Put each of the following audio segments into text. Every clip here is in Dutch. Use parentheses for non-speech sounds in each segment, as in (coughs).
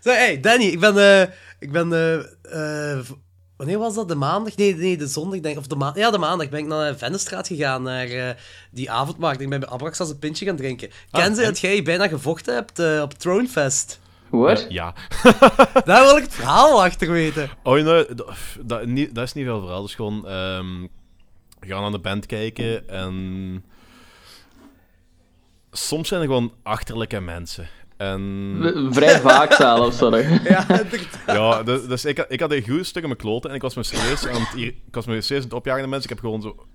Zo, hey, Danny, ik ben... eh, ik ben eh, eh, wanneer was dat? De maandag? Nee, nee, de zondag, denk ik. Of de ma ja, de maandag ben ik naar Vennestraat gegaan, naar eh, die avondmarkt. Ik ben bij Abraxas een pintje gaan drinken. Ken ze en? dat jij bijna gevochten hebt eh, op Thronefest? What? Ja. (laughs) Daar wil ik het verhaal achter weten. Oh, nee, dat, dat, niet, dat is niet veel verhaal. Is gewoon... ehm we gaan aan de band kijken en... Soms zijn er gewoon achterlijke mensen. En... Vrij vaak zelfs, sorry. (laughs) Ja, (laughs) inderdaad. Ja, dus, dus ik, had- ik had een goed stuk in mijn kloten en ik was me serieus aan het, ik was me serieus aan het opjagen naar mensen. Ik heb gewoon zo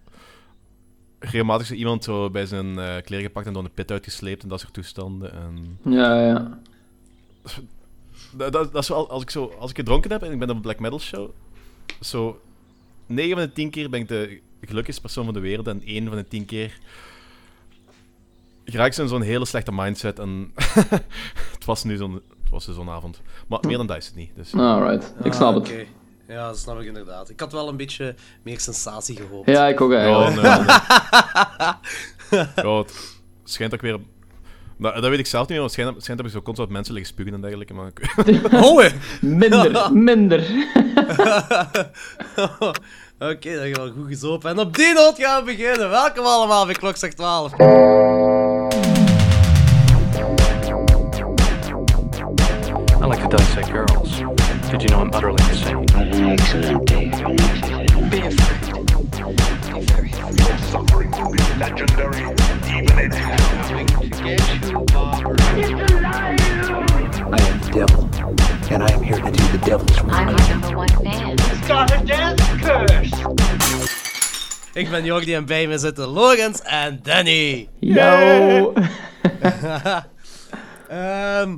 regelmatig zo iemand zo bij zijn eh kleren gepakt en door de pit uitgesleept en dat soort toestanden. En Ja, ja. dat, dat, dat is wel, als ik, zo, als ik gedronken heb en ik ben op een black metal show, zo 9 van de 10 keer ben ik de gelukkigste persoon van de wereld en 1 van de 10 keer geraak ik zo in zo'n hele slechte mindset en (laughs) het was nu zo'n het was dus zo'n avond. Maar meer dan dat is het niet. Dus. Alright, ik snap Ah, het. oké. Ja, dat snap ik inderdaad. Ik had wel een beetje meer sensatie gehoopt. Ja, ik ook Ja, eigenlijk. nee, nee. (laughs) ja, het schijnt ook weer... Nou, dat weet ik zelf niet, maar het schijnt, het schijnt dat ik zo constant mensen liggen spugen en dergelijke, maar... ik- (laughs) Oh. Minder, minder. Oké, dat is wel goed gezopen. En op die noot gaan we beginnen. Welkom allemaal bij Klokslag 12. I like to dissect girls. Did you know I'm utterly insane? Excellent, Dave. Excellent. Be afraid. Be very afraid. Suffering will be legendary, even in hell. I am the devil, and I am here to do the devil's work. I'm your number one fan. Ik ben Jordi en bij me zitten Logans en Danny. Yo. (laughs) Ehm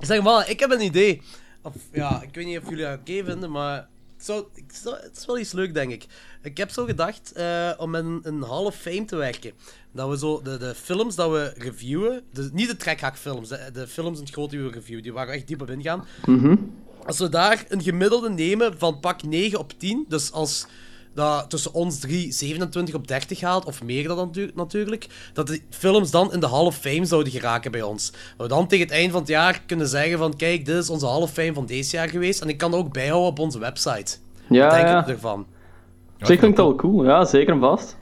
zeg maar, ik heb een idee. Of ja, ik weet niet of jullie dat oké vinden, maar het, zou, ik zou- het is wel iets leuk, denk ik. Ik heb zo gedacht eh, om met een, een Hall of Fame te werken. Dat we zo de, de films dat we reviewen, de, niet de trekhaakfilms, de, de films in het groot die we reviewen, die waar we echt diep op ingaan. Als we daar een gemiddelde nemen van pak 9 op 10, dus als dat tussen ons drie 27 op 30 haalt, of meer dan natu- natuurlijk, dat de films dan in de Hall of Fame zouden geraken bij ons. Dat we dan tegen het eind van het jaar kunnen zeggen van, kijk, dit is onze Hall of Fame van deze jaar geweest, en ik kan dat ook bijhouden op onze website. Ja, Wat denk ja. ik ervan? Zeg klinkt al cool. Ja, zeker en vast.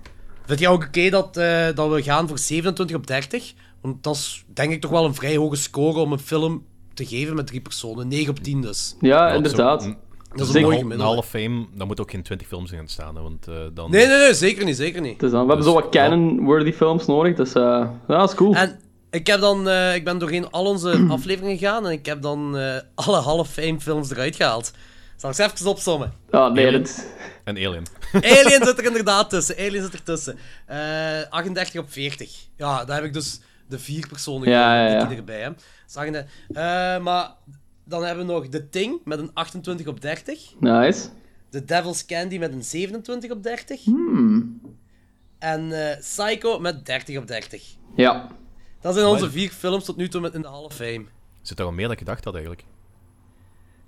Vind jij ook oké dat, eh, dat we gaan voor 27 op 30? Want dat is denk ik toch wel een vrij hoge score om een film te geven met drie personen. 9 op 10 dus. Ja, Ja, inderdaad. Dat is een mooi Hall of Fame, daar moet ook geen 20 films in gaan staan, hè, want eh, dan... Nee, nee, nee, zeker niet, zeker niet. Is dan, we hebben zo wat canon-worthy films nodig, dus eh, ja, dat is cool. En ik, heb dan, eh, ik ben doorheen al onze (clears throat) afleveringen gegaan en ik heb dan eh, alle Hall of Fame films eruit gehaald. Zal ik ze even opsommen? Ja, nee, Alien. dat... En Alien. (laughs) Alien zit er (laughs) inderdaad tussen. Alien zit er tussen. Eh 38 op 40. Ja, daar heb ik dus de vier personen Ja, ja, die ja. die erbij. Hè. Zag je, eh, maar dan hebben we nog The Thing met een 28 op 30. Nice. The Devil's Candy met een 27 op 30. Hmm. En eh, Psycho met 30 op 30. Ja. Dat zijn onze vier films tot nu toe met in de Hall of Fame. Zit daar wel meer dan ik gedacht had, eigenlijk.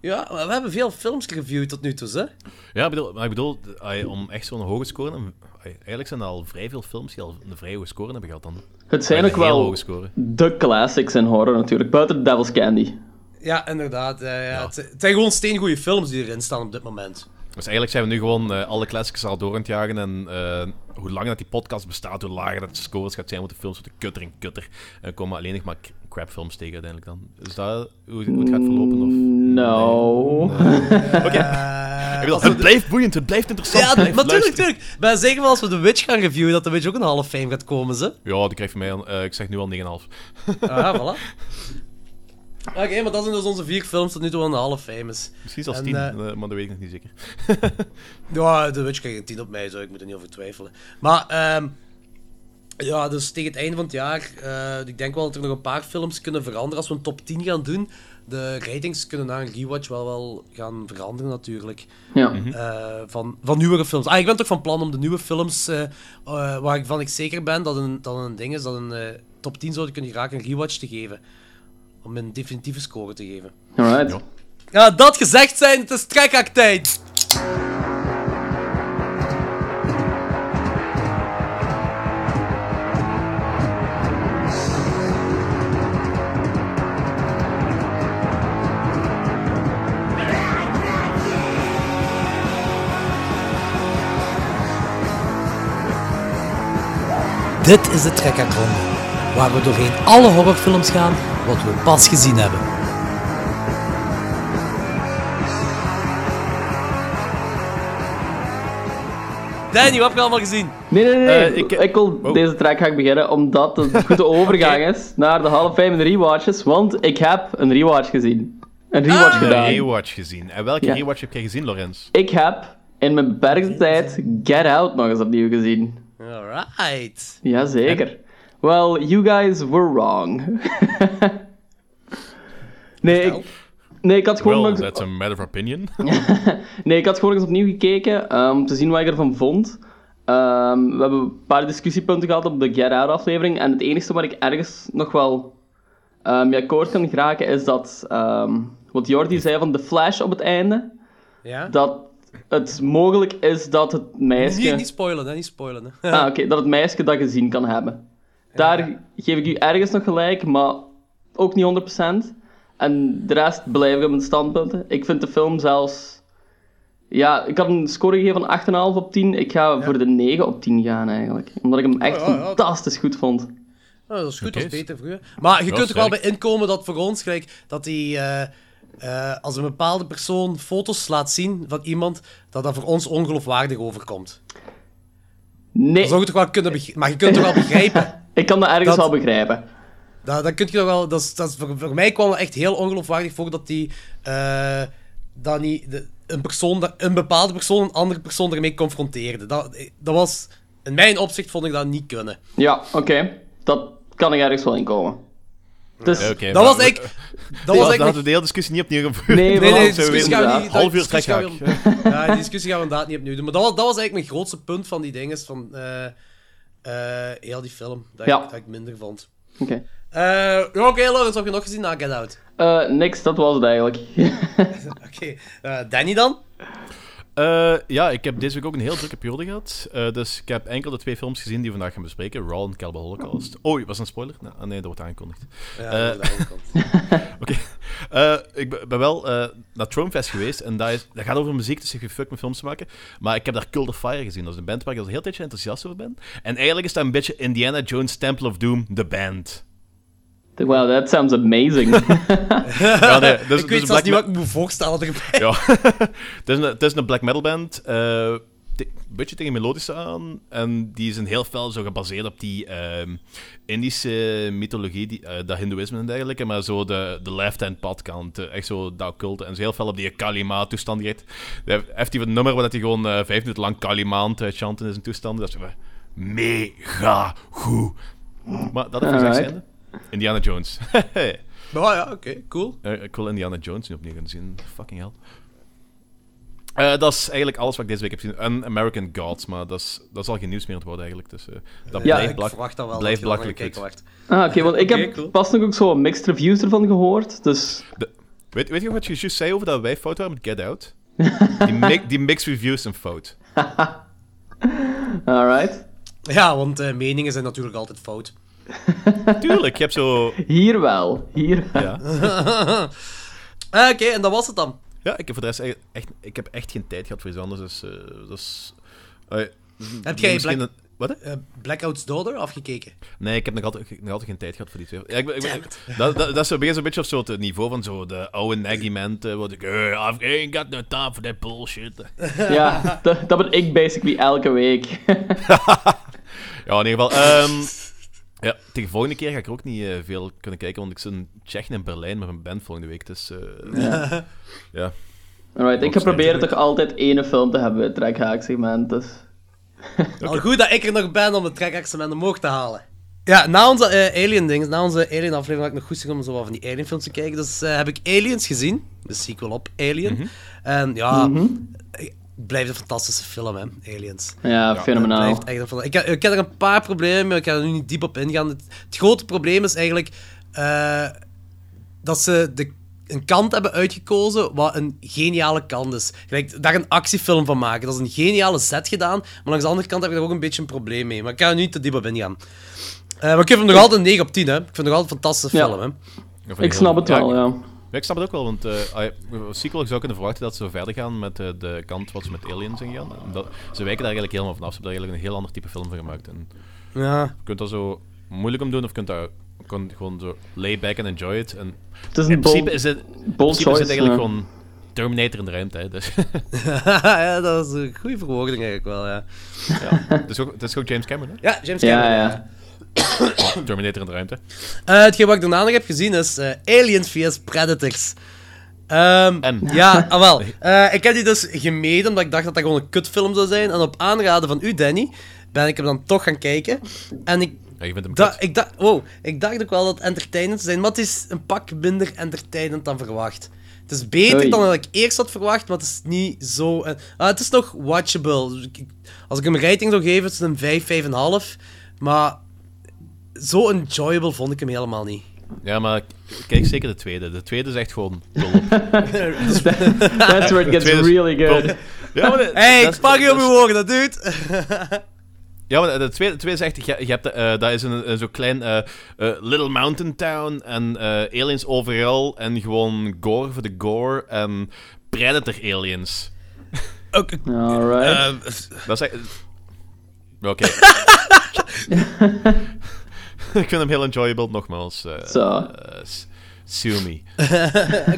Ja, we hebben veel films gereviewd tot nu toe, hè? Ja, ik bedoel, maar ik bedoel, om echt zo'n hoge score... Eigenlijk zijn er al vrij veel films die al een vrij hoge score hebben gehad dan. Het zijn ook wel hoge score. de classics in horror natuurlijk, buiten Devil's Candy. Ja, inderdaad. ja, ja. Het, het zijn gewoon steengoede films die erin staan op dit moment. Dus eigenlijk zijn we nu gewoon eh, alle classics al door aan het jagen. En eh, hoe langer dat die podcast bestaat, hoe lager dat de scores gaat zijn. Want de films worden kutter en kutter. En komen alleen nog maar crapfilms tegen uiteindelijk dan. Is dat hoe, hoe het gaat verlopen? Of... No. Oké. Bedoel, het blijft boeiend, het blijft interessant. Ja, natuurlijk, natuurlijk. Ik ben zeker van als we The Witch gaan reviewen, dat The Witch ook een Hall of Fame gaat komen, ze. Ja, die krijgt van mij, eh, ik zeg nu al 9,5. Ah, voilà. (laughs) Oké, maar dat zijn dus onze vier films tot nu toe aan de Fame is. Misschien zelfs En, 10, eh, eh, maar dat weet ik nog niet zeker. (laughs) (laughs) Ja, The Witch krijgt een 10 op mij, zo. Ik moet er niet over twijfelen. Maar, ehm ja, dus tegen het einde van het jaar, eh, ik denk wel dat er nog een paar films kunnen veranderen als we een top 10 gaan doen. De ratings kunnen na een rewatch wel wel gaan veranderen natuurlijk. Ja. Eh, van, van nieuwere films. Ah, ik ben toch van plan om de nieuwe films, waarvan ik zeker ben dat een, dat een ding is, dat een top 10 zouden kunnen geraken, een rewatch te geven om een definitieve score te geven. Alright. Ja. ja dat gezegd zijn, het is trekaktijd. Dit is de trekkerronde, waar we doorheen alle horrorfilms gaan wat we pas gezien hebben. Danny, wat heb je allemaal gezien? Nee, nee, nee. Eh, ik- ik, wil Oh. deze track gaan beginnen omdat het een goede (laughs) overgang is naar de half en de rewatches. Want ik heb een rewatch gezien. Een rewatch Een gedaan. rewatch gezien. En welke Ja. rewatch heb jij gezien, Lorenz? Ik heb in mijn beperkte tijd Get Out nog eens opnieuw gezien. Alright. Jazeker. Well, you guys were wrong. (laughs) nee, ik, nee, ik had gewoon Well, nog... that's a matter of opinion. (laughs) Nee, ik had gewoon eens opnieuw gekeken ehm, om te zien wat ik ervan vond. Ehm, we hebben een paar discussiepunten gehad op de Get Out aflevering. En het enige wat ik ergens nog wel ehm ja, akkoord kan geraken is dat ehm, wat Jordi zei van de Flash op het einde. Ja? Dat het mogelijk is dat het meisje. Niet, niet spoilen, hè? Niet spoilen, hè? Ah, oké, dat het meisje dat gezien kan hebben. Daar geef ik u ergens nog gelijk, maar ook niet 100%. En de rest blijf ik op mijn standpunten. Ik vind de film zelfs... Ja, ik had een score gegeven van 8,5 op 10. Ik ga voor de 9 op 10 gaan eigenlijk. Omdat ik hem echt Oh, ja, ja. fantastisch goed vond. Dat is goed, dat is beter vroeger. Maar je kunt er wel bij inkomen dat voor ons, gelijk, dat die, eh, eh, als een bepaalde persoon foto's laat zien van iemand, dat dat voor ons ongeloofwaardig overkomt. Nee, Dat zou je toch wel kunnen begrijpen. Maar je kunt toch wel begrijpen. (laughs) ik kan dat ergens Dat- wel begrijpen. Dat, dat kun je wel... Dat is, dat voor, voor mij kwam het echt heel ongeloofwaardig voor dat die... eh, dat niet, de- een, persoon, een bepaalde persoon een andere persoon ermee confronteerde. Dat, dat was... In mijn opzicht vond ik dat niet kunnen. Ja, oké. Dat kan ik ergens wel inkomen. Dus, Dat was we- ik... Dat was we de hele discussie niet opnieuw gevoerd. Nee, Nee, (laughs) nee, die discussie gaan we niet... Half uur die trekhaak. (laughs) Ja, die discussie gaan we inderdaad niet opnieuw doen. Maar dat was, dat was eigenlijk mijn grootste punt van die dinges, van eh, heel die film. Dat, Ja. ik, dat ik minder vond. Oké. Eh ja, Oké, Lawrence, wat heb je nog gezien na Get Out? Eh, niks, dat was het eigenlijk. (laughs) (laughs) Oké, eh, Danny dan? Eh, ja, ik heb deze week ook een heel drukke periode gehad. Eh, dus ik heb enkel de twee films gezien die we vandaag gaan bespreken. Raw en Cannibal Holocaust. Oh, was een spoiler? Nee, ah, nee, dat wordt aangekondigd. Ja, Eh. (laughs) Oké. Ik ben- wel naar Thromefest geweest. En dat, is, dat gaat over muziek, dus ik heb fuck met films te maken. Maar ik heb daar Cult of Fire gezien. Dat is een band waar ik al een heel tijdje enthousiast over ben. En eigenlijk is dat een beetje Indiana Jones Temple of Doom, de band. Wow, that sounds amazing. (laughs) (laughs) Ja, nee, dus, ik dus weet een zelfs niet wat ik me moet voorstellen erbij. Ja, (laughs) het, is een, het is een black metal band. eh, te- een beetje tegen melodische aan. En die is een heel fel zo gebaseerd op die ehm, Indische mythologie, die, eh, dat Hindoeïsme en dergelijke. Maar zo de, de left-hand pad kant. eh, echt zo dat occulte. En zo heel fel op die Kalima-toestand gericht. Hij heeft hij een nummer waar hij gewoon vijf minuten lang Kalima aan het chanten is in toestand. Dat is mega goed. Maar dat heeft gezegd Alright. Indiana Jones. (laughs) Maar ja, oké, cool. Eh, ik wil Indiana Jones nu opnieuw gaan zien. Fucking hell. Eh, dat is eigenlijk alles wat ik deze week heb gezien. En American Gods, maar dat, is, dat zal geen nieuws meer worden eigenlijk. Dus eh, dat Ja, blijft, ik blak- verwacht dat wel. blijft belachelijk wacht. ah, oké, want ik heb cool. pas nog ook zo mixed reviews ervan gehoord. Dus Weet, weet je wat je juist zei over dat wij fout waren met Get Out? (laughs) die, mi- die mixed reviews zijn fout. alright. Ja, want eh, meningen zijn natuurlijk altijd fout. (laughs) Tuurlijk, je hebt zo... Hier wel. Hier wel. Ja, Eh, (laughs) oké, en dat was het dan. ja ik, heb voor de rest echt, echt- ik heb echt geen tijd gehad voor iets anders. Dus, eh, dat is... eh, Heb jij misschien Black- een- Wat? Eh, Blackout's Daughter afgekeken? Nee, ik heb nog altijd, nog altijd geen tijd gehad voor die twee. Ja, ik, ik, ik- dat, dat, dat is zo'n beetje op zo het niveau van zo de oude naggy man. eh, Wat ik, eh, I've ain't got no time for that bullshit. (laughs) Ja, dat, dat ben ik basically elke week. Ja, in ieder geval. ehm, ja, tegen de volgende keer ga ik er ook niet eh, veel kunnen kijken, want ik zit in Tsjechië en Berlijn met mijn band volgende week. Dus eh, ja. Alright, ik ga proberen toch altijd ene film te hebben het trekhaak-segment. Dus. Al goed dat ik er nog ben om de trekachtsement omhoog te halen. Ja, na onze eh, Alien-dings, na onze Alien-aflevering had ik nog goed zin om zo wat van die Alien-films te kijken. Dus eh, heb ik Aliens gezien, de sequel op Alien. En ja, het blijft een fantastische film, hè, Aliens. Ja, fenomenaal. Blijft echt een fan- ik, heb- ik heb er een paar problemen, maar ik ga er nu niet diep op ingaan. Het, het grote probleem is eigenlijk eh, dat ze de, een kant hebben uitgekozen wat een geniale kant is. Gelijk, daar een actiefilm van maken. Dat is een geniale set gedaan, maar langs de andere kant heb ik daar ook een beetje een probleem mee. Maar ik ga er nu niet te diep op ingaan. Eh, maar ik geef hem nog altijd een 9 op 10, hè. Ik vind het nog altijd een fantastische Ja. film, hè. Ik snap het wel, ja. Ja, ik snap het ook wel, want een sequel zou kunnen verwachten dat ze verder gaan met eh, de kant wat ze met Aliens zijn gegaan. En Dat, ze wijken daar eigenlijk helemaal vanaf. Ze hebben daar eigenlijk een heel ander type film van gemaakt. En Ja. Je kunt dat zo moeilijk om doen, of je kunt dat kunt gewoon zo lay back and enjoy it. En Het is in een principe bold, is het, in bold principe is het eigenlijk ja. gewoon Terminator in de ruimte. Hè, dus, (laughs) ja, dat is een goede verwoording eigenlijk wel, ja. ja. het, is ook, het is ook James Cameron, hè? Ja, James Cameron. Ja, ja. (coughs) Terminator in de ruimte. Eh, hetgeen wat ik daarna nog heb gezien is eh, Aliens vs Predators. Ehm, En? Ja, (laughs) ah, wel. Eh, ik heb die dus gemeden, omdat ik dacht dat dat gewoon een kutfilm zou zijn. En op aanraden van u, Danny, ben ik hem dan toch gaan kijken. En ik, Ja, je hem da- kut. ik, dacht, wow, ik dacht ook wel dat het entertainend zou zijn, maar het is een pak minder entertainend dan verwacht. Het is beter Oei. dan dat ik eerst had verwacht, maar het is niet zo... eh, ah, het is nog watchable. Als ik hem een rating zou geven, is het een 5, 5,5. Maar zo enjoyable vond ik hem helemaal niet. Ja, maar kijk zeker de tweede. De tweede is echt gewoon. (laughs) (laughs) That's where it gets really good. dol. Ja, maar de- (laughs) Hey, ik pak je op uw woorden, dat doet. Ja, maar de tweede, de tweede is echt... Je, je hebt, eh, dat is een, een zo klein eh, eh, Little Mountain Town en eh, aliens overal en gewoon gore voor de gore en Predator aliens. Alright. Eh, Dat is echt... Oké. (laughs) Ik vind hem heel enjoyable, nogmaals. eh Zo. eh, sue me. (laughs)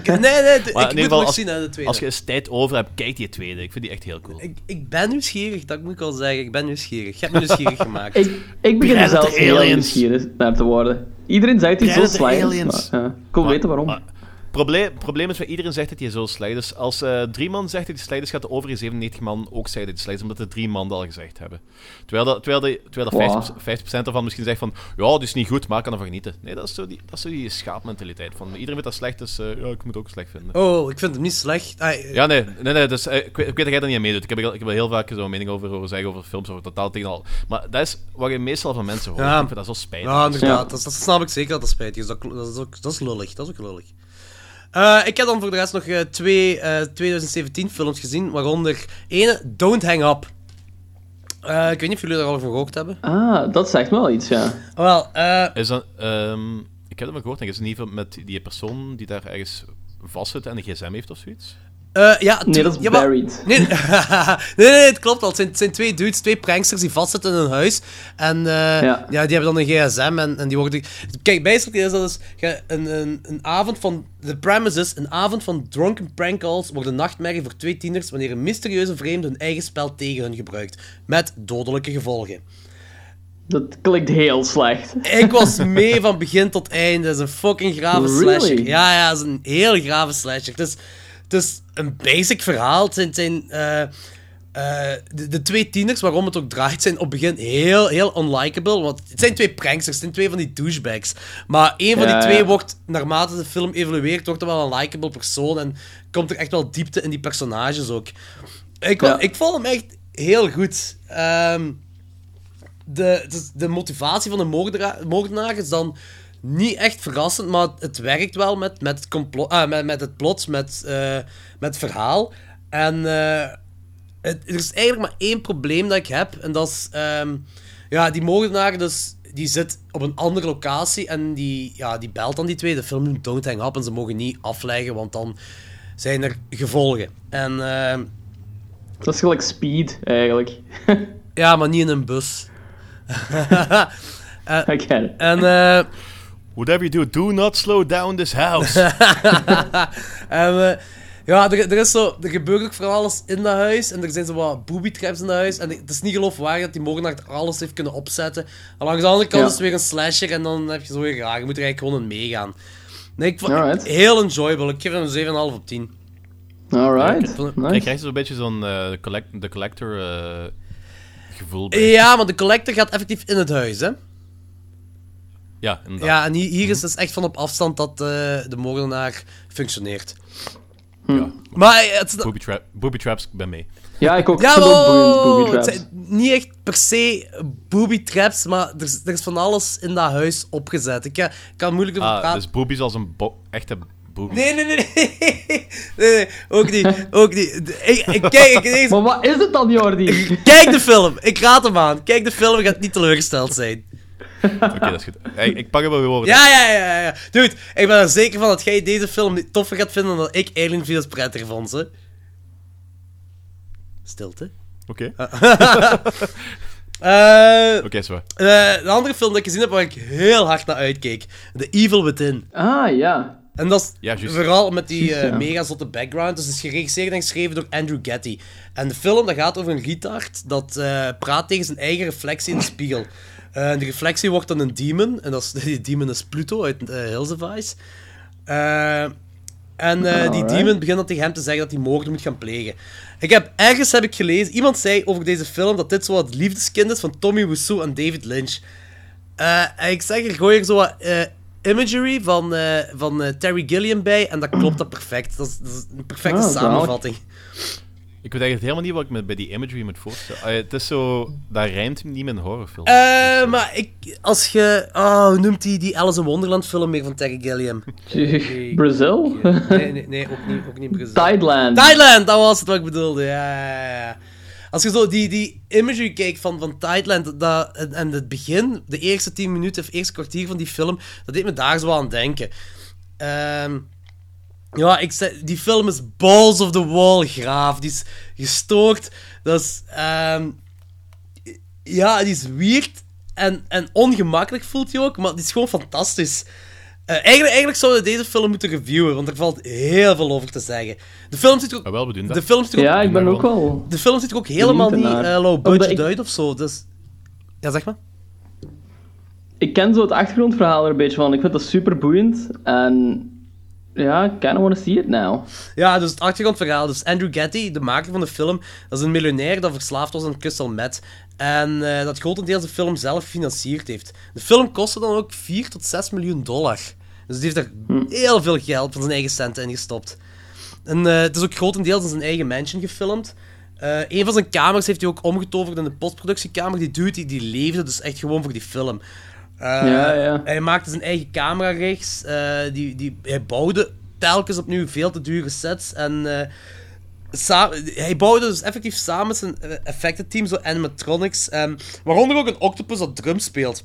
Nee, nee, Maar ik moet geval, nog als, zien, hè, de tweede. als je eens tijd over hebt, kijk die tweede. Ik vind die echt heel cool. ik, ik ben nieuwsgierig, dat moet ik al zeggen. Ik ben nieuwsgierig. Je hebt me (laughs) nieuwsgierig gemaakt. Ik, ik begin er Predator zelfs heel nieuwsgierig naar te worden. Iedereen zegt hij zo is, aliens. maar ja, ik wil weten waarom. maar- Probleem, probleem is dat iedereen zegt dat hij zo slecht is. Als eh, drie man zegt dat hij slecht is, gaat de overige 97 man ook zeggen dat hij slecht is, omdat de drie man dat al gezegd hebben. Terwijl, dat, terwijl, de, terwijl dat Wow. 50%, 50% ervan misschien zegt van, ja, het is niet goed, maar ik kan ervan genieten. Nee, dat is zo die, dat is zo die schaapmentaliteit van, iedereen vindt dat slecht, dus eh, ja, ik moet het ook slecht vinden. Oh, ik vind hem niet slecht. Ah, Ja, nee, nee, nee dus, eh, ik, weet, ik weet dat jij dat niet aan meedoet. Ik heb, ik heb er heel vaak zo'n mening over horen zeggen over films, over totaal tegen al. Maar dat is wat je meestal van mensen hoort. Ja. Ik vind dat zo spijtig. Ja, inderdaad. Ja. Dat, dat snap ik zeker dat dat spijtig is. Dat, dat, is, ook, dat is lullig. Dat is ook lullig. Eh, ik heb dan voor de rest nog eh, twee eh, 2017 films gezien, waaronder ene, Don't Hang Up. Eh, ik weet niet of jullie daar al over gehoord hebben. Ah, dat zegt wel iets, ja. Wel, eh, Is dat, ehm, ik heb ervan gehoord, denk ik, is het niet van met die persoon die daar ergens vastzit en een gsm heeft of zoiets? Eh, ja, Nee, dat is ja, Buried. (laughs) Nee, nee, nee, het klopt al. Het zijn, het zijn twee dudes, twee pranksters die vastzitten in hun huis. En eh, ja. Ja. die hebben dan een gsm en, en die worden... Kijk, basically is dat dus een, een, een avond van... De premise is, een avond van drunken prank calls wordt een nachtmerrie voor twee tieners wanneer een mysterieuze vreemde hun eigen spel tegen hun gebruikt. Met dodelijke gevolgen. Dat klinkt heel slecht. Ik was (laughs) mee van begin tot einde. Het is een fucking grave Really? slasher. Ja, ja, het is een heel grave slasher. Het is, het is een basic verhaal. Het zijn, zijn eh, eh, de, de twee tieners, waarom het ook draait, zijn op het begin heel, heel unlikable. Want het zijn twee pranksters, het zijn twee van die douchebags. Maar één van Ja, die twee ja. wordt, naarmate de film evolueert, wordt er wel een likable persoon. En komt er echt wel diepte in die personages ook. Ik, Ja. ik vond hem echt heel goed. Ehm de, de, de motivatie van de moordenaar is dan niet echt verrassend, maar het werkt wel met, met, het, complot, ah, met, met het plot, met, eh, met het verhaal. En eh, het, er is eigenlijk maar één probleem dat ik heb, en dat is... ehm, ja, die moordenaar dus... Die zit op een andere locatie en die, ja, die belt dan die twee. De film noemt Don't Hang Up en ze mogen niet afleggen, want dan zijn er gevolgen. En ehm, Dat is gelijk speed, eigenlijk. (laughs) ja, maar niet in een bus. (laughs) It. En Whatever you do, do not slow down this house. (laughs) En, eh, ja, er, er, is zo, er gebeurt ook van alles in dat huis. En er zijn zo wat booby traps in dat huis. En het is niet geloofwaardig dat die moordenaar er alles heeft kunnen opzetten. En langs de andere kant Ja. is het weer een slasher. En dan heb je zo weer raar. Je moet er eigenlijk gewoon in meegaan. Nee, ik vond Alright. heel enjoyable. Ik geef hem een 7,5 op 10. Alright. ik het- Nice. krijgt zo'n beetje zo'n collect, de collector eh, gevoel bij. Ja, maar de collector gaat effectief in het huis, hè. Ja, inderdaad. Ja, en hier, hier is het echt van op afstand dat eh, de moordenaar functioneert. Ja. Maar eh, het. Booby, trap, booby traps, ik ben mee. Ja, ik ook. Ja, Ik ook booby het traps. zijn niet echt per se booby traps, maar er, is- er is van alles in dat huis opgezet. Ik kan, ik kan moeilijk over Ah, praten. dus boobies als een bo- echte booby. Nee, nee, nee, nee. (laughs) nee, nee, ook niet, ook niet. Ik, ik, kijk, ik, Maar wat is het dan, Jordi? kijk de film, ik raad hem aan. Kijk de film, je gaat niet teleurgesteld zijn. Oké, dat is goed. Hey, ik pak hem wel weer over. Ja, ja, ja, ja. Dude, ik ben er zeker van dat jij deze film niet toffer gaat vinden dan ik Alien vs. Predator vond, hè. Stilte. Oké. (laughs) Eh, Oké, zo. eh, de andere film die ik gezien heb waar ik heel hard naar uitkeek. The Evil Within. Ah, ja. En dat is Ja, vooral met die eh, ja. mega zotte background. Dus het is geregisseerd en geschreven door Andrew Getty. En de film dat gaat over een retard dat eh, praat tegen zijn eigen reflectie in de spiegel. Eh, en de reflectie wordt dan een demon. En dat is, (laughs) die demon is Pluto uit uh, Hills of Ice. Eh, en eh, die demon begint dan tegen hem te zeggen dat hij moorden moet gaan plegen. Ik heb ergens heb ik gelezen, iemand zei over deze film dat dit zo wat liefdeskind is van Tommy Wiseau en David Lynch. Eh, en ik zeg er, gooi er zo wat eh, imagery van, eh, van eh, Terry Gilliam bij en dat klopt dat perfect. Dat is, dat is een perfecte Ah, samenvatting. Ik weet eigenlijk helemaal niet wat ik me bij die imagery moet voorstellen. Ah, het is zo... Dat rijmt niet met een horrorfilm. Eh, maar ik, als je... Oh, hoe noemt die, die Alice in Wonderland film meer van Terry Gilliam? (laughs) (laughs) Brazil? Nee, nee, nee, ook niet, ook niet Brazil. Thailand. Thailand, dat was het wat ik bedoelde. Ja, ja, ja. Als je zo die, die imagery kijkt van, van Thailand dat, en, en het begin, de eerste 10 minuten of eerste kwartier van die film, dat deed me daar zo aan denken. Ehm, ja, ik zei, die film is balls of the wall graaf. Die is gestoord. Dat is. ehm, ja, die is weird en, en ongemakkelijk voelt je ook, maar die is gewoon fantastisch. Eh, eigenlijk, eigenlijk zouden we deze film moeten reviewen, want er valt heel veel over te zeggen. De film ziet er ook, Ah, wel, we doen dat. de film ziet er ook, Ja, ik ben ook wel... de film ziet er ook helemaal niet eh, low budget ik- uit of zo. Dus... Ja, zeg maar. Ik ken zo het achtergrondverhaal er een beetje van. Ik vind dat super boeiend. En ja, I kinda wanna see it now. Ja, dus het achtergrondverhaal. Dus Andrew Getty, de maker van de film, dat is een miljonair dat verslaafd was aan crystal meth. En eh, dat grotendeels de film zelf gefinancierd heeft. De film kostte dan ook 4 tot 6 miljoen dollar. Dus die heeft er heel veel geld van zijn eigen centen in gestopt. En eh, het is ook grotendeels in zijn eigen mansion gefilmd. Eh een van zijn kamers heeft hij ook omgetoverd in de postproductiekamer. Die dude die, die leefde dus echt gewoon voor die film. Eh, Ja, ja. Hij maakte zijn eigen camera rechts. eh, die, die, hij bouwde telkens opnieuw veel te dure sets. En eh, hij bouwde dus effectief samen met zijn effectenteam zo animatronics. waaronder ook een octopus dat drum speelt.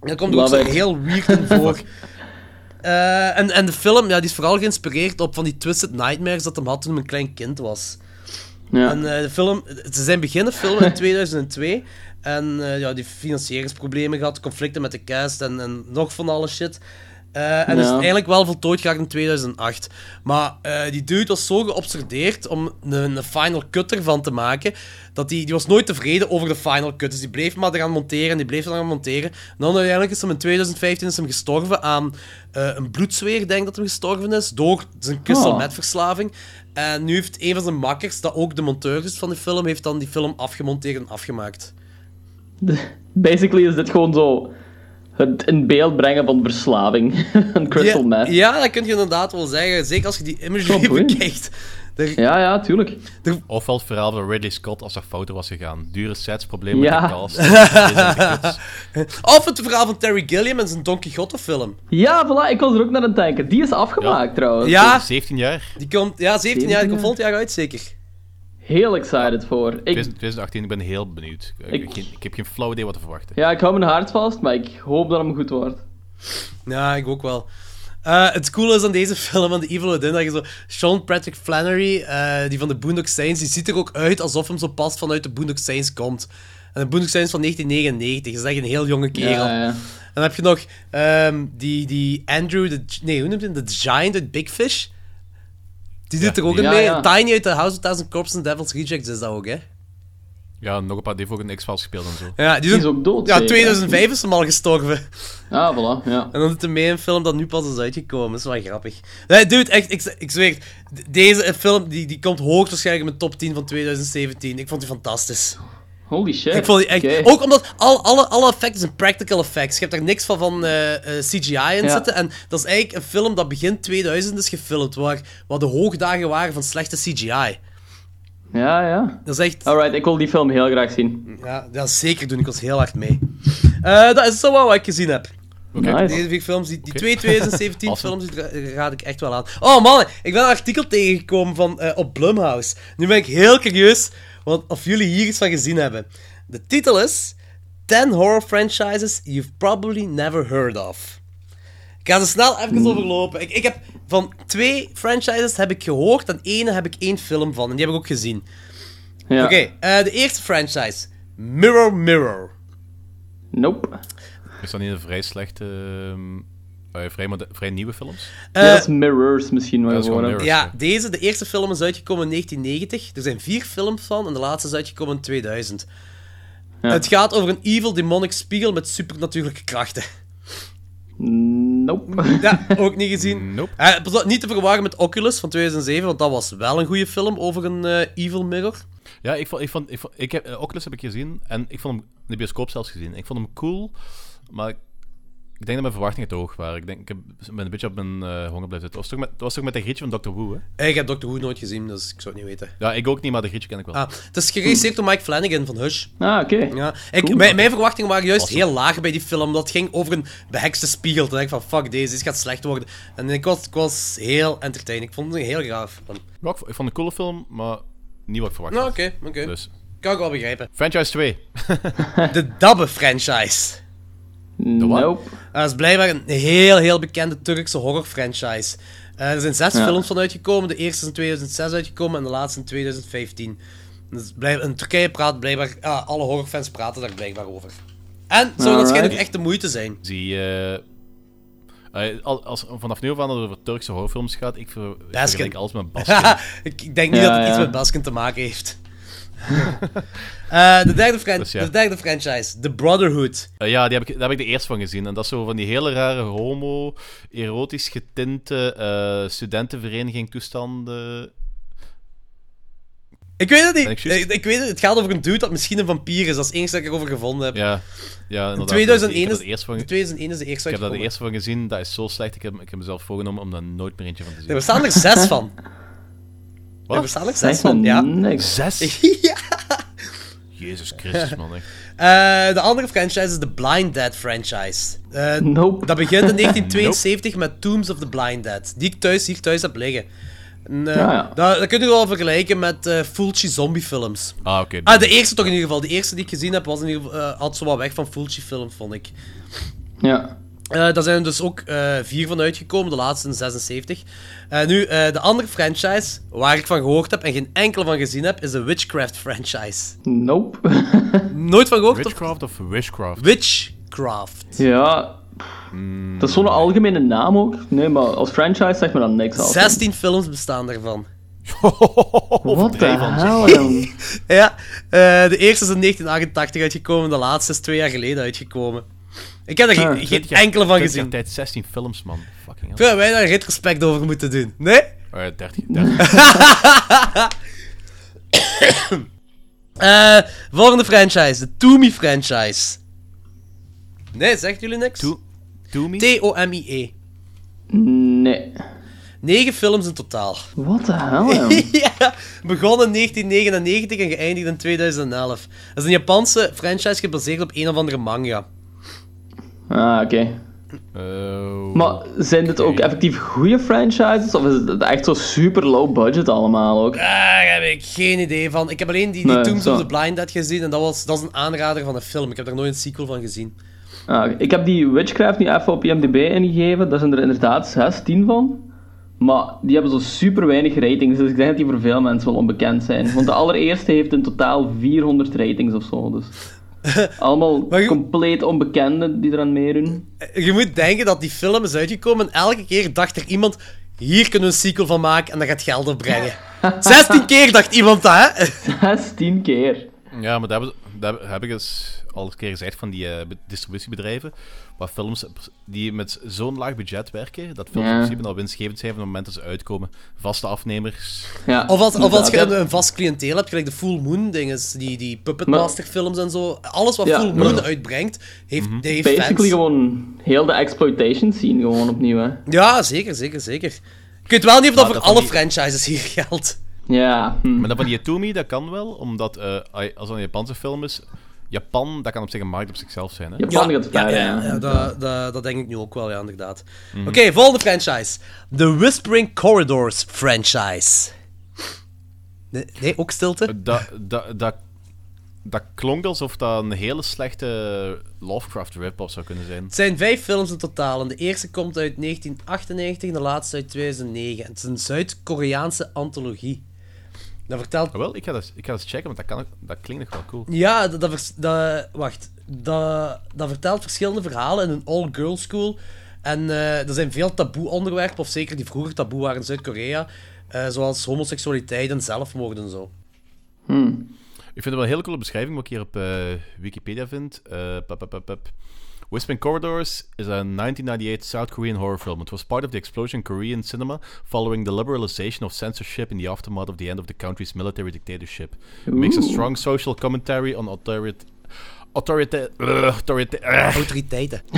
Dat komt er ook zo heel weird in (laughs) voor. En, en de film ja, die is vooral geïnspireerd op van die Twisted Nightmares dat hem had toen hij een klein kind was. Ja. En de film, ze zijn beginnen filmen in (laughs) 2002. En eh, ja, die financieringsproblemen gehad, conflicten met de cast en, en nog van alle shit. Eh, en is eigenlijk wel voltooid geraakt in 2008. Maar eh, die dude was zo geobsedeerd om een, een final cut ervan te maken, dat die, die was nooit tevreden over de final cut. Dus die bleef maar eraan monteren en die bleef er aan monteren. En dan uiteindelijk is hem in 2015 is hem gestorven aan een bloedzweer, denk ik dat hij gestorven is, door zijn crystal Oh. En nu heeft een van zijn makkers, dat ook de monteur is van de film, heeft dan die film afgemonteerd en afgemaakt. (laughs) Basically is dit gewoon zo het in beeld brengen van verslaving. (laughs) Een crystal ja, meth. Ja, dat kun je inderdaad wel zeggen. Zeker als je die imagery Oh, boeiend. bekijkt. Er- Ja, ja, tuurlijk. Ofwel het verhaal van Ridley Scott als er fouten was gegaan. Dure sets, problemen Ja. met de cast. (laughs) Of het verhaal van Terry Gilliam en zijn Don Quixote film. Ja, voilà, ik was er ook naar aan het denken. Die is afgemaakt trouwens. Ja, 17 jaar. die komt, ja 17 jaar, die 17 komt volgend jaar uit zeker. Heel excited voor. Ik, 2018, ik ben heel benieuwd. Ik, heb geen flauw idee wat te verwachten. ja, ik hou mijn hart vast, maar ik hoop dat hem goed wordt. Ja, ik ook wel. Eh, het coole is aan deze film, van The Evil Within, dat je zo... Sean Patrick Flannery, eh, die van de Boondock Saints, die ziet er ook uit alsof hem zo pas vanuit de Boondock Saints komt. En de Boondock Saints van 1999, dat is echt een heel jonge kerel. Ja, ja. En dan heb je nog ehm, die, die Andrew, de, nee, hoe noemt hij hem? De Giant uit Big Fish. Die Ja, zit er ook in Ja, mee. ja. Tiny uit The House of Thousand Corpses and Devil's Rejects is dat ook, hè? Ja, nog een paar, die heeft ook een X-Files gespeeld en zo. Ja, die, Die is ook dood, Ja, zeker? 2005 is hem al gestorven. Ah, voilà, ja. En dan doet hij mee in een film dat nu pas is uitgekomen. Dat is wel grappig. Nee, dude, echt, ik, ik zweer Deze film die, die komt hoogstwaarschijnlijk in mijn top 10 van 2017. Ik vond die fantastisch. Holy shit. Ik vond die echt... Oké. Ook omdat al, alle, alle effecten zijn practical effects. Je hebt er niks van, van eh, eh, CGI in Ja. zitten. En dat is eigenlijk een film dat begin 2000 is gefilmd. Waar, waar de hoogdagen waren van slechte CGI. Ja, ja. Dat is echt... Alright, ik wil die film heel graag zien. Ja, dat zeker doen. Ik was heel hard mee. Eh, dat is zo wel wat ik gezien heb. Nice. Deze vier films, die, die twee 2017 (laughs) Awesome. films, die ra- raad ik echt wel aan. Oh man, ik ben een artikel tegengekomen van, eh, op Blumhouse. Nu ben ik heel curieus want of jullie hier iets van gezien hebben. De titel is 10 Horror Franchises You've Probably Never Heard of. Ik ga ze snel even overlopen. Ik, ik heb van twee franchises heb ik gehoord en ene heb ik één film van. En die heb ik ook gezien. Ja. Oké, eh, de eerste franchise. Mirror Mirror. Nope. Is dat niet een vrij slechte... ehm, eh, vrij, nieuwe films? Eh, Ja, dat is Mirrors misschien wel gewoon. Mirrors. Ja, deze, de eerste film is uitgekomen in 1990. Er zijn vier films van en de laatste is uitgekomen in 2000. Ja. Het gaat over een evil demonic spiegel met supernatuurlijke krachten. Nope. Ja, (laughs) ook niet gezien. Nope. Eh, niet te verwarren met Oculus van 2007, want dat was wel een goede film over een eh, evil mirror. Ja, ik vond, ik vond, ik vond ik heb, Oculus heb ik gezien en ik vond hem in de bioscoop zelfs gezien. Ik vond hem cool, maar ik, denk dat mijn verwachtingen te hoog waren. Ik denk, ik ben een beetje op mijn eh, honger blijven zitten. Het was toch met, het was toch met de grietje van Dr. Who, hè? Ik heb Doctor Who nooit gezien, dus ik zou het niet weten. Ja, ik ook niet, maar de grietje ken ik wel. Ah, het is geregisseerd door Mike Flanagan van Hush. Ah, oké. Ja. Ik, Cool. mijn, mijn verwachtingen waren juist Awesome. heel laag bij die film. Dat ging over een behekste spiegel. Toen dacht ik van, fuck deze, dit gaat slecht worden. En ik was, ik was heel entertained. Ik vond het een heel gaaf. Ja, ik, vond- het een coole film, maar niet wat ik verwacht Nou, had. oké, oké. Dus, Kan ik wel begrijpen. franchise 2. (laughs) De Dabbe-franchise. wat? Nope. Eh, dat is blijkbaar een heel, heel bekende Turkse horror-franchise. Eh, er zijn zes Ja. films van uitgekomen. De eerste is in 2006 uitgekomen en de laatste in 2015. Dus blijf, in Turkije praat blijkbaar... ah, alle horrorfans praten daar blijkbaar over. En zou dat schijnt ook echt de moeite zijn. Zie eh, eh, al- als, vanaf nu af aan dat het over Turkse horrorfilms gaat, ik ver, ik vergelijk alles met Baskin. (laughs) ik, denk niet Ja, dat het iets met Baskin te maken heeft. (laughs) (laughs) Eh, de, derde fran- Dus ja. de derde franchise, The Brotherhood. Eh, ja, die heb ik, daar heb ik de eerste van gezien. En dat is zo van die hele rare homo, erotisch getinte eh, studentenvereniging toestanden. Ik weet het ik niet. Ik, ik weet het, het gaat over een dude dat misschien een vampier is. Dat is het enige dat ik erover gevonden heb. Ja, ja inderdaad. 2001 ik heb is, eerst van, de 2001 is de eerste ik heb daar de eerste van gezien. Dat is zo slecht. Ik heb, ik heb mezelf voorgenomen om daar nooit meer eentje van te zien. Er bestaan er zes van. Wat? Er bestaan er zes van, ja. niks. Zes? (laughs) ja. Jezus Christus, (laughs) man. Echt. Eh, de andere franchise is de Blind Dead franchise. Eh, Nope. Dat begint in (laughs) 1972 met Tombs of the Blind Dead. Die ik thuis, hier thuis heb liggen. En, eh, Ja, ja. Dat, dat kun je wel vergelijken met eh Fulci zombiefilms. Ah, oké. Ah, de eerste toch in ieder geval. De eerste die ik gezien heb, was in ieder geval, eh, had zo wat weg van Fulci films, vond ik. Ja. Eh daar zijn er dus ook eh, vier van uitgekomen, de laatste in 76. Eh, nu, eh, de andere franchise, waar ik van gehoord heb en geen enkele van gezien heb, is de Witchcraft franchise. Nope. (laughs) Nooit van gehoord? Of... Witchcraft of Wishcraft? Witchcraft. ja. Hmm. Dat is zo'n algemene naam ook. Nee, maar als franchise zegt me dan niks af. 16 films bestaan daarvan. Wat de hel, jong. Ja, eh, de eerste is in 1988 uitgekomen, de laatste is twee jaar geleden uitgekomen. Ik heb er geen, Ah, geen 20 jaar- enkele van 20 jaar gezien. tijd 16 films, man. Fucking hell. Ik vind dat wij daar retrospect over moeten doen. Nee? Oh ja, 30. 30. Eh, volgende franchise, de Toomey franchise. Nee, zegt jullie niks? To, to me? T-O-M-I-E. Nee. Negen films in totaal. Wat de hel, jong. (laughs) ja, begon in 1999 en geëindigd in 2011. Dat is een Japanse franchise gebaseerd op een of andere manga. Ah, oké. Oh. Maar zijn dit ook effectief goede franchises? Of is het echt zo super low budget allemaal ook? Daar heb ik geen idee van. Ik heb alleen die, die Nee, Tombs of the Blind Dead gezien en dat, was, dat is een aanrader van een film. Ik heb daar nooit een sequel van gezien. Ah, ik heb die Witchcraft nu even op IMDb ingegeven. Daar zijn er inderdaad 16 van. Maar die hebben zo super weinig ratings, dus ik denk dat die voor veel mensen wel onbekend zijn. Want de allereerste heeft in totaal 400 ratings of zo. Dus. (laughs) Allemaal je- compleet onbekenden die eraan meedoen. Je moet denken dat die film is uitgekomen en elke keer dacht er iemand... Hier kunnen we een sequel van maken en dat gaat geld opbrengen. (laughs) 16 keer dacht iemand dat, hè? (laughs) 16 keer. Ja, maar dat, hebben, dat heb ik dus al een keer gezegd van die eh, be- distributiebedrijven. Waar films die met zo'n laag budget werken, dat films Ja. in principe al winstgevend zijn van het moment dat ze uitkomen. Vaste afnemers. Ja, Of als, of als je een, een vast cliënteel hebt, gelijk de Full Moon dingen, die, die Puppet Maar- Master films en zo. Alles wat Ja, Full Moon maar- uitbrengt, heeft, ja. heeft Basically fans. gewoon heel de exploitation scene gewoon opnieuw, hè. Ja, zeker, zeker, zeker. Ik weet wel niet of dat voor dat alle die- franchises hier geldt. Ja, hm. Maar dat van die Toomey, dat kan wel, omdat eh, als het een Japanse film is, Japan, dat kan op zich een markt op zichzelf zijn. Hè? Japan gaat ja, verder, ja, ja. ja, dat, dat, dat denk ik nu ook wel, ja, inderdaad. Oké, volgende franchise. The Whispering Corridors franchise. Nee, nee ook stilte? Dat, dat, dat, dat klonk alsof dat een hele slechte Lovecraft rip-off zou kunnen zijn. Het zijn vijf films in totaal. En de eerste komt uit 1998 en de laatste uit 2009. Het is een Zuid-Koreaanse antologie. Dat vertelt... Ah, wel, ik ga, dat, ik ga dat checken, want dat, kan, ook- dat klinkt nog wel cool. Ja, dat, dat, vers- dat- wacht. Dat, dat vertelt verschillende verhalen in een all-girls school. En eh, er zijn veel taboe onderwerpen, of zeker die vroeger taboe waren in Zuid-Korea. eh, zoals homoseksualiteit en zelfmoord en zo. Hmm. Ik vind het wel een hele coole beschrijving wat ik hier op eh, Wikipedia vind. Eh, pap, pap, pap, pap. Whispering Corridors is a 1998 South Korean horror film. It was part of the explosion in Korean cinema following the liberalization of censorship in the aftermath of the end of the country's military dictatorship. It makes a strong social commentary on authority. Autoriteiten.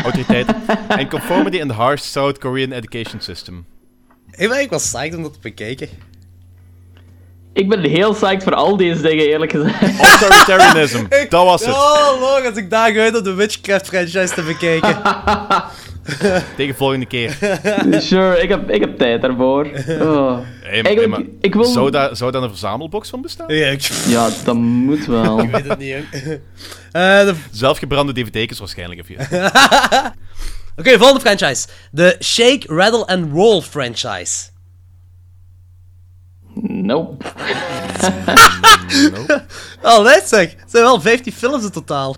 autoriteit (laughs) and conformity in the harsh South Korean education system. Ik ben eigenlijk wel psyched om dat te bekijken. Ik ben heel psyched voor al deze dingen, eerlijk gezegd. (laughs) Authoritarianism, (laughs) dat was het. Oh, log, als ik daag uit om de Witchcraft franchise te bekijken. (laughs) Tegen volgende keer. Sure, ik heb, ik heb tijd daarvoor. Oh. Hey, Eigenlijk, hey, maar ik wil... zou, daar, zou daar een verzamelbox van bestaan? ja, ik, Ja, dat moet wel. ik weet het niet, jong. Eh, de Zelfgebrande DVD's waarschijnlijk. Of je. Oké, volgende franchise. De Shake, Rattle and Roll franchise. Nope. Nope. (laughs) Alright zeg. Het zijn wel 15 films in totaal.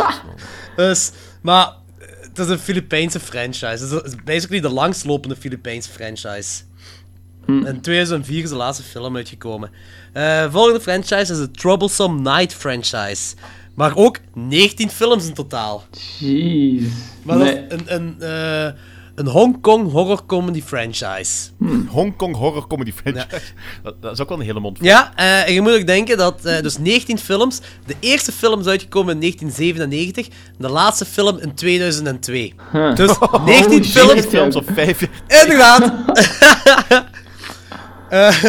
(laughs) dus, maar het is een Filipijnse franchise. Het is basically de langstlopende Filipijnse franchise. In 2004 is de laatste film uitgekomen. Eh, volgende franchise is de Troublesome Night franchise. Maar ook 19 films in totaal. Jeez. Maar dat is Nee. een, een, eh, een Hong Kong horror comedy franchise. Hong Kong horror comedy franchise. Dat, dat is ook wel een hele mond. vol. Ja, eh, en je moet ook denken dat eh, dus 19 films. De eerste film is uitgekomen in 1997, de laatste film in 2002. Dus (laughs) 19 shit. films. Films op vijf jaar. Inderdaad. (laughs) Eh,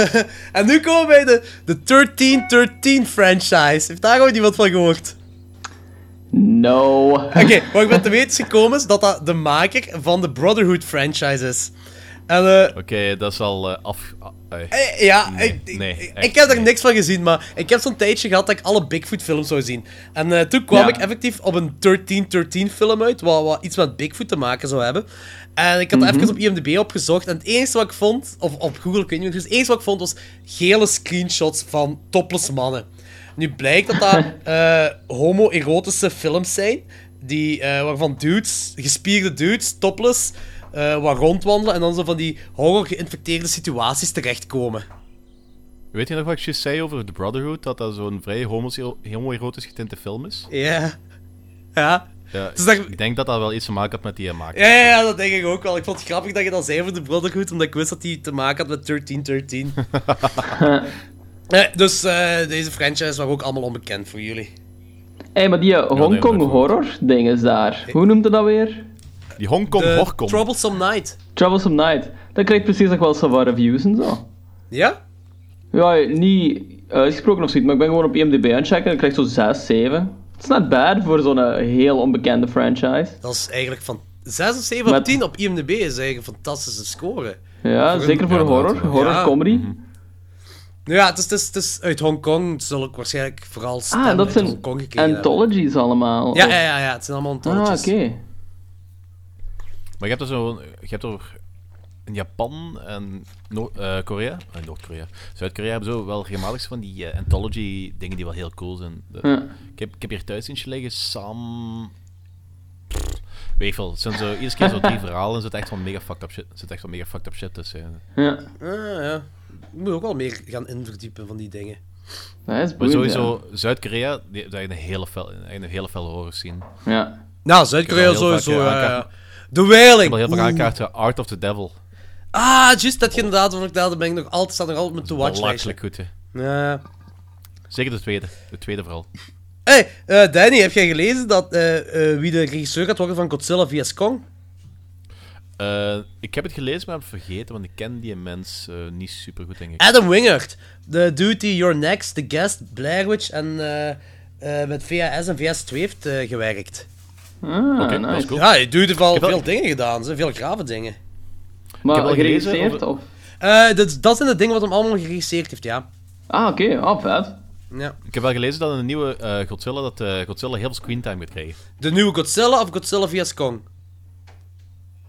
en nu komen we bij de, de 1313 franchise. Heeft daar ooit iemand van gehoord? No. Oké, wat ik ben te weten is gekomen is dat dat de maker van de Brotherhood franchise is. En eh, Oké, dat is al eh, af. ah, eh. Ja, Nee, ik, ik- nee, ik, echt heb er niet. niks van gezien, maar ik heb zo'n tijdje gehad dat ik alle Bigfoot-films zou zien. En eh, toen kwam Ja. ik effectief op een 1313-film uit, wat, wat iets met Bigfoot te maken zou hebben. En ik had dat even op IMDb opgezocht, en het enige wat ik vond, of op Google, ik weet niet meer, het enige wat ik vond was gele screenshots van topless mannen. Nu blijkt dat dat (laughs) eh, homo-erotische films zijn, die, eh, waarvan dudes, gespierde dudes, topless, eh, wat rondwandelen en dan zo van die horror-geïnfecteerde situaties terechtkomen. Weet je nog wat ik juist zei over The Brotherhood? Dat dat zo'n vrij homo- homoerotisch getinte film is? Ja. Ja. Ja, Dus dat- ik denk dat dat wel iets te maken had met die maker. Ja, ja, ja, dat denk ik ook wel. Ik vond het grappig dat je dat zei voor de Brotherhood, omdat ik wist dat die te maken had met 1313. (laughs) Nee, dus eh, deze franchise waren ook allemaal onbekend voor jullie. Hé, maar die eh, nee, Hongkong dat- horror ding is daar. Hoe noemt het dat weer? Die Hongkong De Horcom. Troublesome Night. Troublesome Night. Dat krijgt precies nog wel zo wat reviews en zo. Ja? Ja, niet uitgesproken of zoiets, maar ik ben gewoon op IMDb aan het checken en ik krijg zo 6, 7. Het is not bad voor zo'n eh, heel onbekende franchise. Dat is eigenlijk van 6 of 7 op Met- 10 op IMDb is eigenlijk een fantastische score. Ja, Voor een- zeker voor ja, horror, inderdaad, horror ja. comedy. Ja, het is, het is, het is uit Hongkong. Het zal ook waarschijnlijk vooral stemmen Ah, dat uit zijn Hongkong hebben. anthologies allemaal. Ja, ja, ja, ja, het zijn allemaal Ah, anthologies. oké. Maar je hebt er zo... Je hebt er... In Japan en Noor- eh, Korea... eh, Noord-Korea. Zuid-Korea hebben zo wel regelmatig van die eh, anthology dingen die wel heel cool zijn. De- Ja. ik, heb, ik heb hier thuis eentje liggen, Sam... Pff, Weet je wel, het zijn zo, iedere keer zo drie (laughs) verhalen en zit echt wel mega fucked up shit, zit echt wel mega fucked up shit tussen. Ja, Ah, ja. Ik moet ook wel meer gaan inverdiepen van die dingen. dat is Maar sowieso, Zuid-Korea, die heeft eigenlijk een hele fel, een hele felle horror scene. Ja. Nou, Zuid-Korea Ik heb sowieso. aankaart- De Ik Wailing. heb al heel veel Oeh. aankaart, eh, Art of the Devil. Ah, juist, dat je inderdaad van vertelde, ben ik nog altijd, staat nog altijd met to watch Belachelijk goed, hè. Ja. Zeker de tweede. De tweede vooral. Hey, eh, Danny, heb jij gelezen dat, eh, eh, wie de regisseur gaat worden van Godzilla vs. Kong? Eh, ik heb het gelezen, maar heb het vergeten, want ik ken die mens eh, niet super goed, denk ik. Adam Wingard. De dude die Your Next, The Guest, Blair Witch en eh, eh, met VHS en VS2 heeft gewerkt. Ah, Oké, dat is nice. cool. Ja, die dude heeft al wel- veel dingen gedaan, ze, veel grave dingen. Maar heb al gelezen geregisseerd over- of... Eh, dat, dat zijn de dingen wat hem allemaal geregisseerd heeft, ja. Ah, oké. Oh, vet. ja. Ik heb wel gelezen dat in een nieuwe eh, Godzilla, dat eh, Godzilla heel veel screentime gaat krijgen. De nieuwe Godzilla of Godzilla vs. Kong?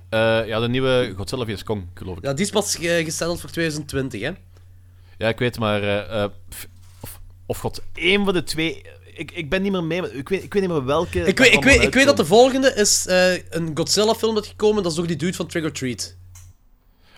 Eh, ja, de nieuwe Godzilla vs. Kong, geloof ik. Ja, die is pas gesetteld voor 2020, hè. Ja, ik weet, maar... eh, eh, of, of god, één van de twee... Ik, ik ben niet meer mee, maar ik weet, ik weet niet meer welke... Ik weet, ik, weet, ik weet dat de volgende is eh, een Godzilla-film dat gekomen. Dat is toch die dude van Trick or Treat.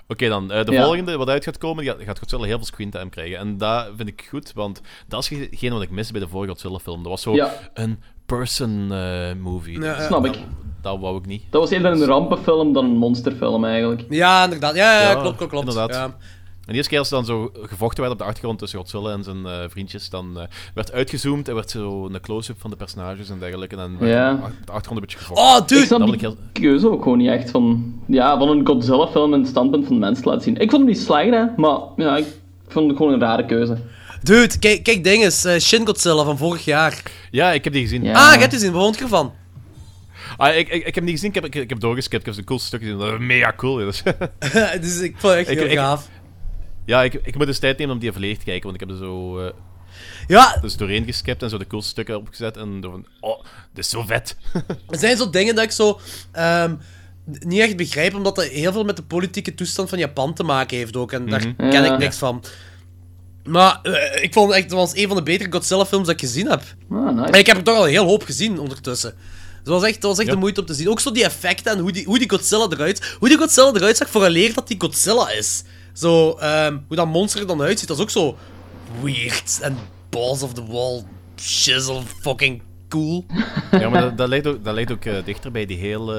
Oké dan, eh, de Ja. volgende wat uit gaat komen, die gaat, gaat Godzilla heel veel screentime krijgen. En dat vind ik goed, want dat is hetgeen wat ik miste bij de vorige Godzilla-film. Dat was zo Ja. een person eh, movie. Ja, ja. Snap ik. Dat, dat wou ik niet. Dat was eerder een rampenfilm dan een monsterfilm, eigenlijk. Ja, inderdaad. Ja, ja, Ja, klopt, klopt, klopt. inderdaad. Ja. En de eerste keer als er dan zo gevochten werd op de achtergrond tussen Godzilla en zijn eh, vriendjes, dan eh, werd uitgezoomd en werd zo een close-up van de personages en dergelijke. En dan werd Ja. de achtergrond een beetje gevochten. Oh, Ik dude! snap dat die ik heel- keuze ook gewoon niet echt van... Ja, van een Godzilla-film in het standpunt van de mens te laten zien. Ik vond hem niet slecht, hè. Maar ja, ik vond het gewoon een rare keuze. Dude, kijk, kijk dinges. eh, Shin Godzilla van vorig jaar. Ja, ik heb die gezien. Ja. Ah, je hebt die gezien. Wat vond je ervan? Ah, ik, ik, ik heb die gezien, ik heb, ik, ik heb doorgeskipt, ik heb een cool stukje gezien. Dat is mega cool. Dus. (laughs) (laughs) dus ik vond het echt Ik- heel ik- gaaf. ja, ik, ik moet eens tijd nemen om die volledig te kijken, want ik heb er zo eh, Ja, dus doorheen geskipt en zo de coolste stukken opgezet. En door van, oh, dit is zo vet. (laughs) er zijn zo dingen dat ik zo ehm, niet echt begrijp, omdat dat heel veel met de politieke toestand van Japan te maken heeft ook. En daar ken Ja. ik niks van. Maar eh, ik vond het echt, was een van de betere Godzilla-films dat ik gezien heb. Ah, nice. En ik heb er toch al een heel hoop gezien ondertussen. Het was echt, het was echt de moeite om te zien. Ook zo die effecten en hoe die, hoe die Godzilla eruit... Hoe die Godzilla eruit zag vooraleer dat die Godzilla is. Zo, ehm, hoe dat monster er dan uitziet, dat is ook zo... Weird en balls of the wall shizzle fucking cool. ja, maar dat, dat lijkt ook, dat lijkt ook eh, dichter bij die hele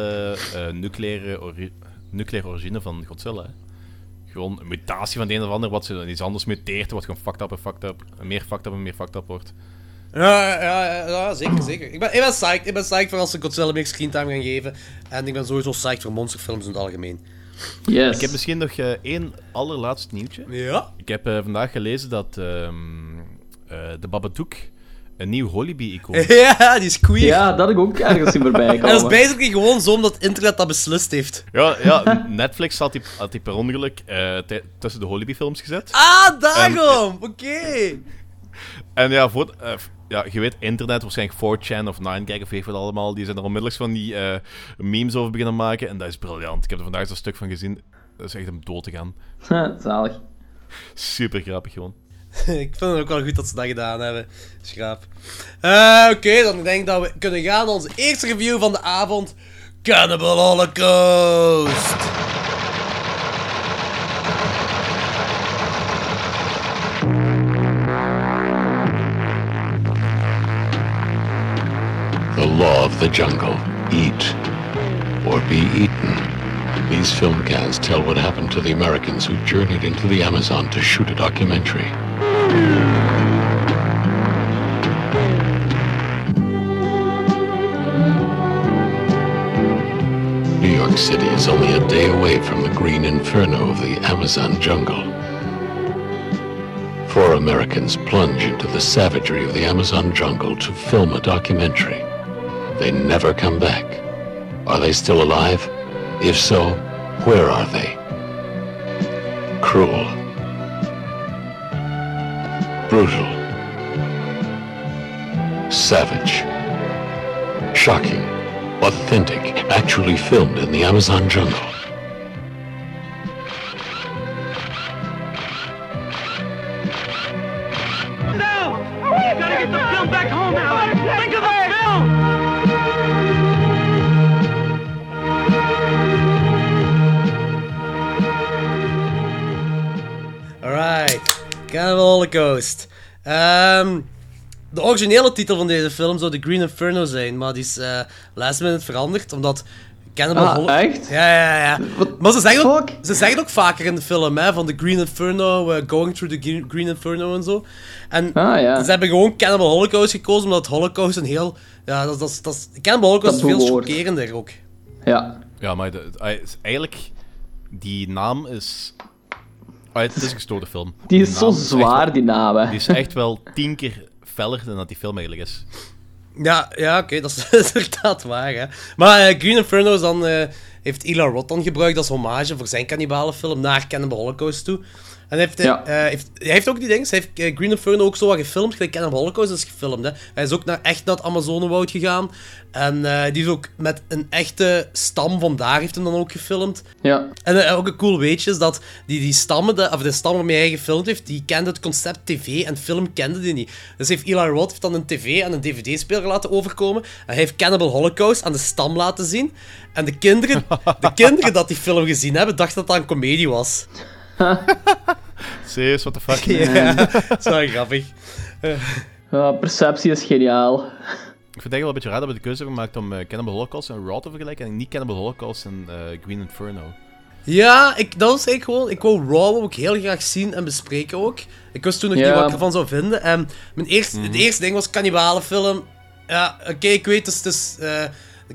eh, nucleaire, ori- nucleaire origine van Godzilla. hè. Gewoon een mutatie van de een of ander, wat ze iets anders muteert, wat gewoon fucked up en fucked up, en meer fucked up en meer fucked up wordt. Ja, ja, ja, ja, zeker, zeker. Ik ben, ik ben psyched. Ik ben psyched voor als ze Godzilla meer screentime gaan geven. En ik ben sowieso psyched voor monsterfilms in het algemeen. Yes. Ik heb misschien nog eh, één allerlaatst nieuwtje. Ja? Ik heb eh, vandaag gelezen dat ehm, eh, de Babadook een nieuw Hollybee-icoon (laughs) Ja, die is queer. Ja, dat heb ik ook ergens zien voorbij En (laughs) dat is komen. basically gewoon zo omdat het internet dat beslist heeft. Ja, ja, (laughs) Netflix had die, had die per ongeluk eh, tussen de Hollybee-films gezet. Ah, daarom! Oké. En ja, voor, eh, ja, je weet, internet, waarschijnlijk 4chan of 9gag of weet ik wat allemaal, die zijn er onmiddellijk van die eh, memes over beginnen maken. En dat is briljant. Ik heb er vandaag zo'n stuk van gezien. Dat is echt om dood te gaan. Zalig. Super grappig gewoon. (laughs) ik vind het ook wel goed dat ze dat gedaan hebben. Schraap. Eh, Oké, dan denk ik dat we kunnen gaan naar onze eerste review van de avond. Cannibal Holocaust. The law of the jungle. Eat or be eaten. These film cans tell what happened to the Americans who journeyed into the Amazon to shoot a documentary. New York City is only a day away from the green inferno of the Amazon jungle. Four Americans plunge into the savagery of the Amazon jungle to film a documentary. They never come back. Are they still alive? If so, where are they? Cruel. Brutal. Savage. Shocking. Authentic. Actually filmed in the Amazon jungle. You gotta get the film back home, Alan! Think of the film! Alright. Cannibal Holocaust. Ehm, de originele titel van deze film zou The Green Inferno zijn, maar die is eh last minute veranderd, omdat Cannibal Ah, Holocaust... echt? Ja, ja, ja. Maar ze zeggen, ook, ze zeggen ook vaker in de film, hè, van The Green Inferno, eh, Going Through the Green- Inferno en zo. En Ah, ja. ze hebben gewoon Cannibal Holocaust gekozen, omdat Holocaust een heel... Ja, dat, dat, dat, Cannibal Holocaust is Taboe veel chockerender ook. Ja. Ja, maar de- is eigenlijk... Die naam is... Ah, het is een gestoorde film. Die is zo zwaar, wel- die naam, hè. Die is echt wel tien keer feller dan dat die film eigenlijk is. Ja, ja oké, dat is (laughs) inderdaad waar, hè. Maar eh, Green Inferno is dan, eh, heeft Eli Roth dan gebruikt als hommage voor zijn cannibalenfilm naar Cannibal Holocaust toe. En hij heeft, eh, heeft, hij heeft ook die dingen. Hij heeft eh, Green Inferno ook zo wat gefilmd. Gelijk Cannibal Holocaust is gefilmd. Hè. Hij is ook naar, echt naar het Amazonewoud gegaan. En eh, die is ook met een echte stam vandaar heeft hem dan ook gefilmd. Ja. En ook een cool weetje is dat die, die stammen, de, of de stam waarmee hij gefilmd heeft, die kende het concept tv en film kende die niet. Dus heeft Eli Roth heeft dan een tv en een dvd-speler laten overkomen. En hij heeft Cannibal Holocaust aan de stam laten zien. En de kinderen, de kinderen (laughs) dat die film gezien hebben, dachten dat dat een komedie was. (laughs) Serieus, what the fuck? Ja, dat is wel grappig. Ja, perceptie is geniaal. Ik vind het eigenlijk wel een beetje raar dat we de keuze hebben gemaakt om eh, Cannibal Holocaust en Raw te vergelijken en niet Cannibal Holocaust en eh, Green Inferno. Ja, ik, dat was eigenlijk gewoon... Ik wou Raw ik heel graag zien en bespreken ook. Ik wist toen nog Ja. niet wat ik ervan zou vinden. En mijn eerste, Mhm. Het eerste ding was cannibalenfilm. Ja, oké, ik weet, het is... Het is eh,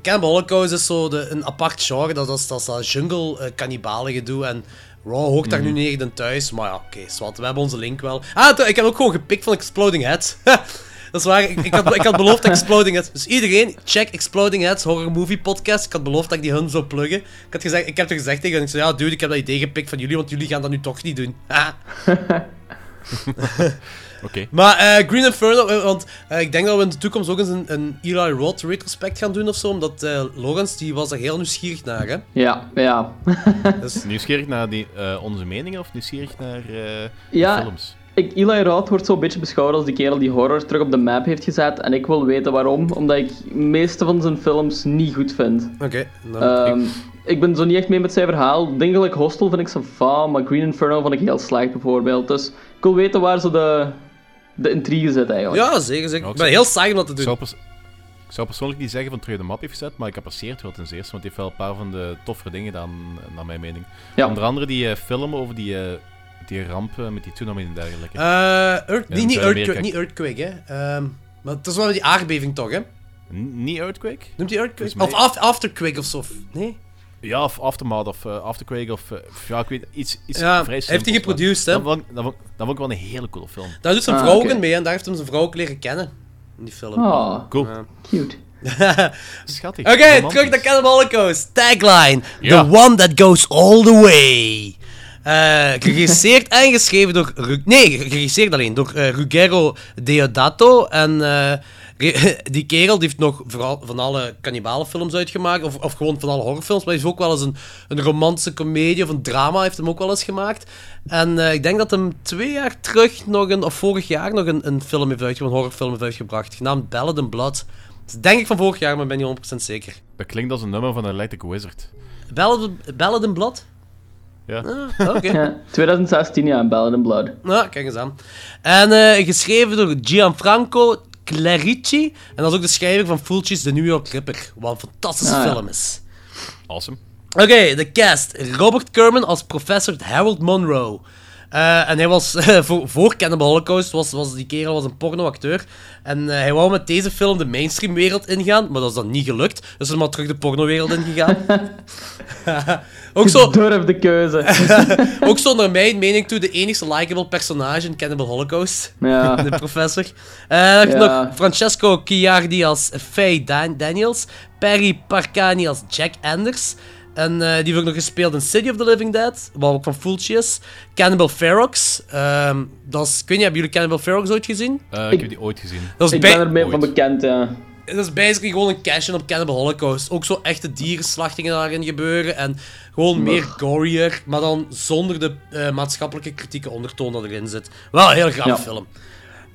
Cannibal Holocaust is zo de, een apart genre. Dat is dat, is dat jungle cannibalen gedoe. En Raw hoort daar nu niet echt in thuis. Maar ja, oké, zwart. We hebben onze link wel. Ah, ik heb ook gewoon gepikt van Exploding Heads. (laughs) Dat is waar, ik, ik, had, ik had beloofd Exploding Heads... Dus iedereen, check Exploding Heads, horror movie podcast. Ik had beloofd dat ik die hun zou pluggen. Ik, had gezegd, ik heb er gezegd tegen ik zei, ja dude, ik heb dat idee gepikt van jullie, want jullie gaan dat nu toch niet doen. (laughs) (laughs) Oké. Maar eh, Green Inferno, eh, want eh, ik denk dat we in de toekomst ook eens een, een Eli Roth retrospect gaan doen of zo, omdat eh Logans, die was er heel nieuwsgierig naar, hè. Ja, ja. (laughs) Dus, Nieuwsgierig naar die, eh, onze meningen of nieuwsgierig naar eh, Ja. de films? Ik, Eli Roth wordt zo'n beetje beschouwd als die kerel die horror terug op de map heeft gezet. En ik wil weten waarom. Omdat ik de meeste van zijn films niet goed vind. Oké, dan- Ehm, ik ben zo niet echt mee met zijn verhaal. Dingen like Hostel vind ik zo van, maar Green Inferno vond ik heel slecht bijvoorbeeld. Dus ik wil weten waar zo de, de intrigue zit eigenlijk. ja, zeker, zeker. Ja, Ik ben heel saai om dat te Ik doen. zou, pers- ik zou persoonlijk niet zeggen van terug de map heeft gezet, maar ik apprecieer het wel ten zeerste, want hij heeft wel een paar van de toffere dingen gedaan, eh, naar mijn mening. Ja. Onder andere die eh, film over die, eh, die ramp eh, met die tsunami en dergelijke. Eh, Earth- Ja, niet, earthquake, niet Earthquake, hè. Ehm, maar het is wel die aardbeving toch, hè. N- niet Earthquake? Noemt hij Earthquake? Of af- Afterquake of zo? Nee? Ja, of Aftermath of eh, Afterquake of... eh, ja, ik weet iets, iets Ja, vrij heeft hij geproduced, hè. Dat vond, ik- dat, vond, dat vond ik wel een hele coole film. Daar doet zijn Ah, vrouw ook in mee en daar heeft hem zijn vrouw ook leren kennen. In die film. Oh, Cool. Ja. cute. (laughs) Schattig. Oké, terug naar Cannibal Holocaust. Tagline. Ja. The one that goes all the way. Eh geregisseerd en geschreven door... Ru- nee, geregisseerd alleen door eh, Ruggero Deodato. En eh, (laughs) die kerel die heeft nog vooral van alle cannibalenfilms uitgemaakt. Of, of gewoon van alle horrorfilms. Maar hij heeft ook wel eens een, een romantische komedie of een drama heeft hem ook wel eens gemaakt. En eh, ik denk dat hem twee jaar terug nog een... Of vorig jaar nog een, een film heeft uitgebracht. Een horrorfilm heeft uitgebracht. Genaamd Ballad and Blood. Dat is denk ik van vorig jaar, maar ik ben niet 100% zeker. Dat klinkt als een nummer van Electric Wizard. Ballad, Ballad and Blood? Ja. Ah, oké. (laughs) Ja, 2016 ja, Ballad and Blood. Nou, kijk eens aan. En eh, geschreven door Gianfranco Clerici. En dat is ook de schrijver van Fulci's The New York Ripper. Wat een fantastische Ah, ja. film is. Awesome. Oké, de cast. Robert Kerman als professor Harold Monroe. Eh, en hij was, eh, (laughs) voor, voor Cannibal Holocaust, was, was die kerel was een pornoacteur. En eh, hij wou met deze film de mainstreamwereld ingaan, maar dat is dan niet gelukt. Dus hij is maar terug de pornowereld ingegaan. (laughs) ook, zo, Durf de keuze. (laughs) ook zo naar mijn mening toe de enigste likable personage in Cannibal Holocaust. Ja. De professor. Eh dan Ja. nog Francesco Chiardi als Faye Dan- Daniels. Perry Parcani als Jack Anders. En eh, die heeft ook nog gespeeld in City of the Living Dead, wat ook van Fulci is. Cannibal Ferox. ehm, dat is, ik weet niet, hebben jullie Cannibal Ferox ooit gezien? Eh, ik, Ik- heb die ooit gezien. Dat is, Ik ben er mee van bekend, ja. dat is basically gewoon een cash-in op Cannibal Holocaust. Ook zo echte dierenslachtingen daarin gebeuren. En gewoon meer gorier, maar dan zonder de eh, maatschappelijke kritieke ondertoon dat erin zit. Wel een heel grappige Ja. film.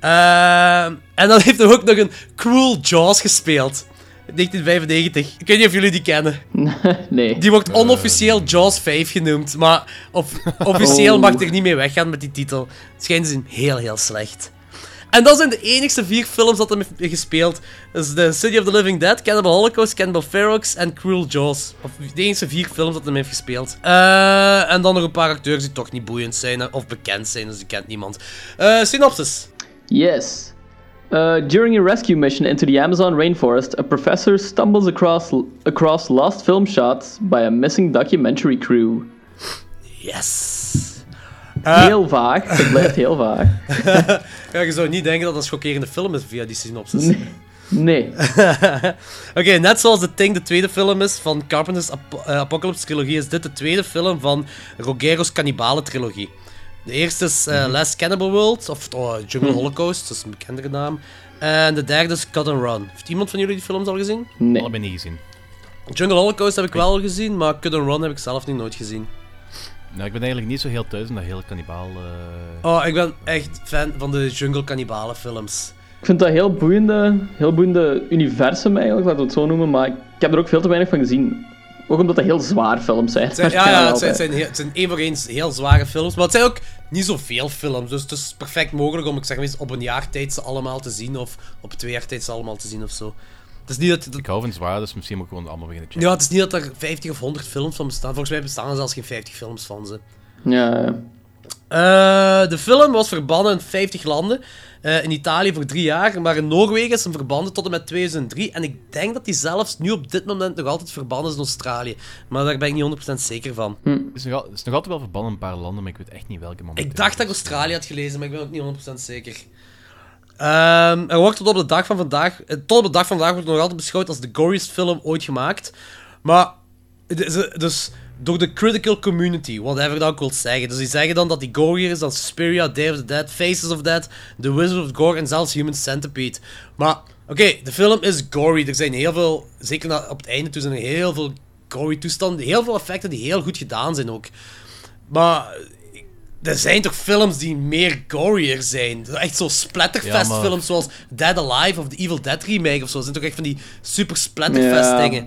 Ehm, en dan (laughs) heeft hij ook nog een Cruel Jaws gespeeld. 1995. Ik weet niet of jullie die kennen. (laughs) nee. Die wordt onofficieel Jaws 5 genoemd, maar of, (laughs) officieel Oh. mag er niet mee weggaan met die titel. Het schijnt dus heel, heel slecht. En dat zijn de enigste vier films dat hij heeft gespeeld. Dus The City of the Living Dead, Cannibal Holocaust, Cannibal Ferox en Cruel Jaws. Of de enigste vier films dat hij heeft gespeeld. Eh, en dan nog een paar acteurs die toch niet boeiend zijn eh, of bekend zijn, dus die kent niemand. Eh, synopsis. Yes. Uh, during a rescue mission into the Amazon rainforest, a professor stumbles across across lost film shots by a missing documentary crew. Yes. heel vaag, het blijft heel vaag. (laughs) Ja, je zou niet denken dat dat een schokkerende film is via die synopsis. Nee. nee. (laughs) Oké, net zoals The Thing de tweede film is van Carpenter's Ap- eh, Apocalypse trilogie, is dit de tweede film van Rogero's Cannibalen trilogie. De eerste is eh, Last Cannibal World, of oh, Jungle Holocaust, dat is een bekendere naam. En de derde is Cut and Run. Heeft iemand van jullie die films al gezien? Nee. Allebei niet gezien. Jungle Holocaust heb ik wel al gezien, maar Cut and Run heb ik zelf niet nooit gezien. Nou, ik ben eigenlijk niet zo heel thuis in dat hele kannibaal... eh, Oh, ik ben echt fan van de Jungle Cannibalen films. Ik vind dat een heel boeiende, heel boeiende universum eigenlijk, laten we het zo noemen, maar ik heb er ook veel te weinig van gezien. Ook omdat het heel zwaar films zijn. Ja, ja, het zijn, het zijn, heel- het zijn één voor één heel zware films, maar het zijn ook niet zoveel films. Dus het is perfect mogelijk om, ik zeg maar eens, op een jaar tijd ze allemaal te zien, of op twee jaar tijd ze allemaal te zien of zo. Het is niet dat, dat- Ik hou van zwaar, dus misschien moet ik gewoon allemaal beginnen checken. ja, het is niet dat er 50 of 100 films van bestaan. Volgens mij bestaan er zelfs geen 50 films van ze. Ja, ja. Eh, de film was verbannen in 50 landen. Eh, in Italië voor drie jaar, maar in Noorwegen is hem verbannen tot en met 2003. En ik denk dat hij zelfs nu op dit moment nog altijd verbannen is in Australië. Maar daar ben ik niet 100% zeker van. Hm. Het is, nog, het is nog altijd wel verbannen in een paar landen, maar ik weet echt niet welke moment. Ik dacht dat ik Australië had gelezen, maar ik ben ook niet 100% zeker. Ehm, er wordt tot op de dag van vandaag, eh, tot op de dag van vandaag wordt het nog altijd beschouwd als de goriest film ooit gemaakt. Maar, dus door de critical community, whatever dat ook wil zeggen. Dus die zeggen dan dat die gorier is dan Suspiria, Day of the Dead, Faces of Dead, The Wizard of Gore en zelfs Human Centipede. Maar, oké, de film is gory. Er zijn heel veel, zeker op het einde toe zijn er heel veel gory toestanden, heel veel effecten die heel goed gedaan zijn ook. Maar er zijn toch films die meer gorier zijn? Echt zo splatterfest Ja, maar- films zoals Dead Alive of de Evil Dead remake of zo. Dat zijn toch echt van die super splatterfest Ja.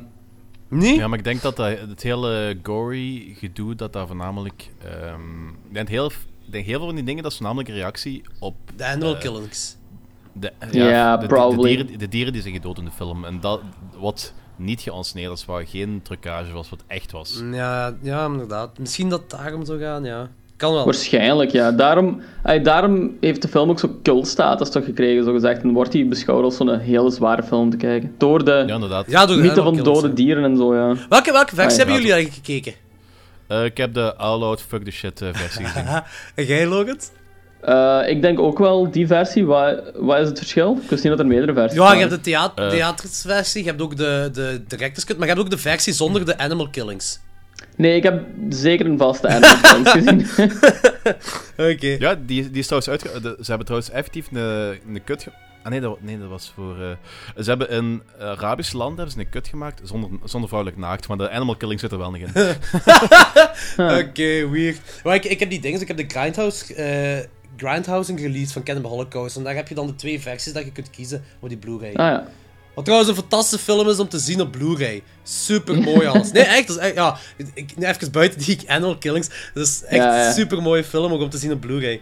Nee? Ja, maar ik denk dat, dat het hele gory gedoe, dat daar voornamelijk... ehm, ik, denk heel, ik denk heel veel van die dingen, dat is voornamelijk een reactie op... De Animal Killings. De, Ja, de, de- probably. De, dieren, de dieren die zijn gedood in de film. En dat wat niet geanceneerd was, waar geen trucage was, wat echt was. Ja, ja, inderdaad. Misschien dat het daarom zou gaan, ja. Kan wel. Waarschijnlijk, ja. Daarom, daarom heeft de film ook zo'n cultstatus toch gekregen, zo gezegd. En wordt hij beschouwd als zo'n hele zware film te kijken. Door de Ja, inderdaad. Ja, door de mythe Animal van Killings, dode ja. dieren en zo, ja. Welke, welke versie ja. hebben jullie eigenlijk gekeken? Eh, ik heb de All Out Fuck the Shit eh, versie (laughs) gezien. En jij, Logan? Eh, ik denk ook wel die versie. Wat, wat is het verschil? Ik wist niet dat er meerdere versies Ja, waren. je hebt de thea Eh. theatersversie, je hebt ook de, de director's cut, maar je hebt ook de versie zonder de Animal Killings. Nee, ik heb zeker een vaste Animal Killings gezien. (laughs) Oké. Ja, die, die is trouwens uitge... de- ze hebben trouwens effectief een, een kut... ge- Ah nee dat, nee, dat was voor... eh, ze hebben in Arabische landen hebben ze een kut gemaakt zonder, zonder vrouwelijk naakt, maar de animal killing zit er wel nog in. (laughs) Oké, weird. Maar ik, ik heb die dingen, ik heb de Grindhouse, eh Grindhousing release van Cannibal Holocaust. En daar heb je dan de twee versies dat je kunt kiezen voor die Blu-ray. ah ja. Wat trouwens een fantastische film is om te zien op Blu-ray. Super mooi alles. Nee, echt, dat is echt, ja. Ik, nee, even buiten die Animal Killings. Dat is echt Ja, ja. een super mooie film ook om te zien op Blu-ray.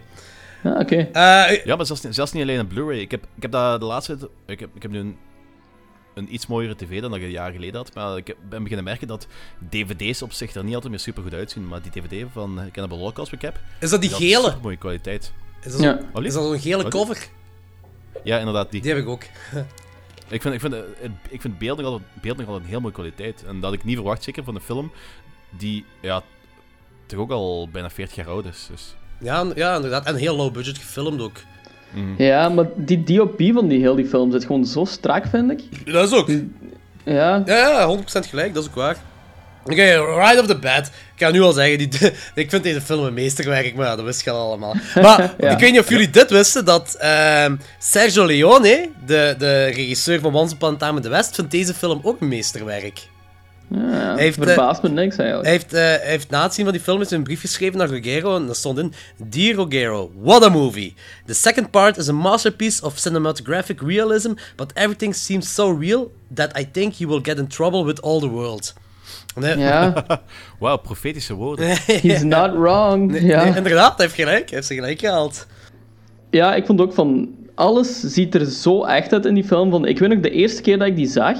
Ah, oké. Eh, Ja, maar zelfs, niet- zelfs niet alleen een Blu-ray. Ik heb, ik heb dat de laatste. Ik heb, ik heb nu een, een iets mooiere tv dan dat ik een jaar geleden had. Maar ik ben beginnen merken dat dvd's op zich er niet altijd meer super goed uitzien. Maar die dvd van Cannibal Holocaust wat ik heb... is dat die gele? super mooie kwaliteit. Is dat zo'n Ja. Ollie? is dat zo'n gele cover? Ja, inderdaad, die. Die heb ik ook. Ik vind, ik vind, eh, het, ik vind beeld, nog altijd, beeld nog altijd een heel mooie kwaliteit. En dat had ik niet verwacht, zeker van een film die ja, toch ook al bijna 40 jaar oud is. Dus, Ja, ja, inderdaad. En heel low budget gefilmd ook. mhm. Ja, maar die DOP van die heel die film zit gewoon zo strak, vind ik. Dat is ook. Ja. Ja, ja, 100% gelijk, dat is ook waar. Oké, right off the bat. Ik ga nu al zeggen, die, (laughs) ik vind deze film een meesterwerk, maar ja, dat wist je al allemaal. Maar (laughs) Ja. ik weet niet of jullie dit wisten, dat ehm, Sergio Leone, de, de regisseur van Once Upon a Time in the West, vindt deze film ook een meesterwerk. ja heeft, eh, verbaast me niks eigenlijk. Hij heeft, eh, hij heeft na het zien van die film eens een brief geschreven naar Rogero en daar stond in Dear Rogero, what a movie. The second part is a masterpiece of cinematographic realism, but everything seems so real that I think you will get in trouble with all the world. Nee, Ja, (laughs) Wauw, profetische woorden. he's not wrong. nee, ja. nee, inderdaad, hij heeft gelijk. Hij heeft ze gelijk gehaald. ja, ik vond ook van... Alles ziet er zo echt uit in die film. Van, ik weet nog de eerste keer dat ik die zag,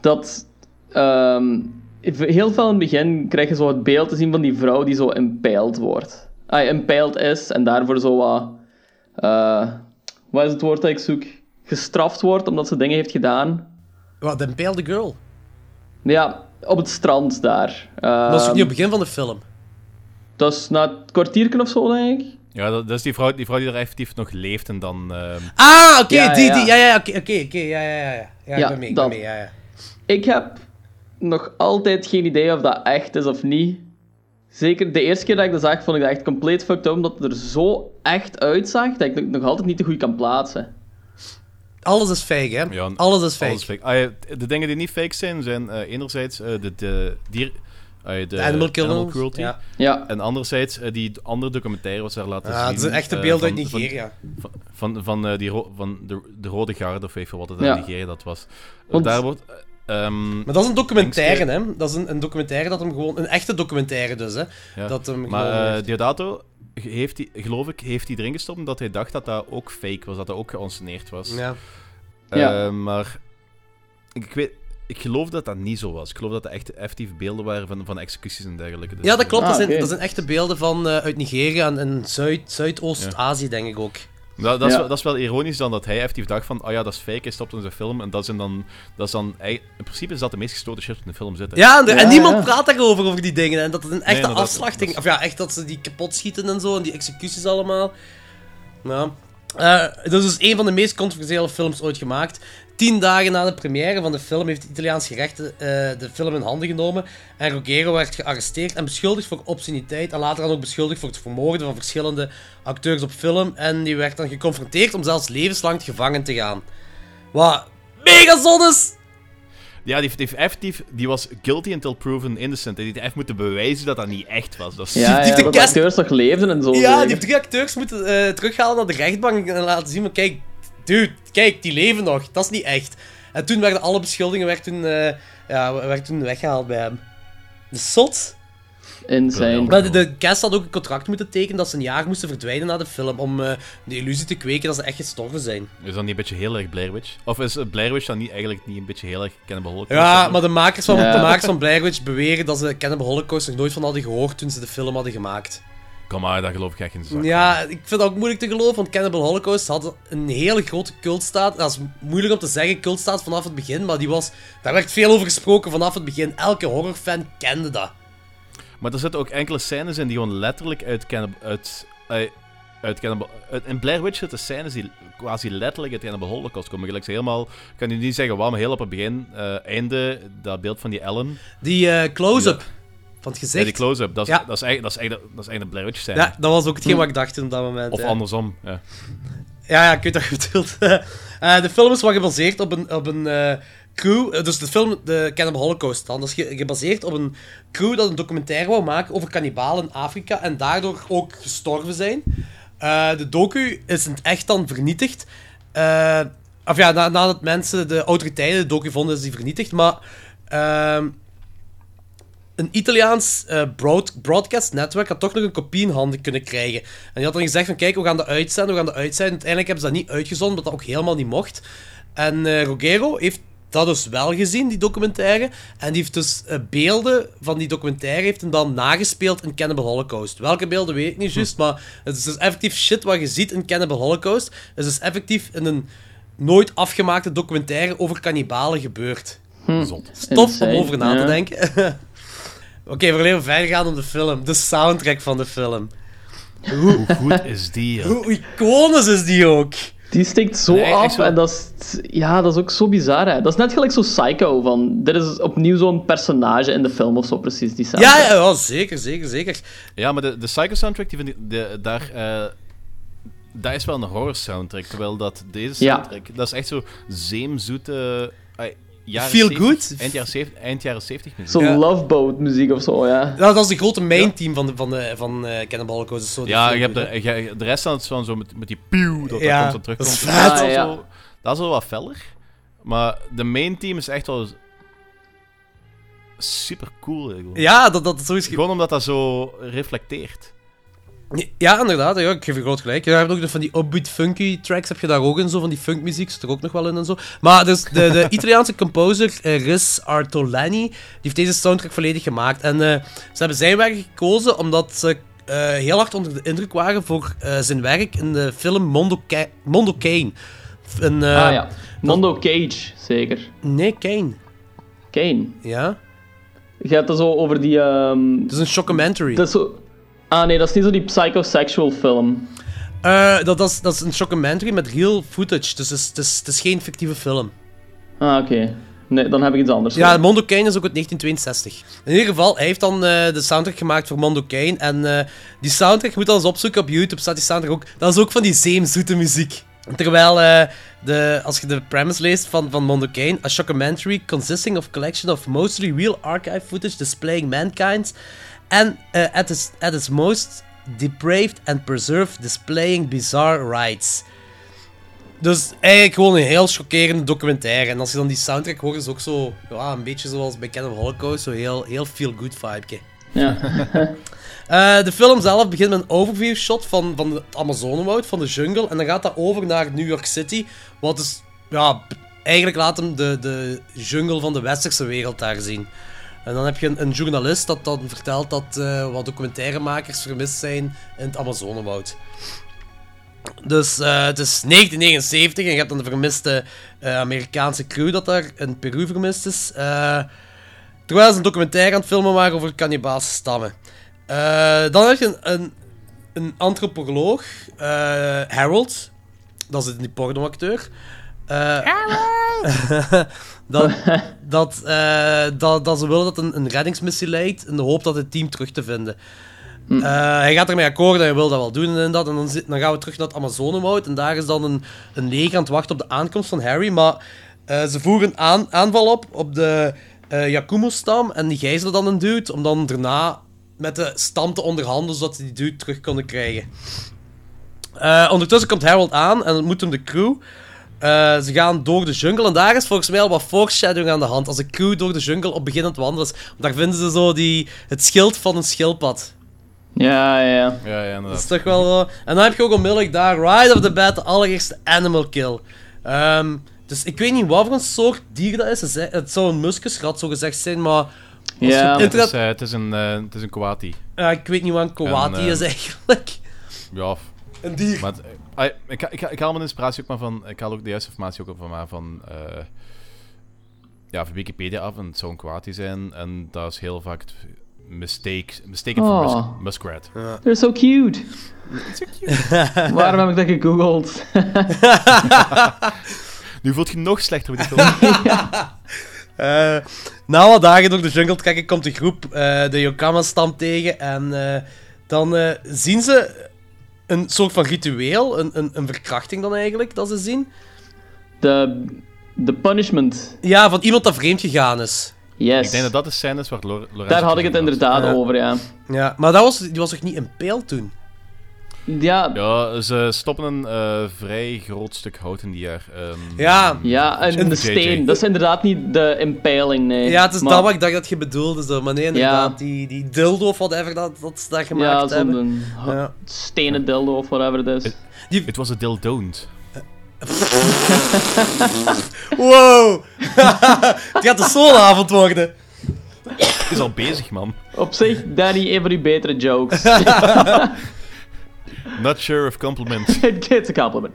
dat... ehm, heel veel in het begin krijg je zo het beeld te zien van die vrouw die zo impaled wordt. Ah, impaled is en daarvoor zo wat... eh, wat is het woord dat ik zoek? Gestraft wordt omdat ze dingen heeft gedaan. Wat, de Impaled Girl. Ja, op het strand daar. Dat was ook Ehm, niet op het begin van de film. dat is na het kwartiertje of zo, denk ik. Ja, dat, dat is die vrouw, die vrouw die er effectief nog leeft en dan... ehm, Ah, oké, ja, die, ja. die. Ja, ja, oké, oké, oké, ja, ja, ja. Ja, ja ik ben mee, ik ben mee, ja, ja. Ik heb nog altijd geen idee of dat echt is of niet. Zeker de eerste keer dat ik dat zag, vond ik dat echt compleet fucked up, omdat het er zo echt uitzag dat ik het nog altijd niet te goed kan plaatsen. Alles is fake, hè? Ja, alles is fake. Alles fake. Ah, ja, de dingen die niet fake zijn, zijn eh, enerzijds eh, de, de dier... ah, ja, de Animal killings, cruelty. ja. Ja. En anderzijds eh, die andere documentaire wat ze daar laten Ja, zien. het is een echte beeld van- uit Nigeria. Van, van, van, eh, die ro- van de, de Rode Garde, of weet je wat het Ja. in Nigeria dat was. Want- Daar wordt... eh, ehm, Maar dat is een documentaire, hè? Dat is een, een documentaire dat hem gewoon... Een echte documentaire dus, hè? Ja. Dat hem maar eh. Diodato, heeft hij, geloof ik, heeft hij erin gestopt omdat hij dacht dat dat ook fake was, dat dat ook geanceneerd was. Ja. Eh, Ja. Maar ik, weet, ik geloof dat dat niet zo was. Ik geloof dat dat echt effectief beelden waren van, van executies en dergelijke. Dus, Ja, dat klopt. Ah, dat, zijn, dat zijn echte beelden van, eh, uit Nigeria en, en Zuid, Zuidoost-Azië, denk ik ook. Dat, dat, is, Ja. wel- dat is wel ironisch dan dat hij effectief dacht van, oh ja, dat is fake, hij stopt in zijn film. En dat is dan, dat is dan in principe is dat de meest gestoten shit in de film zitten. Ja, en, de- en Ja, niemand ja. praat daarover, over die dingen. En dat het een echte inderdaad, afslachting... dat is- Of ja, echt dat ze die kapot schieten en zo, en die executies allemaal. Ja. Eh, dat is dus een van de meest controversiële films ooit gemaakt. Tien dagen na de première van de film heeft het Italiaans gerecht eh, de film in handen genomen. En Ruggero werd gearresteerd en beschuldigd voor obsceniteit. En later dan ook beschuldigd voor het vermoorden van verschillende acteurs op film. En die werd dan geconfronteerd om zelfs levenslang gevangen te gaan. Wat mega zot is! Ja, die, heeft- die, heeft effectief, die was guilty until proven innocent. Die heeft echt moeten bewijzen dat dat niet echt was. Dat Ja, (laughs) die ja, de dat de cast- acteurs nog leefden en zo. Ja, die heeft drie acteurs moeten eh, terughalen naar de rechtbank en laten zien van, kijk, dude, kijk, die leven nog. Dat is niet echt. En toen werden alle beschuldigingen werd toen, eh, ja, werd toen weggehaald bij hem. Is zot. Insane. Maar de, de cast had ook een contract moeten tekenen dat ze een jaar moesten verdwijnen na de film om eh, de illusie te kweken dat ze echt gestorven zijn. Is dat niet een beetje heel erg Blair Witch? Of is eh, Blair Witch dan niet, eigenlijk niet een beetje heel erg Cannibal Holocaust? Ja, maar de makers van, Ja. de makers van Blair Witch beweren dat ze Cannibal Holocaust nog nooit van hadden gehoord toen ze de film hadden gemaakt. Kom maar, daar geloof ik echt in. zak. Ja, ik vind dat ook moeilijk te geloven, want Cannibal Holocaust had een hele grote cultstaat. Dat is moeilijk om te zeggen, cultstaat vanaf het begin, maar die was, daar werd veel over gesproken vanaf het begin. Elke horrorfan kende dat. Maar er zitten ook enkele scènes in die gewoon letterlijk uit Cannibal... Uit, eh, uit Cannibal uit, in Blair Witch zitten scènes die quasi letterlijk uit Cannibal Holocaust komen. Gelijk helemaal... Ik kan nu niet zeggen waarom, maar heel op het begin, eh, einde, dat beeld van die Ellen. Die eh, close-up van het Ja, gezicht. die close-up, dat is, Ja. dat is, eigenlijk, dat is eigenlijk, dat is eigenlijk een Blair Witch scène. Ja, dat was ook hetgeen wat ik dacht op dat moment. Of ja. andersom, ja. Ja, ja, ik weet wat je bedoelt. (laughs) Eh, de film is wel gebaseerd op een, op een eh, crew... eh, dus de film, de Cannibal Holocaust dan, dat is ge- gebaseerd op een crew dat een documentaire wou maken over kannibalen in Afrika en daardoor ook gestorven zijn. De docu is in het echt dan vernietigd. Of ja, na- nadat mensen, de autoriteiten, de docu vonden, is die vernietigd. Maar ehm, een Italiaans broad, broadcast netwerk had toch nog een kopie in handen kunnen krijgen. En die had dan gezegd van, kijk, we gaan dat uitzenden, we gaan dat uitzenden. Uiteindelijk hebben ze dat niet uitgezonden, omdat dat ook helemaal niet mocht. En eh Ruggero heeft dat dus wel gezien, die documentaire. En die heeft dus eh, beelden van die documentaire heeft hem dan nagespeeld in Cannibal Holocaust. Welke beelden weet ik niet juist, maar het is dus effectief shit wat je ziet in Cannibal Holocaust. Het is dus effectief in een nooit afgemaakte documentaire over kannibalen gebeurd. Zot. Stof om over na te ja. denken. (laughs) Oké, we gaan even verder gaan om de film. De soundtrack van de film. Hoe goed is die, joh? Hoe iconisch is die ook? Die steekt zo Nee, af zo. en dat is, ja, dat is ook zo bizar. Hè. Dat is net gelijk zo Psycho van. Dit is opnieuw zo'n personage in de film of zo, precies. Die Ja, soundtrack. ja, ja, zeker, zeker, zeker. Ja, maar de, de Psycho soundtrack, die vind ik, de, daar, eh, dat is wel een horror soundtrack. Terwijl dat deze Ja. soundtrack, dat is echt zo zeemzoete. Jaren Feel 70 good? Eind jaren 70, eind jaren 70 muziek. Zo'n Ja. Love Boat muziek of zo, ja. Nou, dat is de grote main team van, de, van, de, van eh Cannibal Holocaust. is zo die Ja, je hebt de, je- de rest van het is van zo met, met die pieuw, dat Ja, dat constant dat is terugkomt. vet. Dat, is Ah, ja. dat is wel wat feller. Maar de main team is echt wel super cool. Gewoon. Ja, dat, dat is sowieso... Gewoon omdat dat zo reflecteert. Ja, inderdaad. Ja, ik geef je groot gelijk. Je hebt ook nog van die upbeat funky tracks, heb je daar ook in, zo van die funkmuziek, zit er ook nog wel in en zo. Maar dus de, de (laughs) Italiaanse composer eh, Riz Artolani, die heeft deze soundtrack volledig gemaakt. En eh, ze hebben zijn werk gekozen omdat ze eh, heel hard onder de indruk waren voor zijn werk in de film Mondo, Ca- Mondo Kane. Ah ja. Mondo Cage, zeker. Nee, Kane. Kane. Ja? Je hebt het zo over die... ehm, Het is een shockumentary. dat is zo... Ah nee, dat is niet zo die psychosexual film. Eh, dat, dat, is, dat is een shockumentary met real footage, dus het is, het is, het is geen fictieve film. Ah, oké. Nee, dan heb ik iets anders. Ja, Mondo Kane is ook uit 1962. In ieder geval, hij heeft dan eh, de soundtrack gemaakt voor Mondo Kane. En eh, die soundtrack, je moet dan eens opzoeken op YouTube, staat die soundtrack ook. Dat is ook van die zeemzoete muziek. Terwijl, de, als je de premise leest van, van Mondo Kane, a shockumentary consisting of collection of mostly real archive footage displaying mankind and uh, at, its, at its most depraved and preserved displaying bizarre rites. Dus eigenlijk gewoon een heel chockerende documentaire. En als je dan die soundtrack hoort, is het ook zo, ja, een beetje zoals bij Ken of Holocaust, zo heel, heel feel-good vibe. Ja. (laughs) Eh, de film zelf begint met een overview shot van, van het Amazonewoud, van de jungle. En dan gaat dat over naar New York City. Wat is, ja, eigenlijk laat hem de, de jungle van de westerse wereld daar zien. En dan heb je een, een journalist dat dan vertelt dat eh, wat documentairemakers vermist zijn in het Amazonewoud. Dus eh, het is 1979 en je hebt dan de vermiste eh, Amerikaanse crew dat daar in Peru vermist is. Terwijl ze een documentaire aan het filmen waren over cannibaalse stammen. Dan heb je een, een, een antropoloog, Harold. Dat is die pornoacteur. Eh (laughs) dat, (laughs) dat, eh, dat, dat ze willen dat een, een reddingsmissie leidt in de hoop dat het team terug te vinden. Eh, hij gaat ermee akkoord en hij wil dat wel doen en dat. En dan, zit- dan gaan we terug naar het Amazonewoud. En daar is dan een, een leger aan het wachten op de aankomst van Harry. Maar eh, ze voeren aan, aanval op op de eh Yakumo-stam. En die gijzelen dan een dude. Om dan daarna met de stam te onderhandelen zodat ze die dude terug konden krijgen. Ondertussen komt Harold aan en ontmoet hem de crew. Eh, ze gaan door de jungle en daar is volgens mij al wat foreshadowing aan de hand. Als de crew door de jungle op begin aan het wandelen is. Daar vinden ze zo die, het schild van een schildpad. Ja, ja, ja. Ja, ja, Dat is inderdaad. toch wel... zo- En dan heb je ook onmiddellijk daar Ride of the Bat, de allereerste animal kill. Ehm, dus ik weet niet wat voor een soort dier dat is. Het zou een muskusrat zo gezegd zijn, maar... Ja. Het is, eh, het is een, het is een ik weet niet wat een eh, is eigenlijk. Ja, Een dier. maar ah, ik, ik, ik haal mijn inspiratie ook maar van... Ik haal ook de juiste informatie ook van, maar van eh, ja, van Wikipedia af. En het zou een kwati zijn. En dat is heel vaak het mistake, mistaken for Oh. mus- muskrat. They're so cute. (laughs) Waarom heb ik dat gegoogeld? (laughs) Nu voelt je nog slechter met die film. (laughs) Eh, na wat dagen door de jungle trekken komt de groep eh, de Yokama-stam tegen. En eh, dan eh, zien ze een soort van ritueel, een, een, een verkrachting dan eigenlijk, dat ze zien. De, de punishment. Ja, van iemand dat vreemd gegaan is. Yes. Ik denk dat dat de scène is waar Lor Lorenzo Daar had ik het inderdaad over, ja. Ja, maar dat was, die was toch niet impaled toen? Ja, Ja, ze stoppen een eh, vrij groot stuk hout in die jaar. Ehm, Ja. ja en In de JJ. steen. Dat is inderdaad niet de impaling, nee. Ja, het is Maar- dat wat ik dacht dat je bedoelde. Zo. Maar nee, inderdaad, Ja. die, die dildo of whatever dat, dat ze daar Ja, gemaakt hebben. zo'n Ja. stenen dildo of whatever het is. Het was een deel don't. (laughs) Wow! (laughs) het gaat een soloavond worden. Het is al bezig, man. Op zich, Danny, een van die betere jokes. (laughs) Not sure of (laughs) compliment. It's a compliment.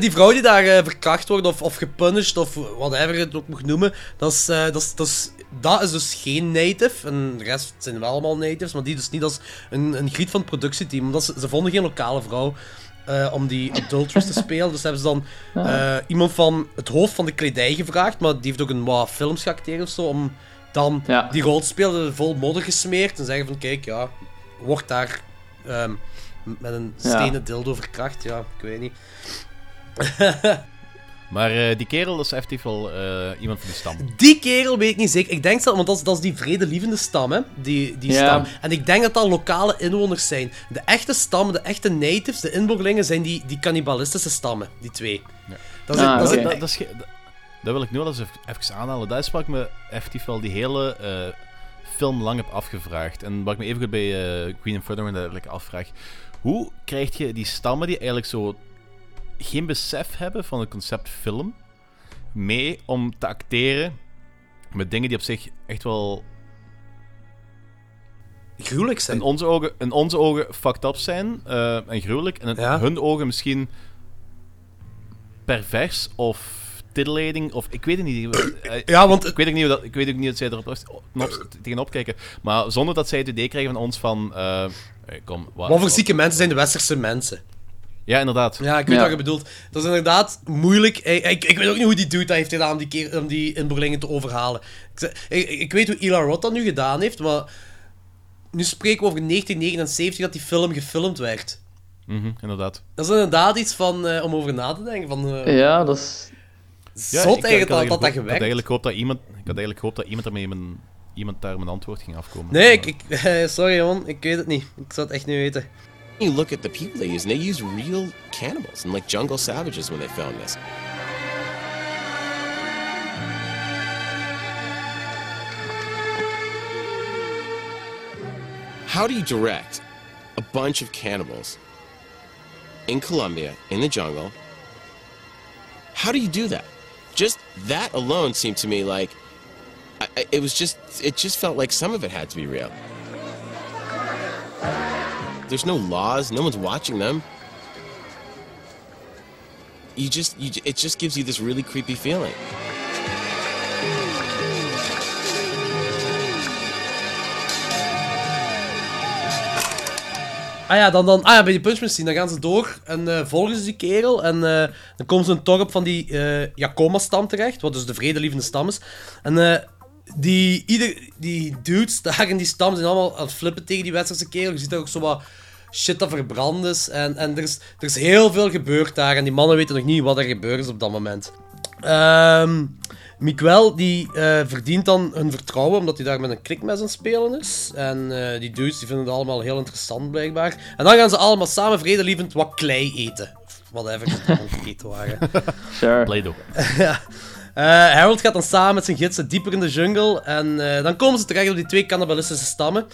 Die vrouw die daar eh, verkracht wordt of, of gepunished of whatever je het ook moet noemen, dat is, eh, dat, is, dat, is, dat is dus geen native. En de rest zijn wel allemaal natives, maar die dus niet als een, een griet van het productieteam. Omdat ze, ze vonden geen lokale vrouw eh, om die adulteress te spelen. Dus hebben ze dan (laughs) eh, iemand van het hoofd van de kledij gevraagd, maar die heeft ook een wat films geacteerd of zo, om dan Ja. die rol te spelen, vol modder gesmeerd en zeggen van kijk, ja, wordt daar ehm, met een Ja. stenen dildo verkracht. Ja, ik weet niet. (laughs) Maar eh, die kerel is effectief wel eh, iemand van die stam. Die kerel weet ik niet zeker. Ik denk dat, want dat is, dat is die vredelievende stam, hè? Die, die Ja. stam. En ik denk dat dat lokale inwoners zijn. De echte stammen, de echte natives, de inboorlingen, zijn die, die cannibalistische stammen. Die twee. Ja. Dat is, Ah, dat is Dat, oké. dat, dat is ge- dat- dat wil ik nu wel eens even, aanhalen. Daar ik me effectief wel die hele eh, film lang heb afgevraagd. En wat ik me even goed bij eh Queen and Further eigenlijk afvraag. Hoe krijg je die stammen die eigenlijk zo geen besef hebben van het concept film mee om te acteren met dingen die op zich echt wel gruwelijk zijn. in onze ogen, in onze ogen fucked up zijn eh, en gruwelijk. En in Ja. hun ogen misschien pervers of titillating of ik weet het niet. (clears throat) Eh, Ja, want ik weet ook niet, dat, ik weet ook niet dat zij erop op, tegenop kijken. Maar zonder dat zij het idee krijgen van ons van... eh, eh, kom, wa- wat voor wa- zieke mensen zijn de westerse mensen? Ja, inderdaad. Ja, ik weet Ja. wat je bedoelt. Dat is inderdaad moeilijk. Ik, ik, ik weet ook niet hoe die dude dat heeft gedaan om die, keer, om die inboorlingen te overhalen. Ik, ik, ik weet hoe Eli Roth dat nu gedaan heeft, maar nu spreken we over 1979 dat die film gefilmd werd. Mhm, inderdaad. Dat is inderdaad iets van, eh, om over na te denken. Van, eh, Ja, dat is... Ja, Zot ik- ik eigenlijk had dat dat, dat Ik had gewerkt. eigenlijk gehoopt dat iemand, ik had eigenlijk gehoopt dat iemand, daarmee mijn, iemand daar mijn antwoord ging afkomen. Nee, ik, ik, (laughs) sorry man, ik weet het niet. Ik zou het echt niet weten. You look at the people they use, and they use real cannibals and like jungle savages when they filmed this. How do you direct a bunch of cannibals in Colombia, in the jungle? How do you do that? Just that alone seemed to me like it was just it just felt like some of it had to be real. There's no laws. No one's watching them. You just, you, it just gives you this really creepy feeling. Ah ja, dan, dan, ah ja, bij die punchmachine, dan gaan ze door en eh, volgen ze die kerel. En eh, dan komen ze een dorp van die eh Yakoma-stam terecht, wat dus de vredelievende stam is. En die, ieder, die dudes daar in die stam zijn allemaal aan het flippen tegen die westerse kerel. Je ziet daar ook zo wat shit dat verbrand is. En, en er, is, er is heel veel gebeurd daar. En die mannen weten nog niet wat er gebeurd is op dat moment. Ehm Miguel die eh, verdient dan hun vertrouwen omdat hij daar met een klikmes aan het spelen is. En eh, die dudes die vinden het allemaal heel interessant blijkbaar. En dan gaan ze allemaal samen vredelievend wat klei eten. Of whatever ze dan gegeten (laughs) waren. (laughs) Sure. Play-Doh. ja. Eh, Harold gaat dan samen met zijn gidsen dieper in de jungle. En eh, dan komen ze terecht op die twee cannibalistische stammen.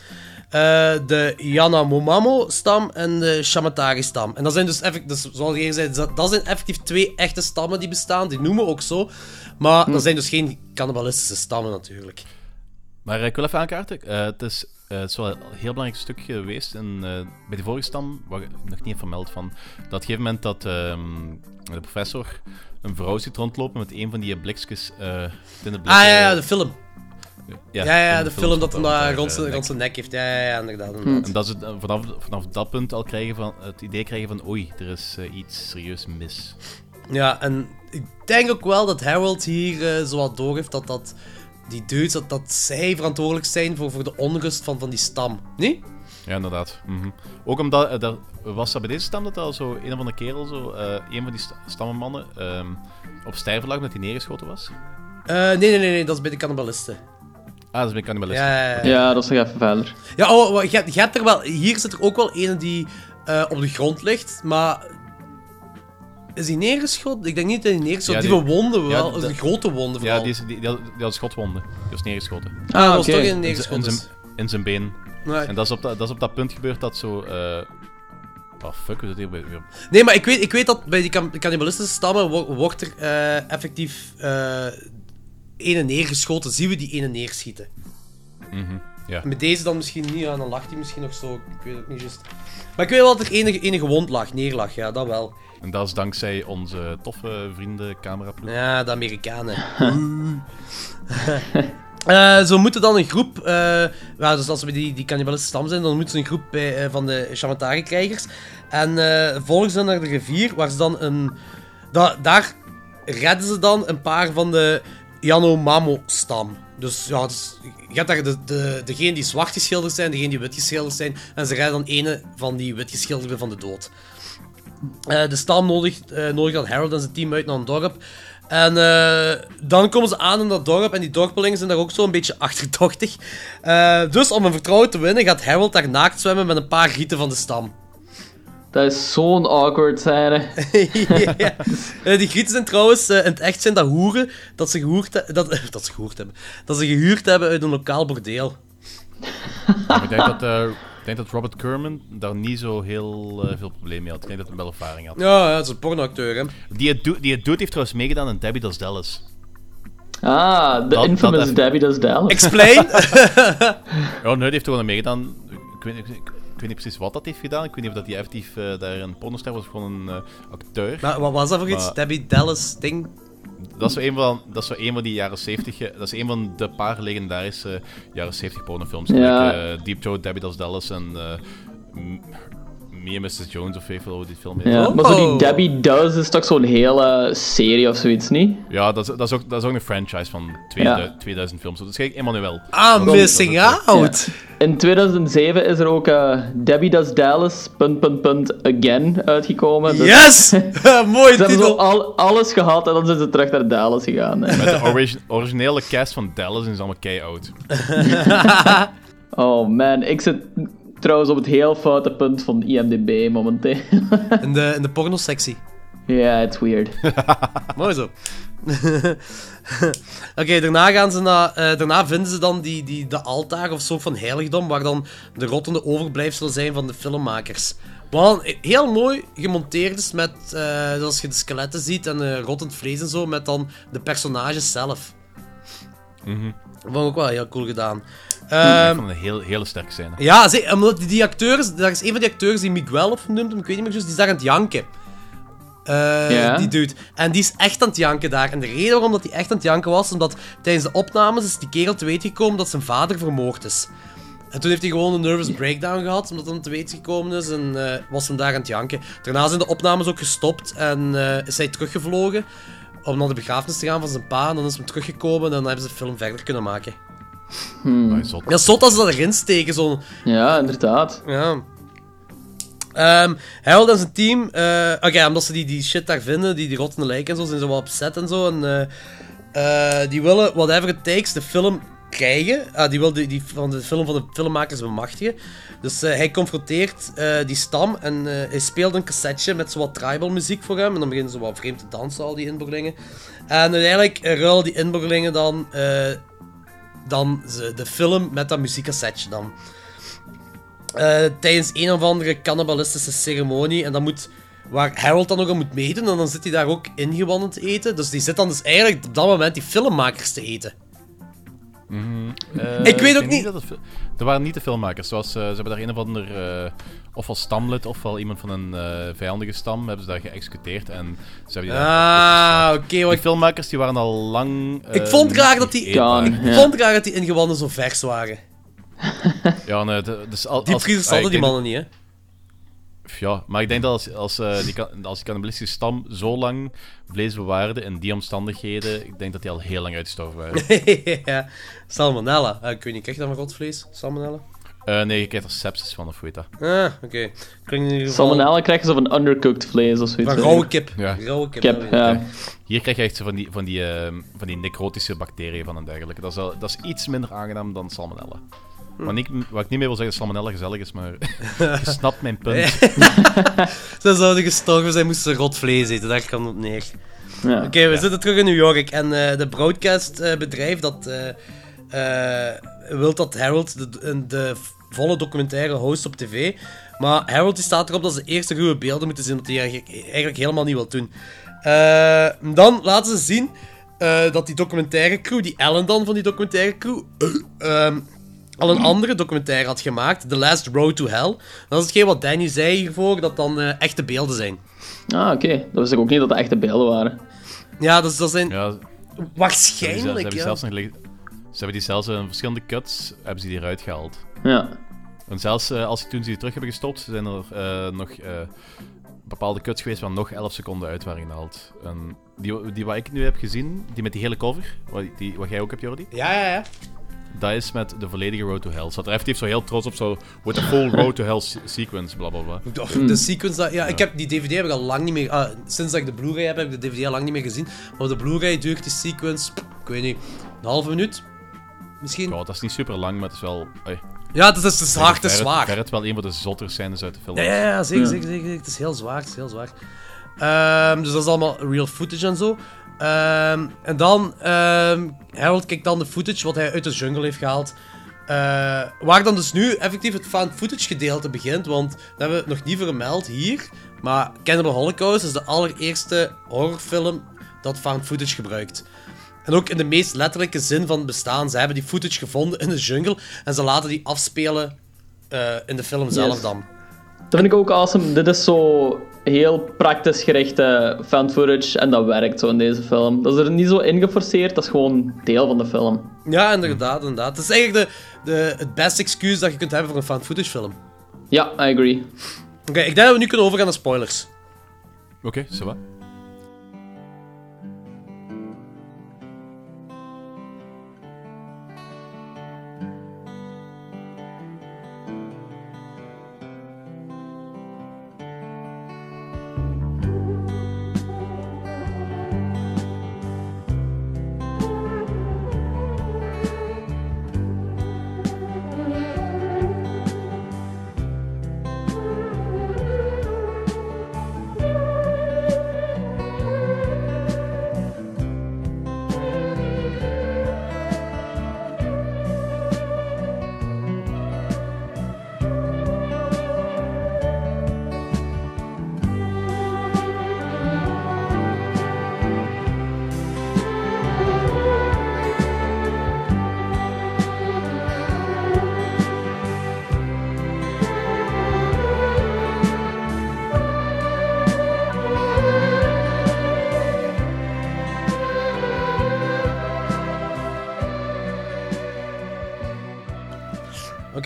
Eh, de Yanomamo-stam en de Shamatari-stam. En dat zijn dus, effect, dus zoals je zei, dat, dat zijn effectief twee echte stammen die bestaan. Die noemen we ook zo. Maar dat zijn dus geen cannibalistische stammen natuurlijk. Maar eh, ik wil even aankaarten. eh, het, is, eh, het is wel een heel belangrijk stuk geweest. En, eh, bij de vorige stam, waar ik nog niet vermeld van. Dat op een gegeven moment dat ehm, de professor een vrouw ziet rondlopen met een van die blikjes uh, in het blik. Ah ja, ja, de film. Ja, Ja, ja, de film dat hem daar, eh, rond zijn- nek. rond zijn nek heeft. Ja, ja, ja inderdaad. inderdaad. En dat is het, eh, vanaf, vanaf dat punt al krijgen van, het idee krijgen van oei, er is eh, iets serieus mis. Ja, en ik denk ook wel dat Harold hier eh zo wat door heeft dat, dat die dudes, dat, dat zij verantwoordelijk zijn voor, voor de onrust van, van die stam. Nee? Ja, inderdaad. Mhm. Ook omdat, dat, was dat bij deze stam dat al zo een of andere kerel, zo, eh, een van die st stammenmannen, ehm, op sterven lag omdat hij neergeschoten was? Eh, nee, nee, nee, nee, dat is bij de cannibalisten. Ah, dat is bij cannibalisten. Ja, ja, ja. Ja, dat is nog even verder. Ja, oh, je, hebt- je hebt er wel... Hier zit er ook wel een die eh, op de grond ligt, maar... Is hij neergeschoten? Ik denk niet dat hij neergeschoten Ja, Die die- verwonden wel. ja, dat is een grote wonde vooral. Ja, die, is, die, die, had, die had schotwonden. Die was neergeschoten. Ah, dat was oké. toch In, neergeschoten. zijn, in zijn been. Nee. En dat is, op dat, dat is op dat punt gebeurd dat zo... eh oh, fuck, hoe zit hier weer? weer- Nee, maar ik weet, ik weet dat bij die can- cannibalistische stammen wo- wordt er eh, effectief eh ene neergeschoten. Zien we die ene neerschieten. Mhm, Ja. Met deze dan misschien niet, ja, dan lacht hij misschien nog zo. Ik weet het niet juist. Maar ik weet wel dat er enige, enige gewond lag, neerlag, ja, dat wel. En dat is dankzij onze toffe vrienden cameraploeg. Ja, de Amerikanen. (laughs) Eh, zo moeten dan een groep, ja, dus als we die, die cannibalistische stam zijn, dan moeten ze een groep bij, eh, van de Shamatari-krijgers. En volgen ze naar de rivier, waar ze dan een... Da daar redden ze dan een paar van de Yanomamo-stam. Dus ja, je hebt daar de, de, degene die zwart geschilderd zijn, degene die wit geschilderd zijn. En ze redden dan ene van die wit geschilderden van de dood. Eh, de stam nodigt, eh nodigt dan Harold en zijn team uit naar een dorp. En eh, dan komen ze aan in dat dorp en die dorpelingen zijn daar ook zo een beetje (laughs) achterdochtig. Eh, dus om hun vertrouwen te winnen gaat Harold daar naakt zwemmen met een paar gieten van de stam. Dat is zo'n awkward scène. (laughs) (laughs) ja. Eh, die grieten zijn trouwens, eh, in het echt zijn dat hoeren dat ze gehoord, he- dat, (laughs) dat ze gehoord hebben. Dat ze gehuurd hebben uit een lokaal bordeel. Ik denk dat, eh, ik denk dat Robert Kerman daar niet zo heel eh, veel probleem mee had. Ik denk dat hij wel ervaring had. Ja, ja, dat is een pornoacteur, hè. Die het, do- die het doet heeft trouwens meegedaan in Debbie Does Dallas. Ah, de Dat- dat infamous even- Debbie Does Dallas. Explain! Ja, nee, die heeft er aan meegedaan. Ik weet, ik weet niet precies wat dat heeft gedaan. Ik weet niet of dat hij effectief eh, daar een pornoster was of gewoon een eh, acteur. maar wat was dat voor iets? Debbie Dallas ding? Dat is zo een van, dat is zo een van die jaren 70. eh, Dat is een van de paar legendarische jaren 70 pornofilms. Ja. Like, eh, Deep Throat, Debbie Does Dallas en M- Me and Mrs. Jones of weet hoe die film heet. Ja, maar zo Oh. die Debbie Does is toch zo'n hele serie of zoiets, niet? Ja, dat is, dat, is ook, dat is ook een franchise van 2000, 2000 films. Dat is gelijk Emmanuel. Ah, Dat missing dat is- out. In 2007 is er ook eh, Debbie Does Dallas, punt, punt, punt, again uitgekomen. Dus Yes! (laughs) (laughs) Mooi Ze hebben zo titel. al, alles gehad en dan zijn ze terug naar Dallas gegaan. hè. Met de origi- originele cast van Dallas is allemaal kei oud. (laughs) Oh man, ik zit trouwens op het heel foute punt van IMDb momenteel. (laughs) In de, in de pornosectie. Ja, it's weird. (laughs) Mooi zo. (laughs) Oké, daarna gaan ze naar, eh, daarna vinden ze dan die, die, de altaar of zo van heiligdom, waar dan de rottende overblijfselen zijn van de filmmakers. Wat heel mooi gemonteerd is met, eh, zoals je de skeletten ziet en eh, rottend vlees en zo, met dan de personages zelf. Mhm. Vond ik ook wel heel cool gedaan. ik Ehm, vond het een heel, hele sterke scène. ja, zie, omdat die, die acteurs, daar is een van die acteurs die Miguel of noemt hem, ik weet niet meer juist, die is daar aan het janken. Eh, Ja? Die dude. En die is echt aan het janken daar. En de reden waarom dat hij echt aan het janken was, omdat tijdens de opnames is die kerel te weten gekomen dat zijn vader vermoord is. En toen heeft hij gewoon een nervous breakdown gehad, omdat hij te weten gekomen is en eh, was hem daar aan het janken. Daarna zijn de opnames ook gestopt en eh, is hij teruggevlogen om naar de begrafenis te gaan van zijn pa. En dan is hij teruggekomen en dan hebben ze de film verder kunnen maken. Ah, zot. Ja, zot als ze dat erin steken, zo'n... Ja, inderdaad. Ja. Ehm Harold en zijn team, eh, oké, omdat ze die, die shit daar vinden, die, die rottende lijken en zo, zijn ze wel upset en zo. En eh, eh, die willen, whatever it takes, de film krijgen. Ah, die wil die, van de film van de filmmakers bemachtigen. Dus eh, hij confronteert eh, die stam en eh, hij speelt een cassetje met zowat tribal muziek voor hem. En dan beginnen ze wat vreemd te dansen, al die inboorlingen. En uiteindelijk ruilen die inboorlingen dan, dan de film met dat muziekcassetje dan. Tijdens een of andere cannibalistische ceremonie. En dan moet, waar Harold dan ook aan moet meedoen. En dan zit hij daar ook ingewanden te eten. Dus die zit dan dus eigenlijk op dat moment die filmmakers te eten. Ik weet ook niet- dat het fil- er waren niet de filmmakers. Zoals, eh, ze hebben daar een of ander, eh ofwel stamlid ofwel iemand van een eh, vijandige stam, hebben ze daar geëxecuteerd en ze hebben die daar Ah, oké. wat Die ik, filmmakers die waren al lang. ik vond graag dat die... Kan, Ik ja. vond graag dat die ingewanden zo vers waren. Ja, nee, de- dus al, Die als- priesters ik hadden die denk mannen niet, hè. Ja, maar ik denk dat als, als, eh, die, als die cannibalistische stam zo lang vlees bewaarde in die omstandigheden, ik denk dat die al heel lang uitgestorven waren. (laughs) ja. Salmonella. Ah, ik weet niet, krijg je dat van rotvlees? Salmonella? Eh, nee, je krijgt er sepsis van, of weet dat. Ah, oké. Ieder geval... Salmonella krijg je zo van undercooked vlees of zoiets. Van rauwe kip. Ja. Rauwe kip. Ja. Hier krijg je echt van die, van die, eh, van die necrotische bacteriën van en dergelijke. Dat is, al- dat is iets minder aangenaam dan salmonella. Wat, ik, wat ik niet meer wil zeggen dat salmonella gezellig is, maar (laughs) je snapt mijn punt. (laughs) Ze zouden gestorven zijn, moesten ze rot vlees eten. Daar kan het op neer. Ja. Oké, we zitten terug in New York. En eh, de broadcastbedrijf dat eh, eh, wil dat Harold de, de, volle documentaire host op tv. Maar Harold die staat erop dat ze eerst de ruwe beelden moeten zien, dat hij eigenlijk, eigenlijk helemaal niet wil doen. Eh, dan laten ze zien eh, dat die documentaire crew, die Ellen dan van die documentaire crew, (clears throat) ehm, al een andere documentaire had gemaakt, The Last Road to Hell. Dat is hetgeen wat Danny zei hiervoor, dat dan eh, echte beelden zijn. Ah, oké. Dat wist ik ook niet dat dat echte beelden waren. Ja, dus dat zijn Ja, ze ze waarschijnlijk, ja. zelfs nog ze hebben die zelfs in verschillende cuts hebben ze die eruit gehaald. Ja. En zelfs eh, als ze toen ze die terug hebben gestopt, zijn er eh, nog eh, bepaalde cuts geweest waar nog 11 seconden uit waren gehaald. En die, die wat ik nu heb gezien, die met die hele cover, wat, die, wat jij ook hebt, Jordi, Ja, ja, ja. Dat is met de volledige Road to Hell. Zat er effectief zo heel trots op, zo, with a full Road to Hell se- sequence, bla bla bla. De sequence, dat, ja, ik heb die DVD heb ik al lang niet meer. ah, sinds dat ik de Blu-ray heb, heb ik de DVD al lang niet meer gezien. Maar de Blu-ray duurt die sequence, ik weet niet, een halve minuut? Misschien? Ja, dat is niet super lang, maar het is wel... Ja, het is, het is hard, ver- zwaar. het wel een van de zottere scènes uit de film. Ja, ja, ja, zeker, Ja. zeker, zeker. Het is heel zwaar, het is heel zwaar. Ehm, dus dat is allemaal real footage en zo. Ehm, en dan, ehm, Harold kijkt dan de footage wat hij uit de jungle heeft gehaald. Eh, waar dan dus nu effectief het found footage gedeelte begint, want dat hebben we nog niet vermeld hier. Maar Cannibal Holocaust is de allereerste horrorfilm dat found footage gebruikt. En ook in de meest letterlijke zin van het bestaan. Ze hebben die footage gevonden in de jungle en ze laten die afspelen eh, in de film zelf Yes. dan. Dat vind ik ook awesome. Dit is zo heel praktisch gerichte found footage en dat werkt zo in deze film. Dat is er niet zo ingeforceerd, dat is gewoon deel van de film. Ja, inderdaad, inderdaad. Het is eigenlijk de, de, het beste excuus dat je kunt hebben voor een found footage film. Ja, I agree. Oké, ik denk dat we nu kunnen overgaan naar spoilers. Oké, ça va.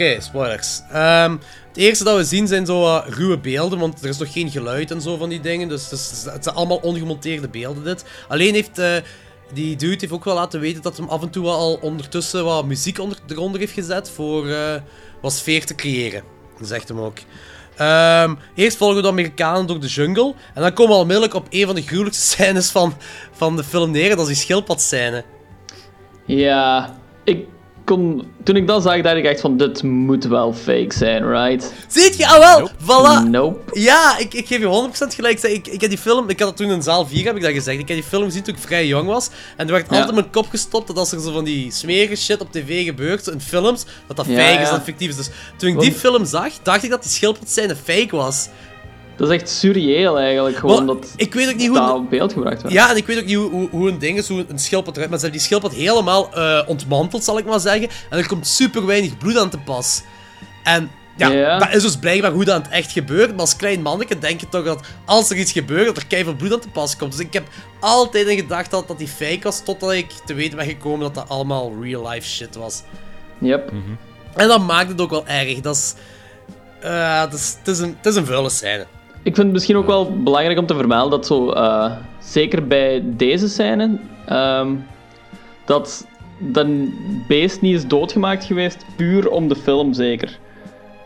Oké, spoilers. Ehm, het eerste dat we zien zijn zo ruwe beelden, want er is nog geen geluid en zo van die dingen. Dus het, het zijn allemaal ongemonteerde beelden, dit. Alleen heeft eh, die dude heeft ook wel laten weten dat hem af en toe al ondertussen wat muziek onder, eronder heeft gezet voor eh, wat sfeer te creëren. Zegt hem ook. Ehm, eerst volgen we de Amerikanen door de jungle. En dan komen we onmiddellijk op een van de gruwelijkste (laughs) scènes van, van de film neer. Dat is die schildpadscène. Ja, ik kon... Toen ik dat zag, dacht ik echt van, dit moet wel fake zijn, right? Ziet je? Ah wel, voilà. Nope. Ja, ik, ik geef je 100% gelijk. Ik, zei, ik, heb die film, ik had dat toen in zaal 4, heb ik dat gezegd. Ik heb die film gezien toen ik vrij jong was. En er werd Ja. altijd in mijn kop gestopt dat als er zo van die smerige shit op tv gebeurt, in films, dat dat Ja, fake is, ja. dat fictief is. Dus toen ik die film zag, dacht ik dat die schildpadscène fake was. Dat is echt surreëel eigenlijk, gewoon dat ik weet ook niet hoe... dat op beeld gebracht werd. Ja, en ik weet ook niet hoe, hoe, hoe een ding is, hoe een schildpad eruit. Maar ze hebben die schildpad helemaal eh, ontmanteld, zal ik maar zeggen. En er komt super weinig bloed aan te pas. En ja, dat is dus blijkbaar hoe dat in het echt gebeurt. Maar als klein manneke denk je toch dat als er iets gebeurt, dat er keihard bloed aan te pas komt. Dus ik heb altijd in gedacht dat dat die fake was, totdat ik te weten ben gekomen dat dat allemaal real life shit was. Yep. En dat maakt het ook wel erg. Dat is... eh, dat is het, is een, het is een vuile scène. Ik vind het misschien ook wel belangrijk om te vermelden dat zo, eh, zeker bij deze scène, ehm, dat dat beest niet is doodgemaakt geweest puur om de film, zeker.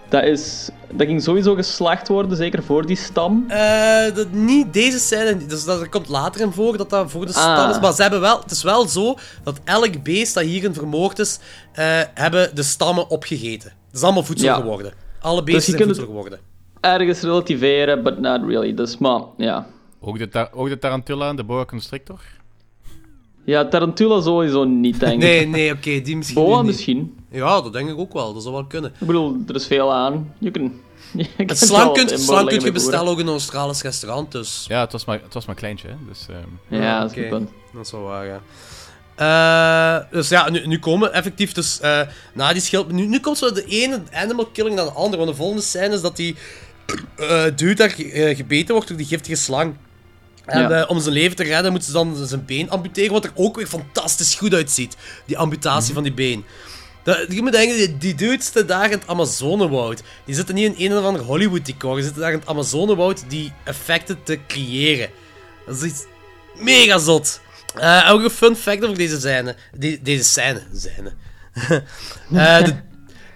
Dat, is, dat ging sowieso geslacht worden, zeker voor die stam. Eh, dat, niet deze scène, dus dat komt later in voor, dat dat voor de stam Ah. is. Maar ze hebben wel, het is wel zo dat elk beest dat hierin vermoord is, eh, hebben de stammen opgegeten. Het is allemaal voedsel Ja. geworden. Alle Dus beesten zijn kunt voedsel het- geworden. Ergens relativeren, but not really. Dus, maar, ja. Ook de, ta- ook de tarantula en de boa constrictor? Ja, Tarantula sowieso niet, denk ik. Nee, nee, oké, die misschien Boa misschien. Ja, dat denk ik ook wel. Dat zou wel kunnen. Ik bedoel, er is veel aan. Je kunt (laughs) Het slang kunt, slang kunt je bestellen ook in een Australisch restaurant, dus... Ja, het was maar, het was maar kleintje, hè. Dus, ehm, Ja, dat is oké. een punt. Dat is wel waar, ja. Eh, dus ja, nu, nu komen effectief dus eh, na die schild... Nu, nu komt zo de ene animal killing naar de andere. Want de volgende scène is dat die dude daar eh, gebeten wordt door die giftige slang. En Ja. eh, om zijn leven te redden moeten ze dan zijn been amputeren, wat er ook weer fantastisch goed uitziet. Die amputatie van die been. Dat, je moet denken, die, die dudes zitten daar in het Amazonewoud. Die zitten niet in een of ander Hollywood decor. Die zitten daar in het Amazonewoud die effecten te creëren. Dat is iets mega zot. Eh, ook een fun fact over deze scène. Die, deze scène. scène. (laughs) Eh, de,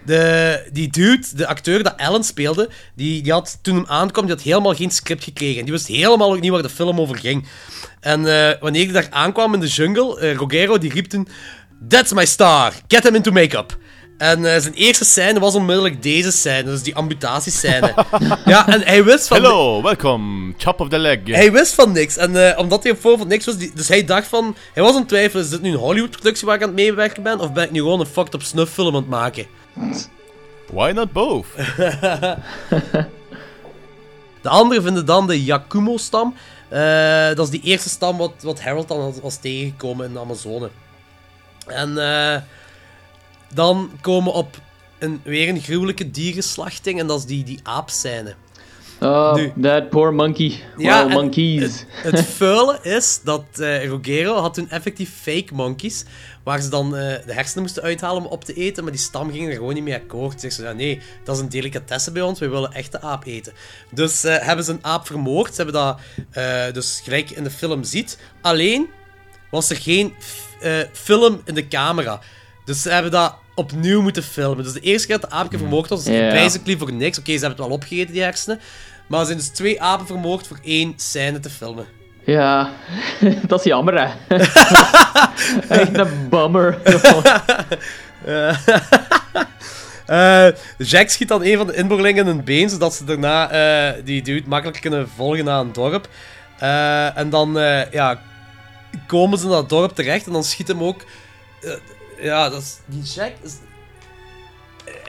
de, die dude, de acteur dat Ellen speelde, die, die had toen hem aankwam, die had helemaal geen script gekregen. En die wist helemaal ook niet waar de film over ging. En eh, wanneer hij daar aankwam in de jungle, eh, Rogero die riep toen... That's my star, get him into make-up. En eh, zijn eerste scène was onmiddellijk deze scène, dus die amputatiescène. (laughs) ja, en hij wist van... Hello, welcome, chop of the leg. Hij wist van niks. En omdat hij op voorhand van niks wist, dus hij dacht van... Hij was aan het twijfelen, is dit nu een Hollywood-productie waar ik aan het meewerken ben? Of ben ik nu gewoon een fucked up snuff-film aan het maken? Why not both? (laughs) De anderen vinden dan de Yakumo-stam. Eh, dat is die eerste stam wat, wat Harold dan was- was tegengekomen in de Amazone. En eh, dan komen we op een, weer een gruwelijke dierenslachting. En dat is die, die aapscène. Oh, Nu. that poor monkey. Ja, monkeys. Het, het vuile is dat eh Rogero had toen effectief fake monkeys, waar ze dan eh, de hersenen moesten uithalen om op te eten, maar die stam ging er gewoon niet mee akkoord. Zegt ze, ja, nee, dat is een delicatesse bij ons, wij willen echte aap eten. Dus eh, hebben ze een aap vermoord, ze hebben dat eh, dus gelijk in de film ziet. Alleen was er geen film in de camera. Dus ze hebben dat opnieuw moeten filmen. Dus de eerste keer dat de aapje vermoord was, was Ja. basically voor niks. Oké, ze hebben het wel opgegeten, die hersenen. Maar er zijn dus twee apen vermoord voor één scène te filmen. Ja, (laughs) dat is jammer, hè. (laughs) Echt een bummer. (laughs) Eh, Jack schiet dan een van de inboorlingen in een been, zodat ze daarna eh, die dude makkelijk kunnen volgen naar een dorp. Eh, en dan ja, komen ze naar het dorp terecht en dan schiet hem ook. ja, dat is, die Jack is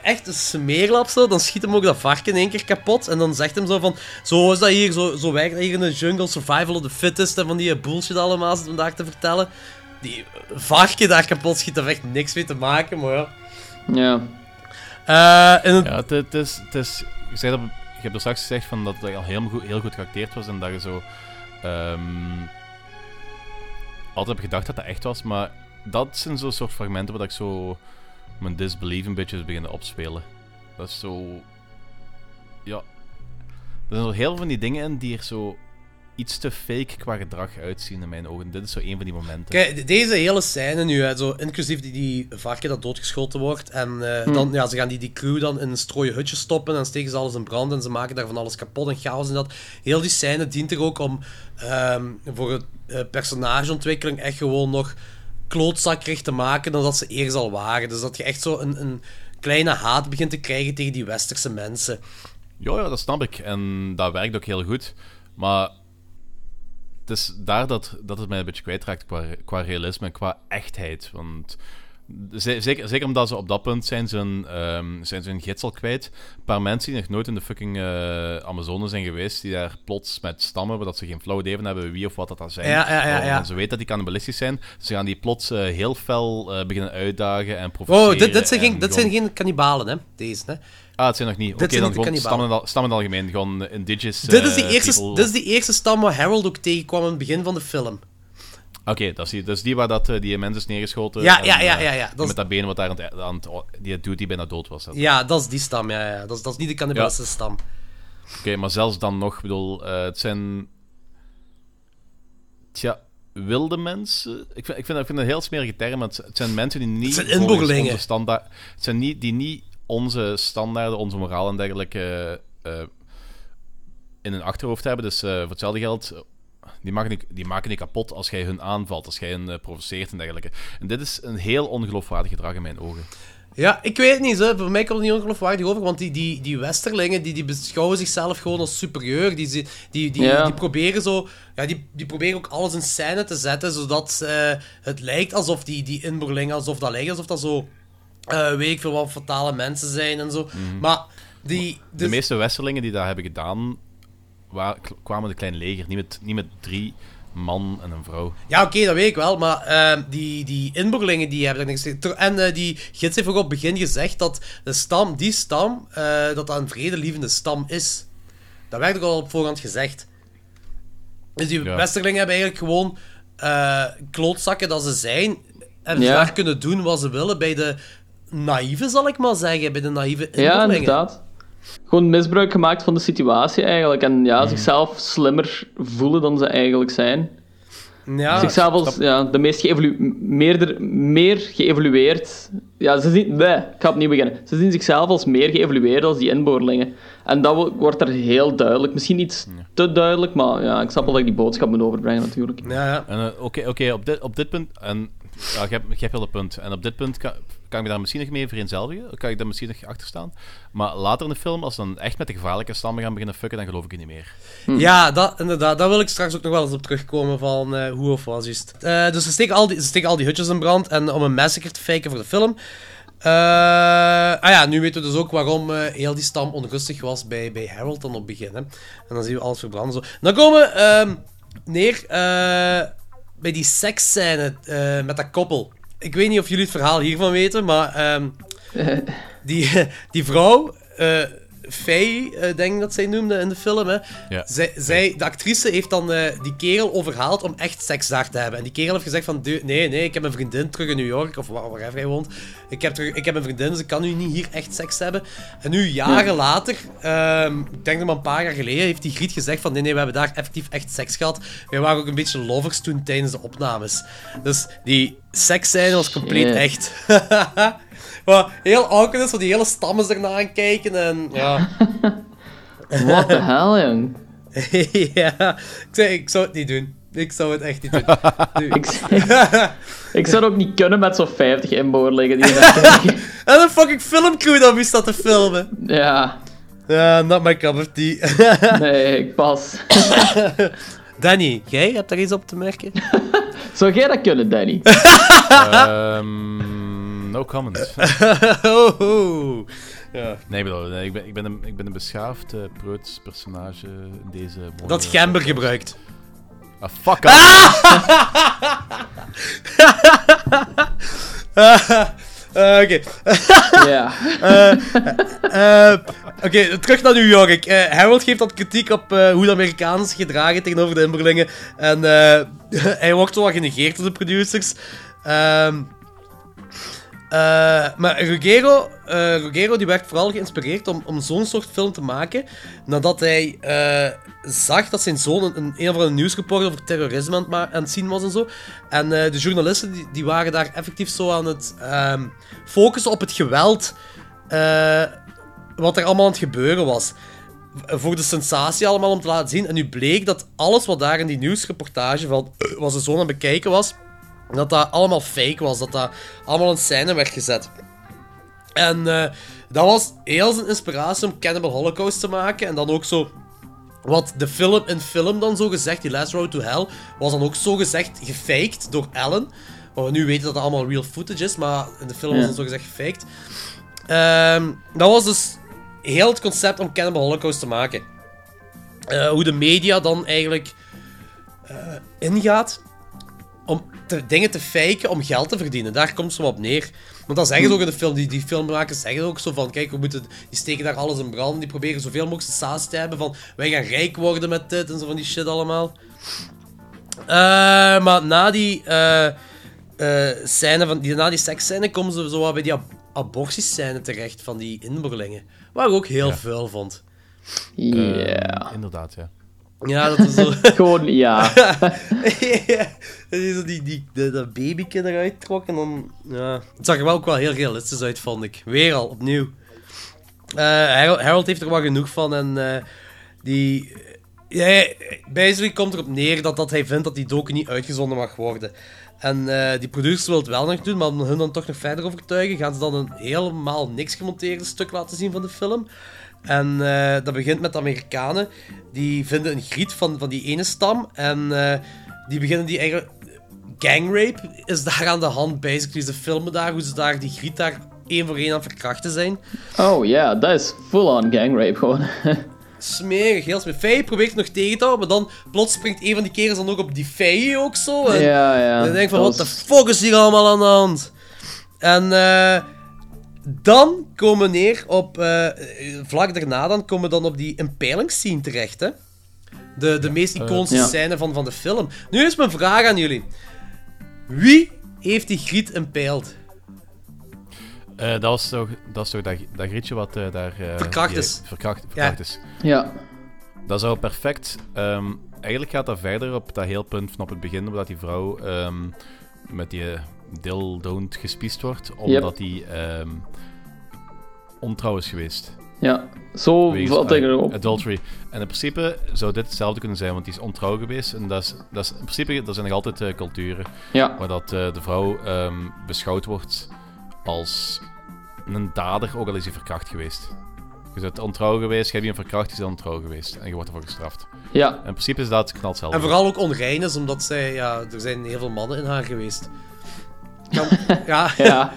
echt een smeerlap zo. Dan schiet hem ook dat varken in één keer kapot. En dan zegt hem zo van: Zo is dat hier, zo, zo werkt dat hier in de jungle, survival of the fittest. En van die bullshit allemaal zit vandaag te vertellen. Die varken daar kapot schiet, daar heeft echt niks mee te maken, maar ja. ja. Eh, in het- Ja, het, het is, het is, je, zei dat, je hebt er straks gezegd van dat het al heel goed, heel goed geacteerd was en dat je zo ehm, altijd heb gedacht dat dat echt was, maar dat zijn zo'n soort fragmenten waar ik zo mijn disbelief een beetje is beginnen opspelen. Dat is zo... Ja. Er zijn zo heel veel van die dingen in die er zo iets te fake qua gedrag uitzien in mijn ogen. Dit is zo een van die momenten. Kijk, de- deze hele scène nu, hè, zo, inclusief die, die varken dat doodgeschoten wordt. En eh, Hmm. dan, ja, ze gaan die, die crew dan in een strooien hutje stoppen en steken ze alles in brand en ze maken daar van alles kapot en chaos en dat. Heel die scène dient er ook om ehm, voor het eh, personageontwikkeling echt gewoon nog klootzakkerig te maken dan dat ze eerst al waren. Dus dat je echt zo een, een kleine haat begint te krijgen tegen die westerse mensen. Ja, ja, dat snap ik. En dat werkt ook heel goed. Maar het is daar dat, dat het mij een beetje kwijtraakt qua, qua realisme en qua echtheid. Want zeker, zeker omdat ze op dat punt zijn ze hun, ehm, zijn ze hun gids al kwijt. Een paar mensen die nog nooit in de fucking eh, Amazone zijn geweest, die daar plots met stammen, waar dat ze geen flauw idee van hebben wie of wat dat dan zijn. Ja, ja, ja, ja. En ze weten dat die cannibalistisch zijn. Ze gaan die plots eh, heel fel eh, beginnen uitdagen en provoceren. Oh, dit, dit, zijn, en geen, dit zijn geen kannibalen, hè? Deze, hè? Ah, het zijn nog niet. Oké, zijn dan gewoon stammen, al- stammen in het algemeen. Gewoon eh, indigenous dit, is die eh, eerste, people. dit is die eerste stam waar Harold ook tegenkwam in het begin van de film. Oké, dat is die, dat is die waar dat, eh, die mensen is neergeschoten. Ja, en, ja, ja, eh, ja, ja, dat Met dat been wat daar aan het, aan het- die dude die bijna dood was. dat. Ja, dat is die stam, ja. ja. Dat, is, dat is niet de cannibalistische stam. Oké, maar zelfs dan nog, ik bedoel, eh, het zijn. Tja, wilde mensen. Ik vind, ik vind, ik vind het een heel smerige term, maar het, het zijn mensen die niet. Het zijn onze standaard. Het zijn niet, die niet onze standaarden, onze moraal en dergelijke. in hun achterhoofd hebben. Dus eh, voor hetzelfde geld. Die maken, niet, die maken niet kapot als jij hun aanvalt, als jij hen eh, provoceert en dergelijke. En dit is een heel ongeloofwaardig gedrag in mijn ogen. Ja, ik weet het niet, hè. voor mij komt het niet ongeloofwaardig over, want die, die, die westerlingen, die, die beschouwen zichzelf gewoon als superieur, die, die, die, die, Ja. die proberen zo, ja, die, die proberen ook alles in scène te zetten, zodat eh, het lijkt alsof die, die inboorlingen, alsof dat lijkt, alsof dat zo, eh, weet ik veel wat, fatale mensen zijn en zo. Maar die... De dus- meeste westerlingen die dat hebben gedaan, wa- kwamen met een klein leger. Niet met, niet met drie man en een vrouw. Ja, oké, dat weet ik wel, maar ehm, die, die inboorlingen die hebben er niks En eh, die gids heeft ook op het begin gezegd dat de stam, die stam, eh, dat dat een vredelievende stam is. Dat werd ook al op voorhand gezegd. Dus die Ja. westerlingen hebben eigenlijk gewoon eh, klootzakken dat ze zijn. En Ja. daar kunnen doen wat ze willen bij de naïeve, zal ik maar zeggen. Bij de naïeve Ja, inboorlingen. inderdaad. Gewoon misbruik gemaakt van de situatie eigenlijk. En ja, zichzelf slimmer voelen dan ze eigenlijk zijn. Ja, zichzelf als ja, de meest geëvolu meerder, meer geëvolueerd. Ja, ze zien, nee, ik ga opnieuw beginnen. Ze zien zichzelf als meer geëvolueerd als die inboorlingen. En dat wo- wordt er heel duidelijk. Misschien iets te duidelijk, maar ja, ik snap wel dat ik die boodschap moet overbrengen natuurlijk. Ja, ja. En, eh, Oké, oké, op, dit, op dit punt. En, ja, je, hebt, je hebt wel een punt. En op dit punt kan, kan ik me daar misschien nog mee vereenzelvigen. Kan ik daar misschien nog achter staan. Maar later in de film, als ze dan echt met de gevaarlijke stammen gaan beginnen fucken, dan geloof ik het niet meer. Ja, dat, inderdaad. Daar wil ik straks ook nog wel eens op terugkomen van eh, hoe of wat juist. Eh, dus ze steken, al die, ze steken al die hutjes in brand en om een massacre te faken voor de film. Eh, ah ja, nu weten we dus ook waarom eh, heel die stam onrustig was bij, bij Harold dan op het begin. Hè. En dan zien we alles verbranden. Zo. Dan komen we ehm, neer eh, bij die seksscène eh, met dat koppel. Ik weet niet of jullie het verhaal hiervan weten, maar ehm, (laughs) die, die vrouw, eh, Faye, eh, denk ik dat zij noemde in de film. Hè. Ja. Zij, zij, de actrice heeft dan eh, die kerel overhaald om echt seks daar te hebben. En die kerel heeft gezegd van, "Du- nee, nee, ik heb een vriendin terug in New York, of waar, wherever hij woont. Ik heb, terug, ik heb een vriendin, dus ik kan nu niet hier echt seks hebben. En nu, jaren later, ehm, ik denk nog maar een paar jaar geleden, heeft die Griet gezegd van, nee, nee, we hebben daar effectief echt seks gehad. Wij waren ook een beetje lovers toen tijdens de opnames. Dus die seksscène was compleet Shit. echt. (laughs) Wat heel awkward is, want die hele stammen ernaar aan kijken en ja. (laughs) What the hell, jong? (laughs) ja, ik, zei, ik zou het niet doen. Ik zou het echt niet doen. (laughs) Ik, ik zou het ook niet kunnen met zo'n 50 inboorlingen die je net kijken. en een fucking filmcrew dat moest dat te filmen. Ja, Ja, not my cup of tea. nee, ik pas. Danny, jij hebt daar iets op te merken? Zou jij dat kunnen, Danny? Ehm, no comment. (laughs) oh, oh. Ja. Nee, ik bedoel, nee, ik, ben, ik, ben een, ik ben een beschaafd, uh, preuts personage in deze... mooie Dat gember podcast. gebruikt. Ah, fuck off! (laughs) (laughs) Eh, Oké. Ja. Eh, eh, Oké, terug naar New York. Eh, Harold geeft dat kritiek op eh, hoe de Amerikanen zich gedragen tegenover de inboorlingen. En eh, hij wordt zo wat genegeerd door de producers. Ehm, eh, maar eh, Ruggero die werd vooral geïnspireerd om, om zo'n soort film te maken. Nadat hij eh, zag dat zijn zoon een, een, of andere nieuwsreporter over terrorisme aan het, zien was en zo. En de journalisten die, die waren daar effectief zo aan het ehm, focussen op het geweld. wat er allemaal aan het gebeuren was. Voor de sensatie allemaal om te laten zien. En nu bleek dat alles wat daar in die nieuwsreportage van wat zijn zoon aan het bekijken was, dat dat allemaal fake was. Dat dat allemaal in scène werd gezet. En eh, dat was heel zijn inspiratie om Cannibal Holocaust te maken. En dan ook zo... Wat de film in film dan zo gezegd, die Last Road to Hell, was dan ook zo gezegd gefaked door Ellen. Waar we nu weten dat het allemaal real footage is, maar in de film was het zo gezegd gefaked. Ehm, dat was dus heel het concept om Cannibal Holocaust te maken. Eh, hoe de media dan eigenlijk eh, ingaat om te- dingen te faken om geld te verdienen. Daar komt zo op neer. Want dat zeggen ze ook in de film. Die, die filmmakers zeggen ook zo van... Kijk, we moeten, die steken daar alles in brand. Die proberen zoveel mogelijk sensatie te hebben van... Wij gaan rijk worden met dit en zo van die shit allemaal. Eh, maar na die... eh eh, scène van, die, na die seksscène komen ze zo wat bij die ab abortiescène terecht van die inboorlingen. Waar ik ook heel Ja. veel vond. Ja. Inderdaad, ja. Ja, dat is zo... (laughs) Gewoon, ja. (laughs) ja, dat is zo die, die, dat babyke eruit trok en dan... Ja. Het zag er wel ook wel heel realistisch uit, vond ik. Weer al, opnieuw. Eh, Harold, Harold heeft er wel genoeg van en eh, die... Ja, basically komt erop neer dat, dat hij vindt dat die docu niet uitgezonden mag worden. En eh, die producers wil het wel nog doen, maar om hun dan toch nog verder overtuigen, gaan ze dan een helemaal niks gemonteerde stuk laten zien van de film. En eh, dat begint met de Amerikanen. Die vinden een griet van, van die ene stam. En eh, die beginnen die eigenlijk... Gangrape is daar aan de hand, basically. Ze filmen daar hoe ze daar die griet daar één voor één aan verkrachten zijn. Oh ja, dat is full-on gangrape gewoon. (laughs) Smerig, heel smerig. Faye probeert het nog tegen te houden, maar dan plots springt een van die kerels dan ook op die Faye ook zo. En Ja, ja. dan denk ik van, wat de was- fuck is hier allemaal aan de hand? En eh, dan komen we neer op... eh, vlak daarna dan komen we dan op die impalingsscene terecht, hè. De, de meest iconische ja. scène van, van de film. Nu is mijn vraag aan jullie. Wie heeft die griet impaled? Eh, dat, was toch, dat is toch dat, dat grietje wat eh, daar... eh, Verkracht die- is. Verkracht, verkracht is. Ja. Dat zou perfect... ehm, eigenlijk gaat dat verder op dat heel punt van op het begin, omdat die vrouw ehm, met die eh, dildoont gespiest wordt, omdat die ehm, ontrouw is geweest. Ja, zo valt ik eh, erop. Adultery. En in principe zou dit hetzelfde kunnen zijn, want die is ontrouw geweest. En dat is, dat is in principe, er zijn nog altijd eh, culturen Ja. waar dat, eh, de vrouw ehm, beschouwd wordt als een dader, ook al is hij verkracht geweest. Je bent ontrouw geweest, je hebt iemand verkracht, je bent ontrouw geweest. En je wordt ervoor gestraft. Ja. En in principe is dat knalt hetzelfde. En vooral ook onrein is, omdat zij... Ja, er zijn heel veel mannen in haar geweest. Kan, (laughs) ja. Ja.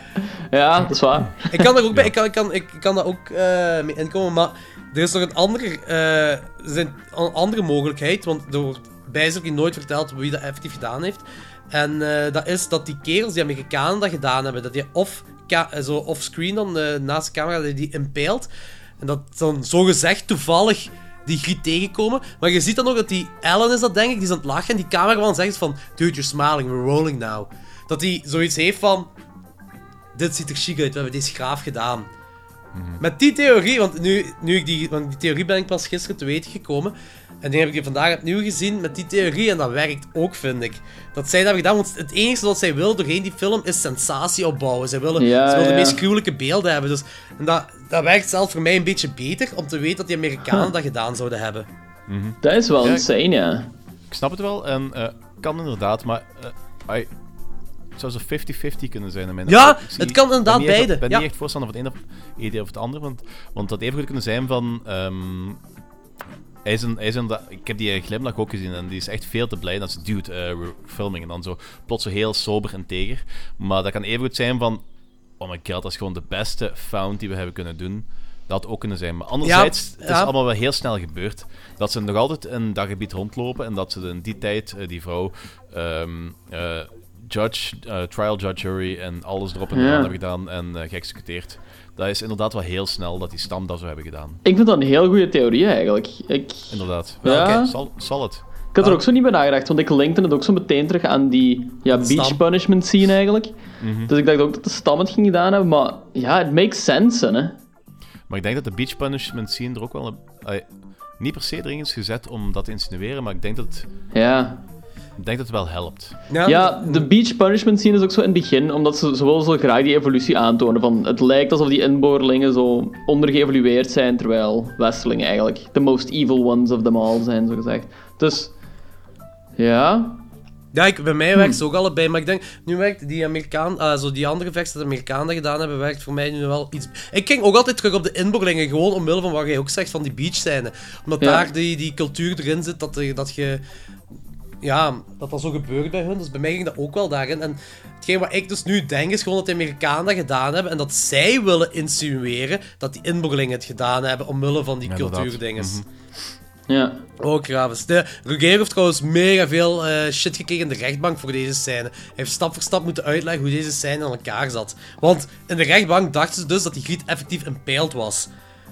ja, dat is waar. Ik kan er ook bij, ik kan, ik kan, ik kan daar ook eh, mee inkomen, maar er is nog een andere, eh, zijn een andere mogelijkheid, want er wordt basically nooit verteld wie dat effectief gedaan heeft. En eh, dat is dat die kerels, die Amerikanen dat gedaan hebben, dat die off, ca- eh, zo off-screen dan eh, naast de camera, dat die. En dat dan zogezegd toevallig die griet tegenkomen. Maar je ziet dan ook dat die Ellen is dat, denk ik, die is aan het lachen. En die cameraman zegt van... Dude, you're smiling, we're rolling now. Dat hij zoiets heeft van... Dit ziet er chic uit, we hebben deze graaf gedaan. Met die theorie, want nu, nu ik die, want die theorie ben ik pas gisteren te weten gekomen. En die heb ik vandaag opnieuw gezien met die theorie. En dat werkt ook, vind ik. Dat zij dat hebben gedaan, want het enige wat zij wil doorheen die film is sensatie opbouwen. Zij willen, Ja, ze willen ja. de meest gruwelijke beelden hebben. Dus, en dat, dat werkt zelfs voor mij een beetje beter om te weten dat die Amerikanen Huh. dat gedaan zouden hebben. Dat is wel Ja, insane, ja. Ik snap het wel en eh, kan inderdaad, maar eh, zou zo 50-50 kunnen zijn. in mijn Ja, ogen. Ik zie- het kan inderdaad beide, Ik ben ja. niet echt voorstander van het ene of, idee of het andere, want, want dat even goed kunnen zijn van... ehm, hij is een, hij is een, ik heb die glimlach ook gezien en die is echt veel te blij. Dat is dude, eh, filming. En dan zo plots zo heel sober en teger. Maar dat kan even goed zijn van... Oh my god, dat is gewoon de beste found die we hebben kunnen doen. Dat had ook kunnen zijn. Maar anderzijds, het is ja. allemaal wel heel snel gebeurd. Dat ze nog altijd in dat gebied rondlopen en dat ze in die tijd, eh, die vrouw, ehm, eh, judge, eh, trial judge, jury en alles erop en eraan hebben gedaan en eh, geëxecuteerd. Dat is inderdaad wel heel snel dat die stam dat zou hebben gedaan. Ik vind dat een heel goede theorie eigenlijk. Ik, Inderdaad. Ja. Oké, zal, zal het. ik had er ook zo niet bij nagedacht, want ik linkte het ook zo meteen terug aan die ja, beach Stam. punishment scene eigenlijk. Mhm. Dus ik dacht ook dat de stam het ging gedaan hebben, maar ja, het makes sense, hè. Maar ik denk dat de beach punishment scene er ook wel... Een, niet per se erin is gezet om dat te insinueren, maar ik denk dat Ja. Ik denk dat het wel helpt. Ja, de beach punishment scene is ook zo in het begin, omdat ze, ze willen zo graag die evolutie aantonen. Van, het lijkt alsof die inboorlingen zo ondergeëvolueerd zijn, terwijl westerlingen eigenlijk the most evil ones of them all zijn, zo gezegd. Dus, ja. Ja, ik, bij mij werkt ze ook allebei, maar ik denk, nu werkt die Amerikaan, ah, zo die andere vechts dat de Amerikanen gedaan hebben, werkt voor mij nu wel iets... Ik ging ook altijd terug op de inboorlingen, gewoon omwille van wat jij ook zegt van die beachscène. Omdat Ja. daar die, die cultuur erin zit, dat, er- dat je... Ja, dat dat zo gebeurt bij hun, dus bij mij ging dat ook wel daarin. En hetgeen wat ik dus nu denk, is gewoon dat de Amerikanen dat gedaan hebben en dat zij willen insinueren dat die inboorlingen het gedaan hebben, omwille van die Ja, cultuurdinges. Mhm. Ja. Ook graves. De Ruggero heeft trouwens mega veel eh, shit gekregen in de rechtbank voor deze scène. Hij heeft stap voor stap moeten uitleggen hoe deze scène in elkaar zat. Want in de rechtbank dachten ze dus dat die griet effectief impaled was.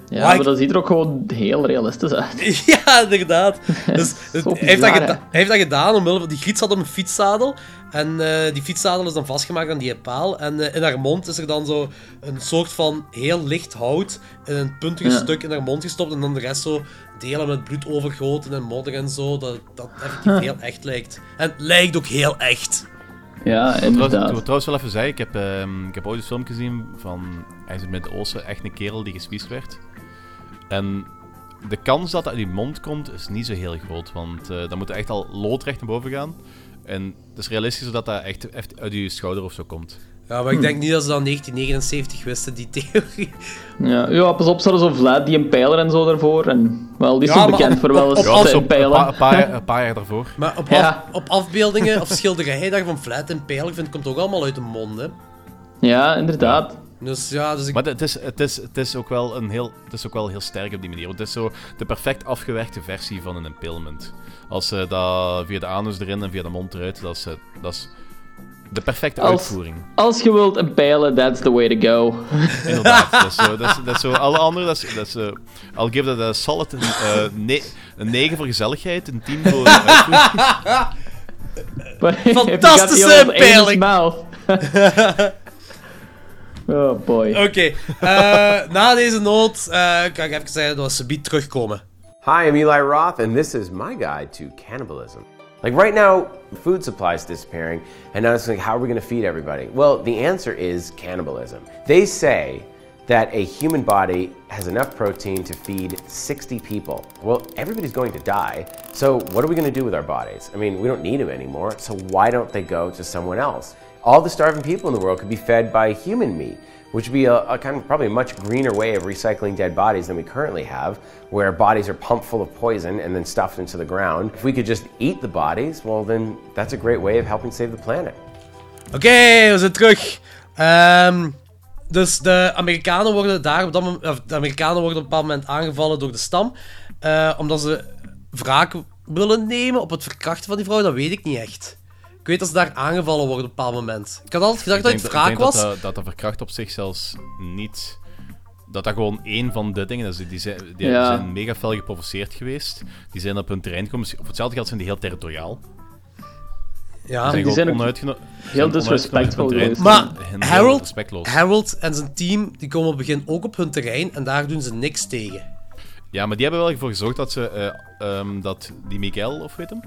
Ja, Maar maar ik- dat ziet er ook gewoon heel realistisch uit. (laughs) ja, inderdaad. (laughs) Dus, heeft dat heeft dat gedaan omwille van... Die griet zat op een fietszadel. En eh, die fietszadel is dan vastgemaakt aan die paal. En eh, in haar mond is er dan zo een soort van heel licht hout in een puntig Ja. stuk in haar mond gestopt. En dan de rest zo delen met bloed overgoten en modder en zo. Dat dat effectief Huh. heel echt lijkt. En het lijkt ook heel echt. Ja, Ik wil inderdaad. trouwens wel even zeggen, ik heb, ehm, ik heb ooit een film gezien van... Hij is in het Midden-Oosten echt een kerel die gespiesd werd. En de kans dat dat uit die mond komt, is niet zo heel groot. Want eh dan moet er echt al loodrecht naar boven gaan. En het is realistisch dat dat echt, echt uit je schouder of zo komt. Ja, maar ik Hm. denk niet dat ze dat in 1979 wisten, die theorie. Ja, ja, pas op, staat er zo Vlad die een pijler en zo daarvoor. En wel, die is Ja, zo bekend op- voor wel eens op- op- Een pijlen. paar, een paar, jaar- (laughs) een paar jaar daarvoor. Maar op, Ja. af- op afbeeldingen of schilderijen daar van Flat en Pijl, ik vind, komt ook allemaal uit de mond, hè. Ja, inderdaad. Dus ja, dus ik... Maar het is, het, is, het, is ook wel een heel, het is ook wel heel sterk op die manier. Want het is zo de perfect afgewerkte versie van een impalement. Als ze dat via de anus erin en via de mond eruit, dat is, eh, dat is de perfecte Als, uitvoering. als je wilt pijlen, that's the way to go. (laughs) Inderdaad. dat, is zo, dat, is, dat is zo. Alle andere, dat is, dat is eh, I'll give that a solid een, eh, ne een 9 voor gezelligheid, een 10 voor (laughs) uitvoering. (laughs) Fantastische mouth. Oh boy. Oké, eh, na deze noot eh, kan ik even zeggen dat we subiet terugkomen. Hi, I'm Eli Roth, and this is my guide to cannibalism. Like right now, food supply is disappearing, and now it's like, how are we going to feed everybody? Well, the answer is cannibalism. They say that a human body has enough protein to feed 60 people. Well, everybody's going to die, so what are we going to do with our bodies? I mean, we don't need them anymore, so why don't they go to someone else? All the starving people in the world could be fed by human meat which would be a, a kind of probably a much greener way of recycling dead bodies than we currently have, where bodies are pumped full of poison and then stuffed into the ground. If we could just eat the bodies, well, then that's a great way of helping save the planet. okay, we zijn terug. Ehm, dus de Amerikanen worden daar op dat moment, of de Amerikanen worden op een bepaald moment aangevallen door de stam. eh, omdat ze wraak willen nemen op het verkrachten van die vrouw, dat weet ik niet echt. Ik weet dat ze daar aangevallen worden op een bepaald moment. Ik had altijd gedacht Ik dat het wraak ik denk was. Dat, dat, dat de verkracht op zich zelfs niet... dat dat gewoon één van de dingen is. Die, die zijn, die Ja. zijn mega fel geprovoceerd geweest. Die zijn op hun terrein gekomen. Op hetzelfde geld zijn die heel territoriaal. Ja, die die zijn zijn gewoon ook onuitgeno- heel zijn geweest. terrein. Maar Harold. Harold en zijn team die komen op het begin ook op hun terrein en daar doen ze niks tegen. Ja, maar die hebben wel ervoor gezorgd dat ze... eh, ehm, dat die Miguel, of weet hem?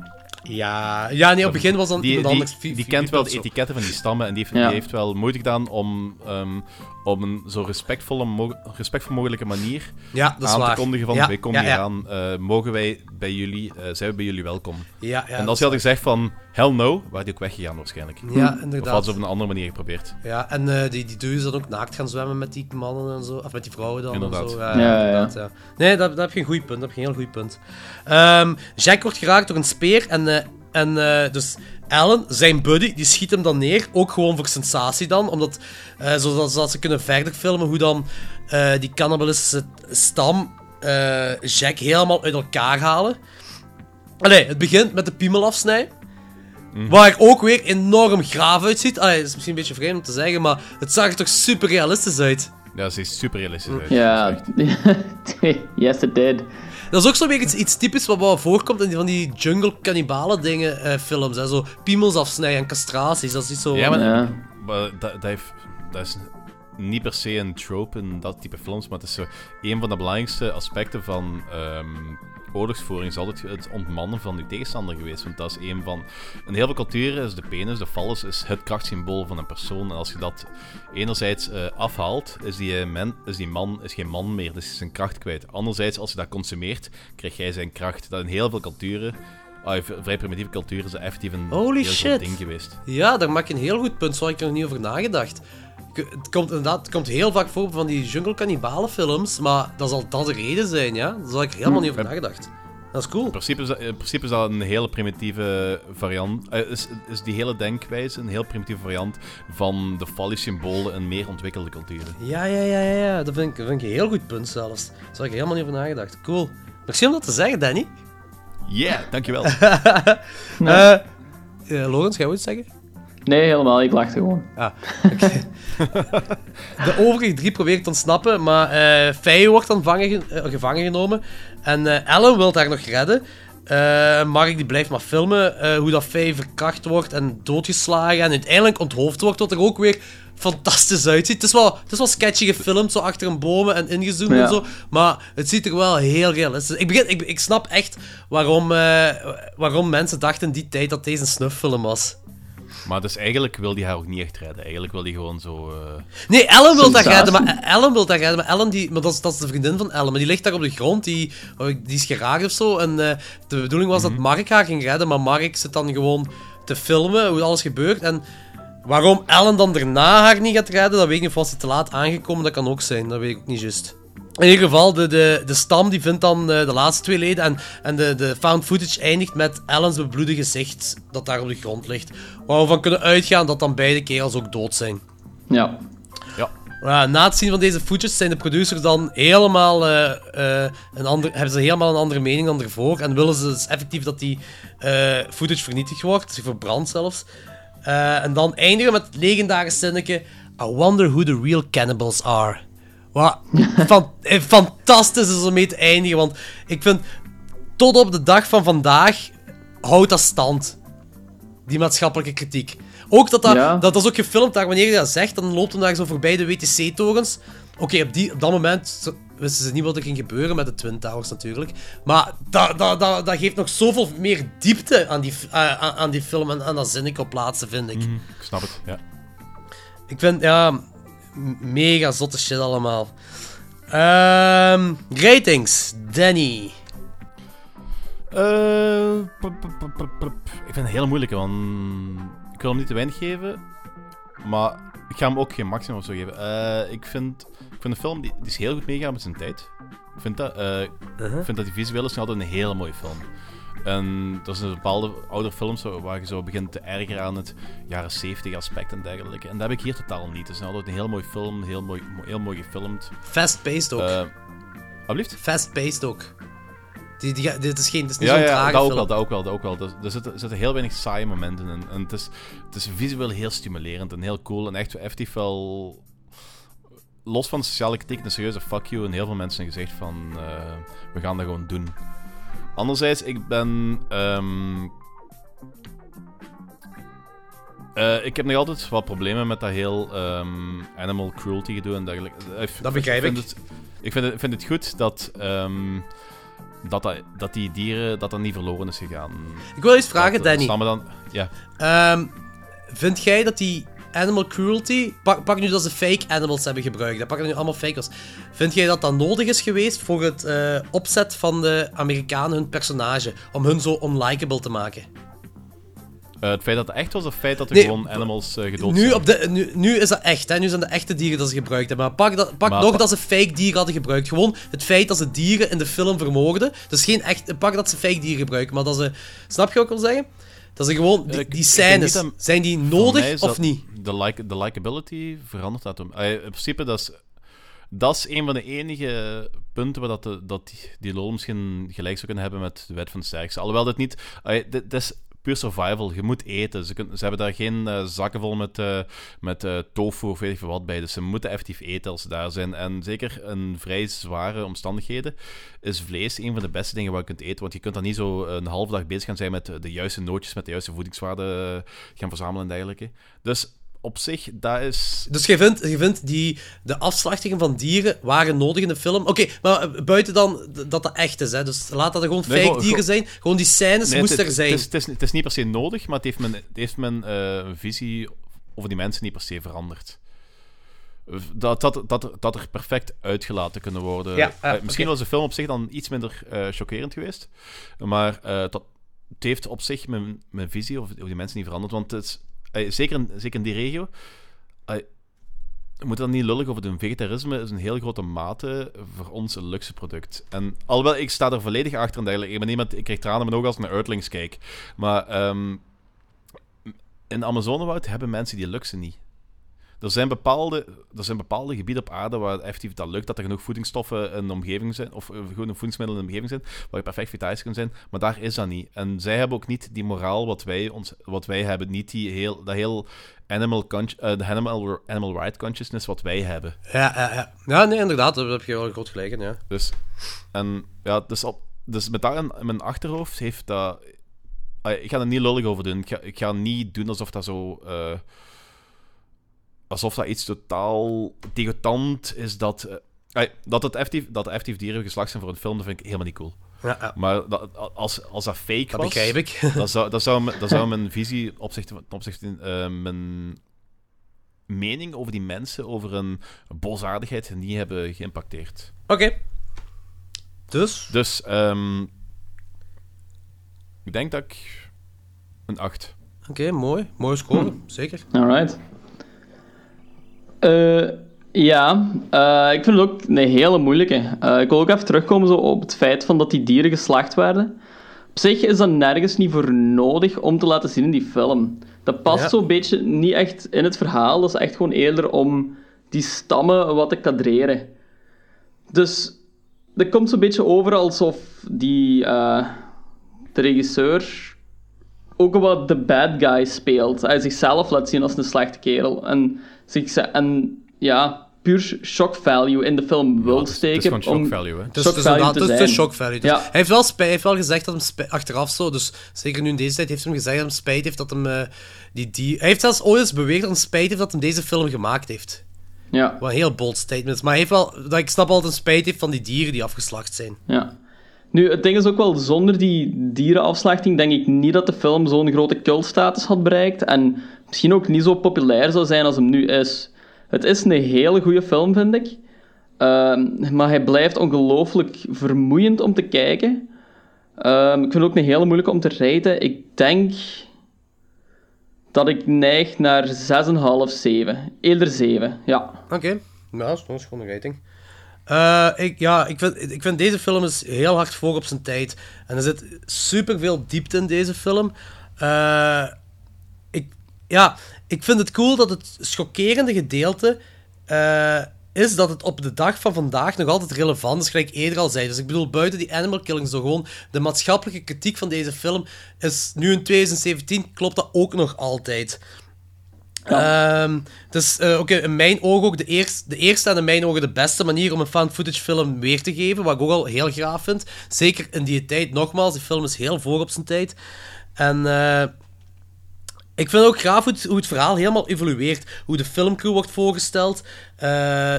Ja, ja nee, op het begin was dan die, iemand die, anders. die vi- kent wel de etiketten van die stammen en die heeft, Ja. die heeft wel moeite gedaan om, ehm, op een zo respectvolle mo- respectvol mogelijke manier Ja, dat is aan waar. te kondigen van Ja, wij komen ja, ja. hier aan, eh, mogen wij bij jullie, eh, zijn we bij jullie welkom. Ja, ja, en dat als hij had gezegd van hell no, waren die ook weggegaan waarschijnlijk. Ja, Of inderdaad. hadden ze op een andere manier geprobeerd. Ja, en eh, die, die dudes dan ook naakt gaan zwemmen met die mannen en zo. Of met die vrouwen dan. Inderdaad. En zo. Ja, ja, ja. inderdaad, ja. Nee, dat, dat heb je een goed punt. Dat heb je een heel goed punt. Ehm, Jack wordt geraakt door een speer. En, eh, en eh, dus Alan, zijn buddy, die schiet hem dan neer. Ook gewoon voor sensatie dan. Omdat, eh, zodat, zodat ze kunnen verder filmen hoe dan eh, die cannibalistische stam eh, Jack helemaal uit elkaar halen. Allee, het begint met de piemel afsnijden. Waar ook weer enorm graaf uitziet. Allee, dat is misschien een beetje vreemd om te zeggen, maar het zag er toch super realistisch uit. Ja, ze is super realistisch uit. Ja, (laughs) yes it did. Dat is ook zo weer iets, iets typisch wat wel voorkomt in die, van die jungle cannibalen dingen eh, films. Hè. Zo piemels afsnijden en castraties. Dat is niet zo... Ja, maar, Ja. maar dat, dat, heeft, dat is niet per se een trope in dat type films, maar het is zo een van de belangrijkste aspecten van ehm, oorlogsvoering is altijd het ontmannen van je tegenstander geweest. Want dat is een van... In heel veel culturen is de penis, de phallus, is het krachtsymbool van een persoon. En als je dat enerzijds eh, afhaalt, is die, eh, man, is die man is geen man meer, dus is zijn kracht kwijt. Anderzijds, als je dat consumeert, krijg jij zijn kracht. Dat in heel veel culturen... ah, vrij primitieve culturen is effectief een Holy shit. ding geweest. Ja, daar maak je een heel goed punt. Zo had ik er nog niet over nagedacht. Het komt inderdaad het komt heel vaak voor van die jungle cannibalen films, maar dat zal dat de reden zijn, ja? Daar had ik helemaal niet over nagedacht. Dat is cool. In principe is dat, in principe is dat een hele primitieve variant. eh, is, is die hele denkwijze een heel primitieve variant van de phallisch-symbolen in meer ontwikkelde culturen. Ja, ja, ja, ja. Dat vind ik, vind ik een heel goed punt zelfs. Daar had ik helemaal niet over nagedacht. Cool. Merci om dat te zeggen, Danny. Yeah, dankjewel. (laughs) Eh eh, Logans, ga je iets zeggen? Nee, helemaal. Ik lachte gewoon. Ah, oké. (laughs) De overige drie proberen te ontsnappen, maar eh Faye wordt dan vangen, ge- eh, gevangen genomen. En eh Ellen wil haar nog redden. Eh, Mark die blijft maar filmen eh, hoe dat Faye verkracht wordt en doodgeslagen. En uiteindelijk onthoofd wordt, wat er ook weer fantastisch uitziet. Het is wel, het is wel sketchy gefilmd, zo achter een bomen en ingezoomd Ja. en zo. Maar het ziet er wel heel realistisch uit. Ik, begin, ik, ik snap echt waarom, eh, waarom mensen dachten in die tijd dat deze een snufffilm was. maar dus eigenlijk wil hij haar ook niet echt redden. Eigenlijk wil hij gewoon zo... eh, Nee, Ellen wil dat redden, maar Ellen wil dat redden, maar Ellen die, maar dat is, dat is de vriendin van Ellen, maar die ligt daar op de grond, die, oh, die is geraakt of zo. En eh, de bedoeling was dat Mark haar ging redden, maar Mark zit dan gewoon te filmen hoe alles gebeurt. En waarom Ellen dan daarna haar niet gaat redden, dat weet ik niet. Of was ze te laat aangekomen, dat kan ook zijn, dat weet ik ook niet juist. In ieder geval, de, de, de stam die vindt dan eh, de laatste twee leden. En, en de, de found footage eindigt met Ellen's bebloede gezicht dat daar op de grond ligt. Waar we van kunnen uitgaan dat dan beide kerels ook dood zijn. Ja. ja. Na het zien van deze footage zijn de producers dan helemaal, eh, eh, een ander, hebben ze helemaal een andere mening dan ervoor. En willen ze dus effectief dat die eh, footage vernietigd wordt, zich verbrandt zelfs. Eh, en dan eindigen we met het legendarische zinnetje: I wonder who the real cannibals are. Wat (laughs) fan- eh, fantastisch is om mee te eindigen, want ik vind tot op de dag van vandaag houdt dat stand. Die maatschappelijke kritiek. Ook dat dat, Ja. dat, dat is ook gefilmd daar. Wanneer je dat zegt, dan loopt hem daar zo voorbij de WTC-torens. Oké, op, die- op dat moment wisten ze niet wat er ging gebeuren met de Twin Towers natuurlijk. Maar dat, dat, dat, dat geeft nog zoveel meer diepte aan die, eh, aan, aan die film en aan dat op plaatsen, vind ik. mhm, ik snap het, ja. Ik vind, ja, mega zotte shit allemaal. Ehm, ratings, Danny. Pup, pup, pup, pup, pup. Ik vind het heel moeilijk, want ik wil hem niet te weinig geven, maar ik ga hem ook geen maximum of zo geven. Eh, ik, vind, ik vind de film die, die is heel goed meegaan met zijn tijd. Ik vind dat, eh, ik vind dat die visueel is altijd een hele mooie film. En dat is een bepaalde oude films waar je zo begint te ergeren aan het jaren 70 aspect en dergelijke. En dat heb ik hier totaal niet. Het is altijd een heel mooi film, heel mooi, mo- heel mooi gefilmd. Fast-paced ook. Alsjeblieft? Fast-paced ook. Die, die, dit is geen, dit is niet Ja, zo'n ja trage dat ook film. wel, dat ook wel, dat ook wel. Er, er, zitten, er zitten heel weinig saaie momenten in. En het is, het is visueel heel stimulerend en heel cool. En echt effectief wel los van de sociale kritiek een serieuze fuck you. En heel veel mensen hebben gezegd van, eh, we gaan dat gewoon doen. Anderzijds, ik ben... ehm, eh, ik heb nog altijd wat problemen met dat heel ehm, animal cruelty gedoe en dergelijke. Eh, Dat begrijp vind ik. Het, ik vind het, vind het goed dat, ehm, dat, dat, dat die dieren dat dat niet verloren is gegaan. Ik wil eens vragen, Dat- Danny. dan, ja. Vind jij dat die animal cruelty... Pak, pak nu dat ze fake animals hebben gebruikt. hè. Pak dat nu allemaal fake was. Vind jij dat dat nodig is geweest voor het eh, opzet van de Amerikanen hun personage? Om hun zo unlikable te maken? Eh, het feit dat het echt was of het feit dat er Nee, gewoon animals eh gedood Nu, zijn? op de, nu, nu is dat echt, hè? nu zijn de echte dieren dat ze gebruikt hebben. Maar pak, dat, pak Maar nog pa- dat ze fake dieren hadden gebruikt. Gewoon het feit dat ze dieren in de film vermoorden. Dus geen echt. Pak dat ze fake dieren gebruiken, maar dat ze. Snap je wat ik wil zeggen? Dat ze gewoon. Die, Eh, die scènes, dat- zijn die nodig is of dat niet? De, like, de likability verandert dat. om- in principe, dat is, dat is een van de enige punten waar dat, de, dat die, die lol misschien gelijk zou kunnen hebben met de wet van de sterkste. Alhoewel dit niet... dit is puur survival. Je moet eten. Ze, kunnen, ze hebben daar geen eh, zakken vol met, eh, met eh, tofu of weet ik wat bij. Dus ze moeten effectief eten als ze daar zijn. En zeker in vrij zware omstandigheden is vlees een van de beste dingen waar je kunt eten. Want je kunt dan niet zo een halve dag bezig gaan zijn met de juiste nootjes, met de juiste voedingswaarden eh, gaan verzamelen en dergelijke. Dus op zich, dat is... Dus je vindt, je vindt die, de afslachtingen van dieren waren nodig in de film. Oké, maar eh, buiten dan dat dat echt is, hè. Dus laat dat er gewoon Nee, fake dieren zijn. Gewoon die scènes Nee, moesten het, er zijn. Het is, het, is, het is niet per se nodig, maar het heeft mijn, het heeft mijn eh, visie over die mensen niet per se veranderd. Dat, dat, dat, dat er perfect uitgelaten kunnen worden. Ja, Eh, misschien was de film op zich dan iets minder chockerend geweest. Maar dat, het heeft op zich mijn, mijn visie over, over die mensen niet veranderd. Want het is, zeker, in, zeker die regio. eh, we moeten dan niet lullig over doen. Vegetarisme is een heel grote mate voor ons een luxe product. En alhoewel, ik sta er volledig achter en dergelijke. Ik ben ik krijg tranen mijn ogen als ik naar Earthlings kijk. Maar ehm, in Amazonewoud hebben mensen die luxe niet. Er zijn, bepaalde, er zijn bepaalde gebieden op aarde waar effectief dat lukt, dat er genoeg voedingsstoffen in de omgeving zijn, of eh, genoeg voedingsmiddelen in de omgeving zijn, waar je perfect vegetarisch kunt zijn, maar daar is dat niet. En zij hebben ook niet die moraal wat wij, ons, wat wij hebben, niet die heel, dat heel animal, eh, de animal, animal right consciousness wat wij hebben. Ja, ja, ja. ja, nee, inderdaad, daar heb je wel groot gelijk in, ja. Dus, en, ja, dus, op, dus met in, in mijn achterhoofd heeft dat... Ah, ik ga er niet lullig over doen. Ik ga, ik ga niet doen alsof dat zo... eh, alsof dat iets totaal degoutant is dat... eh, ah, dat, het effectief, dat effectief dieren geslacht zijn voor een film, dat vind ik helemaal niet cool. Ja, ja. Maar dat, als, als dat fake Dat was... begrijp ik. (laughs) Dan zou, dan zou, mijn- dan zou mijn visie opzichte van opzichte, eh, mijn mening over die mensen, over een bosaardigheid, niet hebben geïmpacteerd. Oké. Dus? Dus, ehm, ik denk dat ik een 8. Oké, mooi. Mooie score, zeker. Alright. Eh, ja, eh, ik vind het ook een hele moeilijke. Eh, ik wil ook even terugkomen zo op het feit van dat die dieren geslacht werden. Op zich is dat nergens niet voor nodig om te laten zien in die film. Dat past Ja. zo'n beetje niet echt in het verhaal. Dat is echt gewoon eerder om die stammen wat te kadreren. Dus dat komt zo'n beetje over alsof die, de regisseur ook wat de bad guy speelt. Hij zichzelf laat zien als een slechte kerel. En, zich, en ja, puur shock value in de film wil het is- het steken. is gewoon shock value, hè. Het is, shock het is value te het is- het is zijn. shock value. Dus Ja. Hij heeft wel, spijt, hij heeft wel gezegd dat hem spijt, achteraf zo, dus zeker nu in deze tijd heeft hij hem gezegd dat hem spijt heeft dat hem eh, die, die... Hij heeft zelfs ooit eens beweerd dat hem spijt heeft dat hem deze film gemaakt heeft. Ja. Wat een heel bold statement. Maar hij heeft wel, dat ik snap dat hij spijt heeft van die dieren die afgeslacht zijn. Ja. Nu, het ding is ook wel, zonder die dierenafslachting denk ik niet dat de film zo'n grote cultstatus had bereikt. En misschien ook niet zo populair zou zijn als hem nu is. Het is een hele goede film, vind ik. Ehm, maar hij blijft ongelooflijk vermoeiend om te kijken. Ehm, ik vind het ook een hele moeilijke om te rijden. Ik denk dat ik neig naar 6,5, 7. Eerder 7, ja. Oké, nou, dat is- gewoon een rating. Eh, ik, ja, ik vind, ik vind deze film is heel hard voor op zijn tijd. En er zit super veel diepte in deze film. Eh, ik, ja, ik vind het cool dat het chockerende gedeelte eh, is dat het op de dag van vandaag nog altijd relevant is, gelijk eerder al zei. Dus ik bedoel, buiten die animal killings, zo gewoon de maatschappelijke kritiek van deze film is nu in 2017, klopt dat ook nog altijd. Ehm, dus oké, in mijn ogen ook de, eerst, de eerste en in mijn ogen de beste manier om een found footage film weer te geven, wat ik ook al heel graag vind. Zeker in die tijd, nogmaals, die film is heel voor op zijn tijd. En eh, ik vind ook graag hoe het, verhaal helemaal evolueert. Hoe de filmcrew wordt voorgesteld. Eh,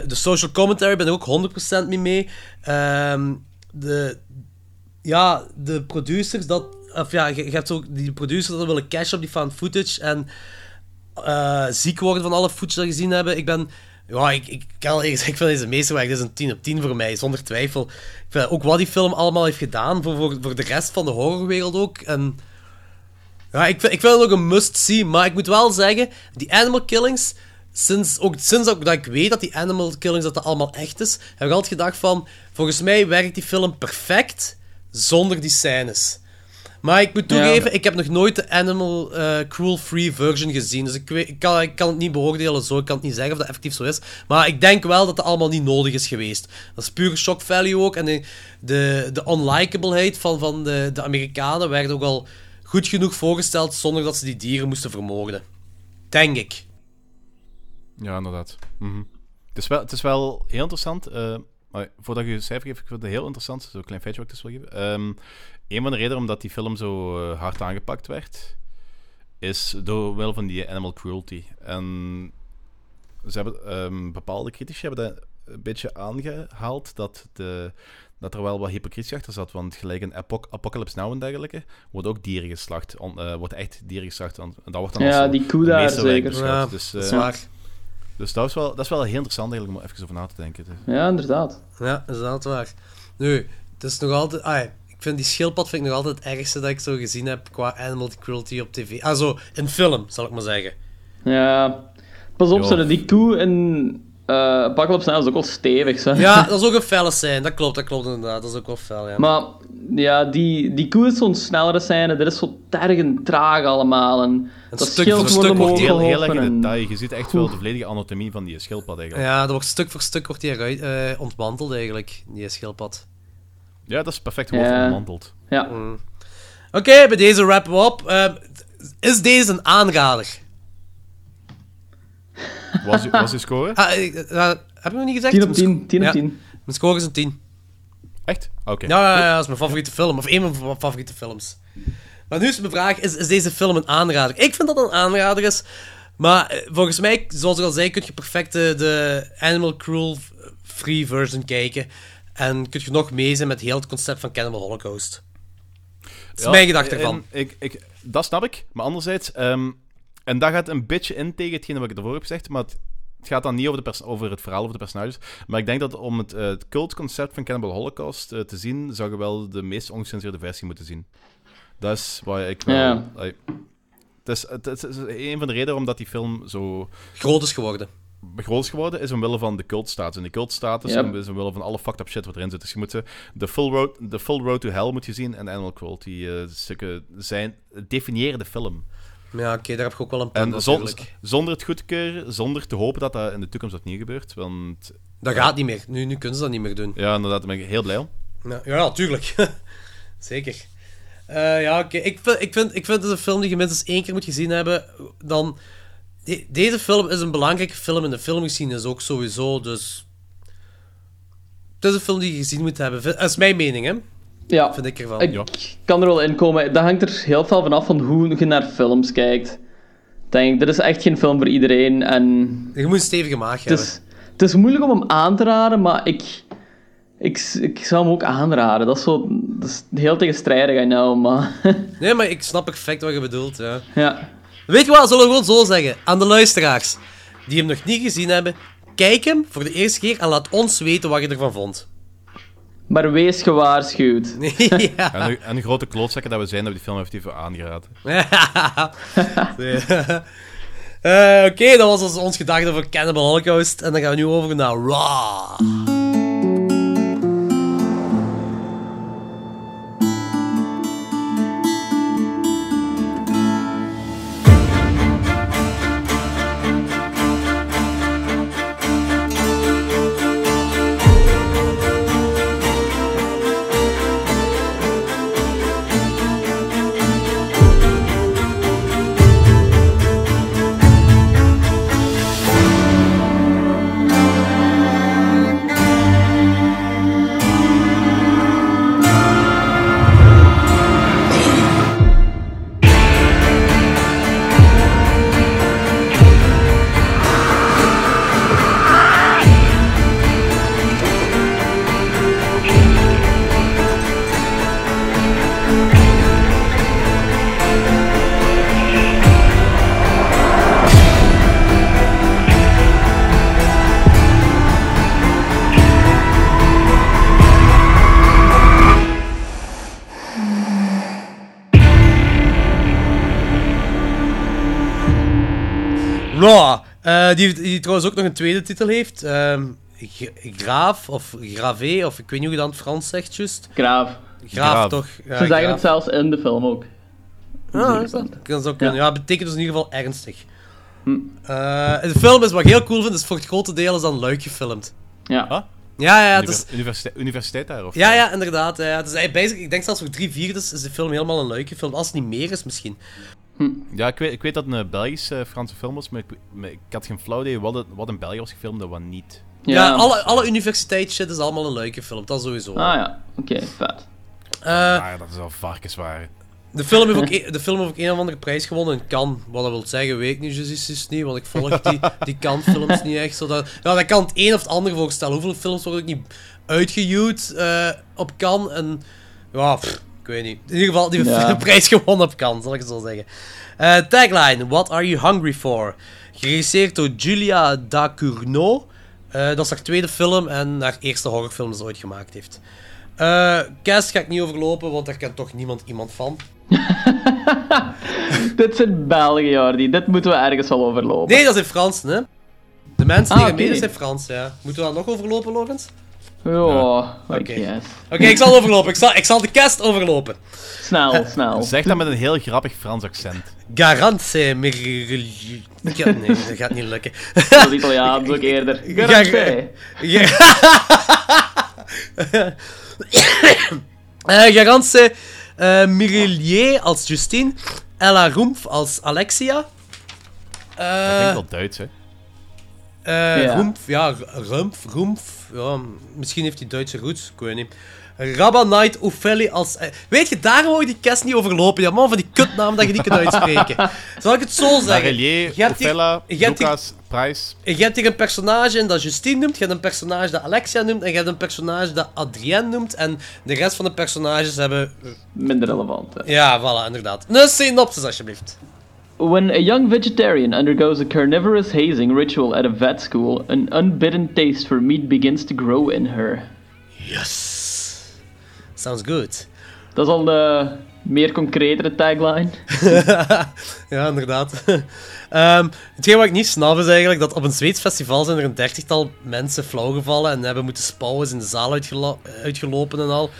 de social commentary ben ik ook 100% mee mee. Ehm, de, ja, de producers dat... Of ja, je, hebt ook die producers dat willen cashen op die found footage. En eh, ziek worden van alle footage dat gezien hebben. Ik ben... Ja, ik, ik kan al eerst, ik vind deze meesterwerk, is een 10 op 10 voor mij, zonder twijfel. Ik ook wat die film allemaal heeft gedaan voor, voor, de rest van de horrorwereld ook. En ja, ik vind, ik vind het ook een must-see, maar ik moet wel zeggen, die animal killings, sinds, ook, sinds dat ik weet dat die animal killings dat dat allemaal echt is, heb ik altijd gedacht van, volgens mij werkt die film perfect zonder die scènes. Maar ik moet toegeven, ik heb nog nooit de Animal eh, Cruel-free version gezien. Dus ik, weet, ik, kan, ik kan het niet beoordelen zo. Ik kan het niet zeggen of dat effectief zo is. Maar ik denk wel dat het allemaal niet nodig is geweest. Dat is pure shock value ook. En de, de, de unlikableheid van, van de, de Amerikanen werd ook al goed genoeg voorgesteld zonder dat ze die dieren moesten vermoorden. Denk ik. Ja, inderdaad. Mhm. het, is wel, het is wel heel interessant. eh, maar voordat je je cijfer geeft, ik vind het heel interessant. Zo'n klein feitje wat ik dus wil geven. Ehm, een van de redenen omdat die film zo eh, hard aangepakt werd, is door middel van die animal cruelty. En ze hebben, ehm, bepaalde critici hebben dat een beetje aangehaald dat, de, dat er wel wat hypocrisie achter zat. Want gelijk in Apoc Apocalypse Now en dergelijke wordt ook dieren geslacht. On, eh, wordt echt dieren geslacht. En dat wordt dan Ja, als die koe daar zeker. Ja, dus, dat is eh. Dus dat is, wel, dat is wel heel interessant eigenlijk om even over na te denken. Ja, inderdaad. Ja, dat is altijd waar. Nu, het is nog altijd... Ah, vind die schildpad vind ik nog altijd het ergste dat ik zo gezien heb qua animal cruelty op tv. Ah, zo, in film, zal ik maar zeggen. Ja. Pas op, zo, die koe in eh Apocalypse Now is ook wel stevig, zo. Ja, (laughs) dat is ook een felle scène. Dat klopt, dat klopt inderdaad. Dat is ook wel fel, ja. Maar ja, die, die koe is zo'n snellere scène. Dit is zo tergend traag allemaal. En dat stuk voor wordt stuk wordt die Heel, heel erg in en- detail. Je ziet echt wel de volledige anatomie van die schildpad eigenlijk. Ja, dat wordt stuk voor stuk wordt die eruit eh, ontmanteld eigenlijk, die schildpad. Ja, dat is perfect woord Ja. ontmanteld. Ja. Oké, bij deze wrappen we op. Ehm, is deze een aanrader? Was, uw- was uw score? Ah, ik- eh, heb ik nog niet gezegd? 10 op Mijn sco- 10. 10 op Ja, 10. Mijn score is een 10. Echt? Oké. Ja, ja, ja, dat is mijn favoriete film. Of een van mijn favoriete films. Maar nu is mijn vraag, is, is deze film een aanrader? Ik vind dat het een aanrader is. Maar eh, volgens mij, zoals ik al zei, kun je perfect de, de Animal Cruel free version kijken. En kun je nog mee zijn met heel het concept van Cannibal Holocaust. Dat is Ja, mijn gedachte en ervan. Ik, ik, dat snap ik. Maar anderzijds, ehm, en dat gaat een beetje in tegen hetgene wat ik ervoor heb gezegd, maar het, het gaat dan niet over, de over het verhaal, over de personages. Maar ik denk dat om het, eh, het cultconcept van Cannibal Holocaust eh, te zien, zou je wel de meest ongecensureerde versie moeten zien. Dat is waar ik wel... Ja. het, is, het, is- het is een van de redenen omdat die film zo Groot is geworden. Groot is geworden, is omwille van de cultstatus. En die cultstatus Yep. is omwille van alle fucked up shit wat erin zit. Dus je moet de full road, de full road to hell moet je zien en Animal Cruelty eh, stukken zijn, definiëren de film. Ja, oké, daar heb ik ook wel een punt En zon- zonder het goed te keuren, zonder te hopen dat dat in de toekomst opnieuw gebeurt. Want Dat gaat niet meer. Nu, nu kunnen ze dat niet meer doen. ja, inderdaad, daar ben ik heel blij om. Ja, ja tuurlijk. (laughs) Zeker. Eh, ja, oké. Ik, vind, ik, vind, ik vind het een film die je minstens één keer moet gezien hebben. Dan... De- deze film is een belangrijke film in de filmgeschiedenis ook sowieso, dus... Het is een film die je gezien moet hebben. Dat is mijn mening, hè. Ja. Vind ik ervan. Ik kan er wel in komen. Dat hangt er heel veel van af van hoe je naar films kijkt. Denk, dit is echt geen film voor iedereen. En Je moet een stevige maag het, hebben. is, het is moeilijk om hem aan te raden, maar ik, ik, ik zou hem ook aanraden. Dat is, zo, dat is heel tegenstrijdig, I know, maar... (laughs) Nee, maar ik snap perfect wat je bedoelt, ja. ja. Weet je wat, zullen we gewoon zo zeggen? Aan de luisteraars die hem nog niet gezien hebben, kijk hem voor de eerste keer en laat ons weten wat je ervan vond. Maar wees gewaarschuwd. (laughs) ja. En, een- en een grote klootzakken dat we zijn, dat we die film effectief aangeraden. (laughs) Nee. Eh, Oké, dat was ons, ons gedachte over Cannibal Holocaust. En dan gaan we nu over naar Raw. Eh, die, die trouwens ook nog een tweede titel heeft. ehm Graaf of Gravé, of ik weet niet hoe je dat in het Frans zegt, juist. Graaf. Graaf, Graaf. toch? Ja, Ze zeggen Graaf. het zelfs in de film ook. Ja, is dat? Kan zo kunnen. Ja. Betekent dus in ieder geval ernstig. Hm. Eh, de film is wat ik heel cool vind, is voor het grote deel is dan luik gefilmd. Ja. Huh? Ja, ja, het is, Univers- universiteit, universiteit daar? Of ja, ja, inderdaad. Ja, het is eigenlijk basic, ik denk zelfs voor drie vierdes is de film helemaal een luik gefilmd. Als het niet meer is, misschien. Ja, ik weet, ik weet dat het een Belgische Franse film was, maar ik, maar ik had geen flauw idee wat, het- wat in België was gefilmd en wat niet. Ja, alle, alle universiteitsshit is allemaal een luik gefilmd, dat sowieso. Ah ja, oké, vet. Eh, Ah, dat is al varkenswaren. De film heeft ook, e- de film heeft ook een of andere prijs gewonnen in Cannes. Wat dat wil zeggen, weet ik is niet, want ik volg die, die Cannes-films niet echt. Zodat, ja, dat kan het een of het ander voorstellen. Hoeveel films worden ook niet uitgehuwd eh, op Cannes? En ja, pff, weet niet. In ieder geval, die Ja. een prijs gewonnen op Cannes, zal ik het zo zeggen. Eh, tagline, What are you hungry for? Geregisseerd door Julia Dacournau. Eh, dat is haar tweede film en haar eerste horrorfilm die ze ooit gemaakt heeft. Eh cast ga ik niet overlopen, want daar kent toch niemand iemand van. (laughs) Dit is in België, Jordi. Dit moeten we ergens wel overlopen. Nee, dat is in Frans, hè? De mensen Ah, die is in Frans, ja. Moeten we dat nog overlopen, Lorenz? Ja, Oké. Ik zal overlopen. Ik zal, ik zal de cast overlopen. Snel, snel. Zeg dat met een heel grappig Frans accent. Mirili... Ja, Nee, dat gaat niet lukken. Dat is Italiaans ook eerder. Garantie. Eh, Garantse eh Mirillier als Justine. Ella Roempf als Alexia. Dat Eh klinkt wel Duits, hè? Eh Ja. Roempf, ja, Rumpf, Roempf. Ja, misschien heeft hij Duitse roots, ik weet niet. Rabba Knight als... eh, weet je, daar wou je die cast niet overlopen. Ja, man, van die kutnaam dat je niet kunt uitspreken. (laughs) Zal ik het zo zeggen? Hier- Lucas, Price. Je hebt hier een personage en dat Justine noemt, je hebt een personage dat Alexia noemt, en je hebt een personage dat Adrienne noemt, en de rest van de personages hebben... Minder relevant. hè. Ja, voilà, inderdaad. Een synopsis, alsjeblieft. When a young vegetarian undergoes a carnivorous hazing ritual at a vet school, an unbidden taste for meat begins to grow in her. Yes. Sounds good. Dat is al de meer concretere tagline. (laughs) ja, inderdaad. (laughs) Ehm hetgeen wat ik niet snap is eigenlijk dat op een Zweeds festival zijn er een dertigtal mensen flauwgevallen en hebben moeten spouwen, in de zaal uitgelo- uitgelopen en al.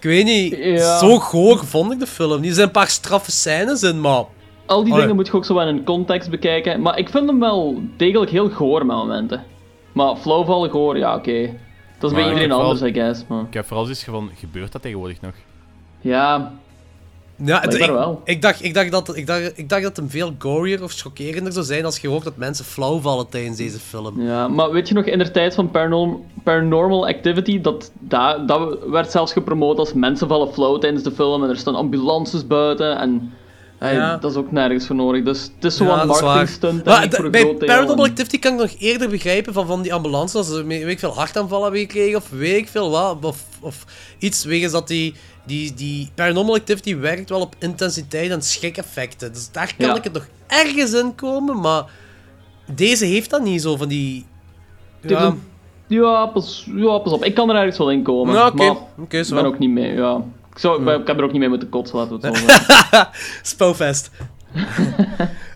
Ik weet niet, Ja. zo goor vond ik de film. Er zijn een paar straffe scènes in, maar... Al die Allee. dingen moet je ook zo wel in context bekijken. Maar ik vind hem wel degelijk heel goor met momenten. Maar flauwvallen goor, ja oké. Dat is bij Maar iedereen anders, I guess. Maar... Ik heb vooral zoiets van, gebeurt dat tegenwoordig nog? Ja, Ja, het, ik, wel. ik, dacht, ik, dacht dat, ik, dacht, ik dacht dat het veel gorier of chockerender zou zijn als je hoort dat mensen flauw vallen tijdens deze film. ja, maar weet je nog in de tijd van paranorm Paranormal Activity, dat, dat, dat werd zelfs gepromoot als mensen vallen flauw tijdens de film en er staan ambulances buiten en Ja. dat is ook nergens voor nodig. Dus het is zo Ja, marketing stunt Maar bij. Paranormal Activity kan ik nog eerder begrijpen van, van die ambulances, als ze weet ik veel hartaanvallen hebben gekregen of weet ik veel wat, of, of iets wegens dat die, die, die Paranormal Activity werkt wel op intensiteit en schrik-effecten. Dus daar kan Ja. ik het nog ergens in komen, maar deze heeft dat niet zo van die... Ja, Ja, pas, ja, pas op. Ik kan er ergens wel in komen. Ja, oké. Maar Oké, ik ben ook niet mee, ja. Ik, zou, ik heb er ook niet mee moeten kotsen, laten we het zo (laughs) zeggen. Spouwfest. (laughs)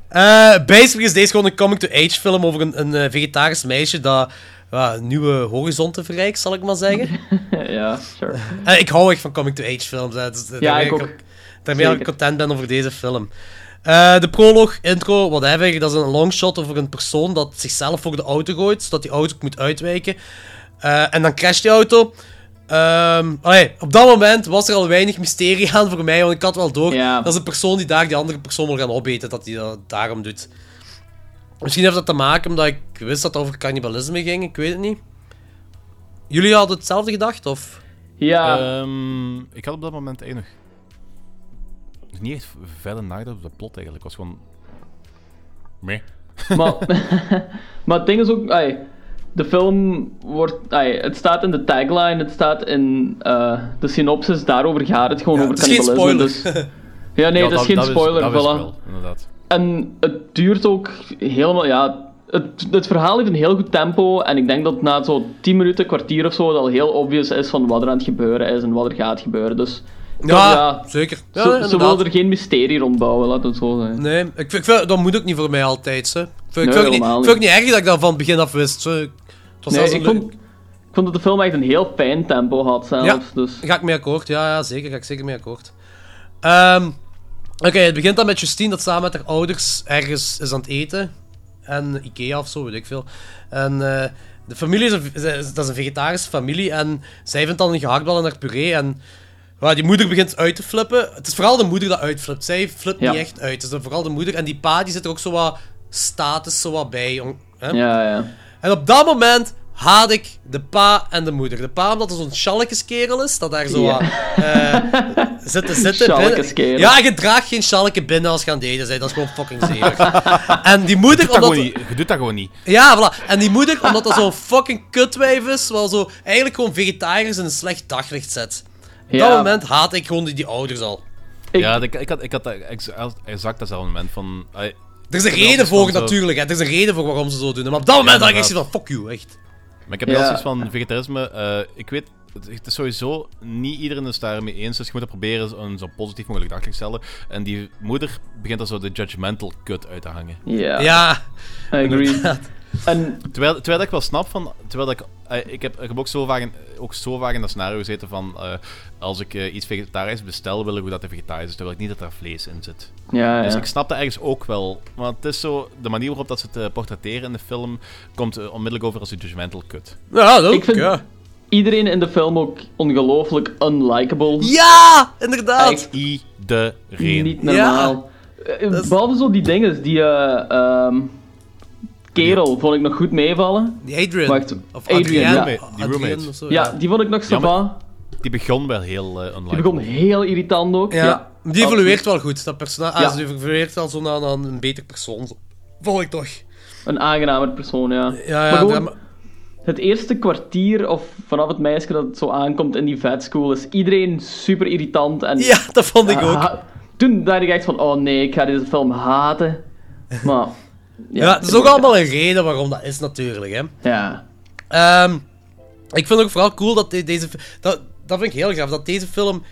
Eh basically is deze gewoon een coming-to-age film over een, een eh, vegetarisch meisje dat ja, nieuwe horizonten verrijkt, zal ik maar zeggen. (laughs) ja, sure. Eh, ik hou echt van coming-to-age films. Hè. Dus, eh, Ja, daarmee ik ook. daarmee ik content ben over deze film. Eh, de proloog, intro, whatever, dat is een longshot over een persoon dat zichzelf voor de auto gooit, zodat die auto moet uitwijken. En dan crasht die auto. Allee, op dat moment was er al weinig mysterie aan voor mij, want ik had wel door. Ja. Dat is een persoon die daar die andere persoon wil gaan opeten, dat hij dat daarom doet. Misschien heeft dat te maken omdat ik wist dat het over cannibalisme ging, ik weet het niet. Jullie hadden hetzelfde gedacht, of? Ja, Ehm, ik had op dat moment dus niet echt verder nagedacht op de plot eigenlijk. Het was gewoon... Meh. maar, (laughs) (laughs) maar het ding is ook, de film wordt, het staat in de tagline, het staat in eh, de synopsis, daarover gaat het gewoon Ja, over het is geen cannibalisme. spoiler. Dus, ja, nee, Ja, het is dat- geen dat spoiler, dat is voilà. wel, inderdaad. En het duurt ook helemaal, ja, het, het verhaal heeft een heel goed tempo en ik denk dat na zo'n 10 minuten, kwartier of zo, het al heel obvious is van wat er aan het gebeuren is en wat er gaat gebeuren. Dus Ja, zeker. Ja, ze, wilden er geen mysterie rondbouwen, laat het zo zijn. Nee, ik ik dat moet ook niet voor mij altijd. Hè. Ik vind, ik Nee, vind, ik vind het niet erg dat ik dat van het begin af wist. Zo, Het was Nee, ik vond, ik vond dat de film echt een heel fijn tempo had zelfs. Ja, Dus. ga ik mee akkoord. Ja, ja, zeker. Ga ik zeker mee akkoord. Ehm, Oké, het begint dan met Justine dat samen met haar ouders ergens is aan het eten. En Ikea of zo, weet ik veel. En eh, de familie is een, dat is een vegetarische familie. En zij vindt dan een gehaktbal in haar puree. En ja, die moeder begint uit te flippen. Het is vooral de moeder dat uitflipt. Zij flipt Ja. niet echt uit. Het is vooral de moeder. En die pa die zit er ook zo wat status zo wat bij. Hè? Ja, ja. En op dat moment haat ik de pa en de moeder. De pa omdat hij zo'n schalkeskerel is, dat daar zo Ja. wat, eh, zitten zitten. Binnen. Ja, je draagt geen schalke binnen als je aan het eten bent. Dat is gewoon fucking zeer. (laughs) en die Je moeder, doet, dat omdat... gewoon niet, je doet dat gewoon niet. Ja, voilà. En die moeder, omdat dat zo'n fucking kutwijf is, wel zo eigenlijk gewoon vegetariërs in een slecht daglicht zet. Op Ja. dat moment haat ik gewoon die, die ouders al. Ik- Ja, ik, ik had, ik had dat ex- exact datzelfde moment van... ai, Er is een reden voor, natuurlijk. Hè. Er is een reden voor waarom ze zo doen. Maar op dat moment had ik zoiets van, fuck you, echt. Maar ik heb Ja. wel zoiets van vegetarisme. eh, ik weet, het, is sowieso niet iedereen is daarmee eens. Dus je moet het proberen een zo positief mogelijk daglicht te stellen. En die moeder begint er zo de judgmental kut uit te hangen. Ja, Ja. I agree. En Terwijl, terwijl ik wel snap van. Terwijl ik, eh, ik, heb, ik heb ook zo vaak in, ook zo vaak in dat scenario gezeten van. eh, als ik eh, iets vegetarisch bestel, wil ik hoe dat er vegetarisch is. Terwijl ik niet dat er vlees in zit. ja, Dus ja. ik snap dat ergens ook wel. Want het is zo. De manier waarop dat ze het portretteren in de film. komt onmiddellijk over als een judgmental kut. Ja, dat ook, Ik vind- ja. iedereen in de film ook ongelooflijk unlikable. Ja, inderdaad. Echt Iedereen. niet normaal. Eh, Behalve zo die dingen, die eh, ehm, kerel vond ik nog goed meevallen. Die Adrian. Wacht, Of Adrian, Adrian, ja. Die Adrian roommate. of zo, Ja, die vond ik nog Ja, maar- sava. Die begon wel heel eh Die begon heel irritant ook. Ja, Ja. die evolueert wel goed. Dat personage Ja. ah, die evolueert wel zo naar, naar een beter persoon. zo. Vond ik toch. Een aangenamer persoon, ja. Ja, ja, maar gewoon, ja, het eerste kwartier, of vanaf het meisje dat het zo aankomt in die vet school, is iedereen super irritant. En, Ja, dat vond ik ook. toen dacht ik echt van, oh nee, ik ga deze film haten. Maar... Ja, het is ook allemaal een reden waarom dat is, natuurlijk. Hè. Ja. Ehm, ik vind ook vooral cool dat de- deze... Dat, dat vind ik heel graag, dat deze film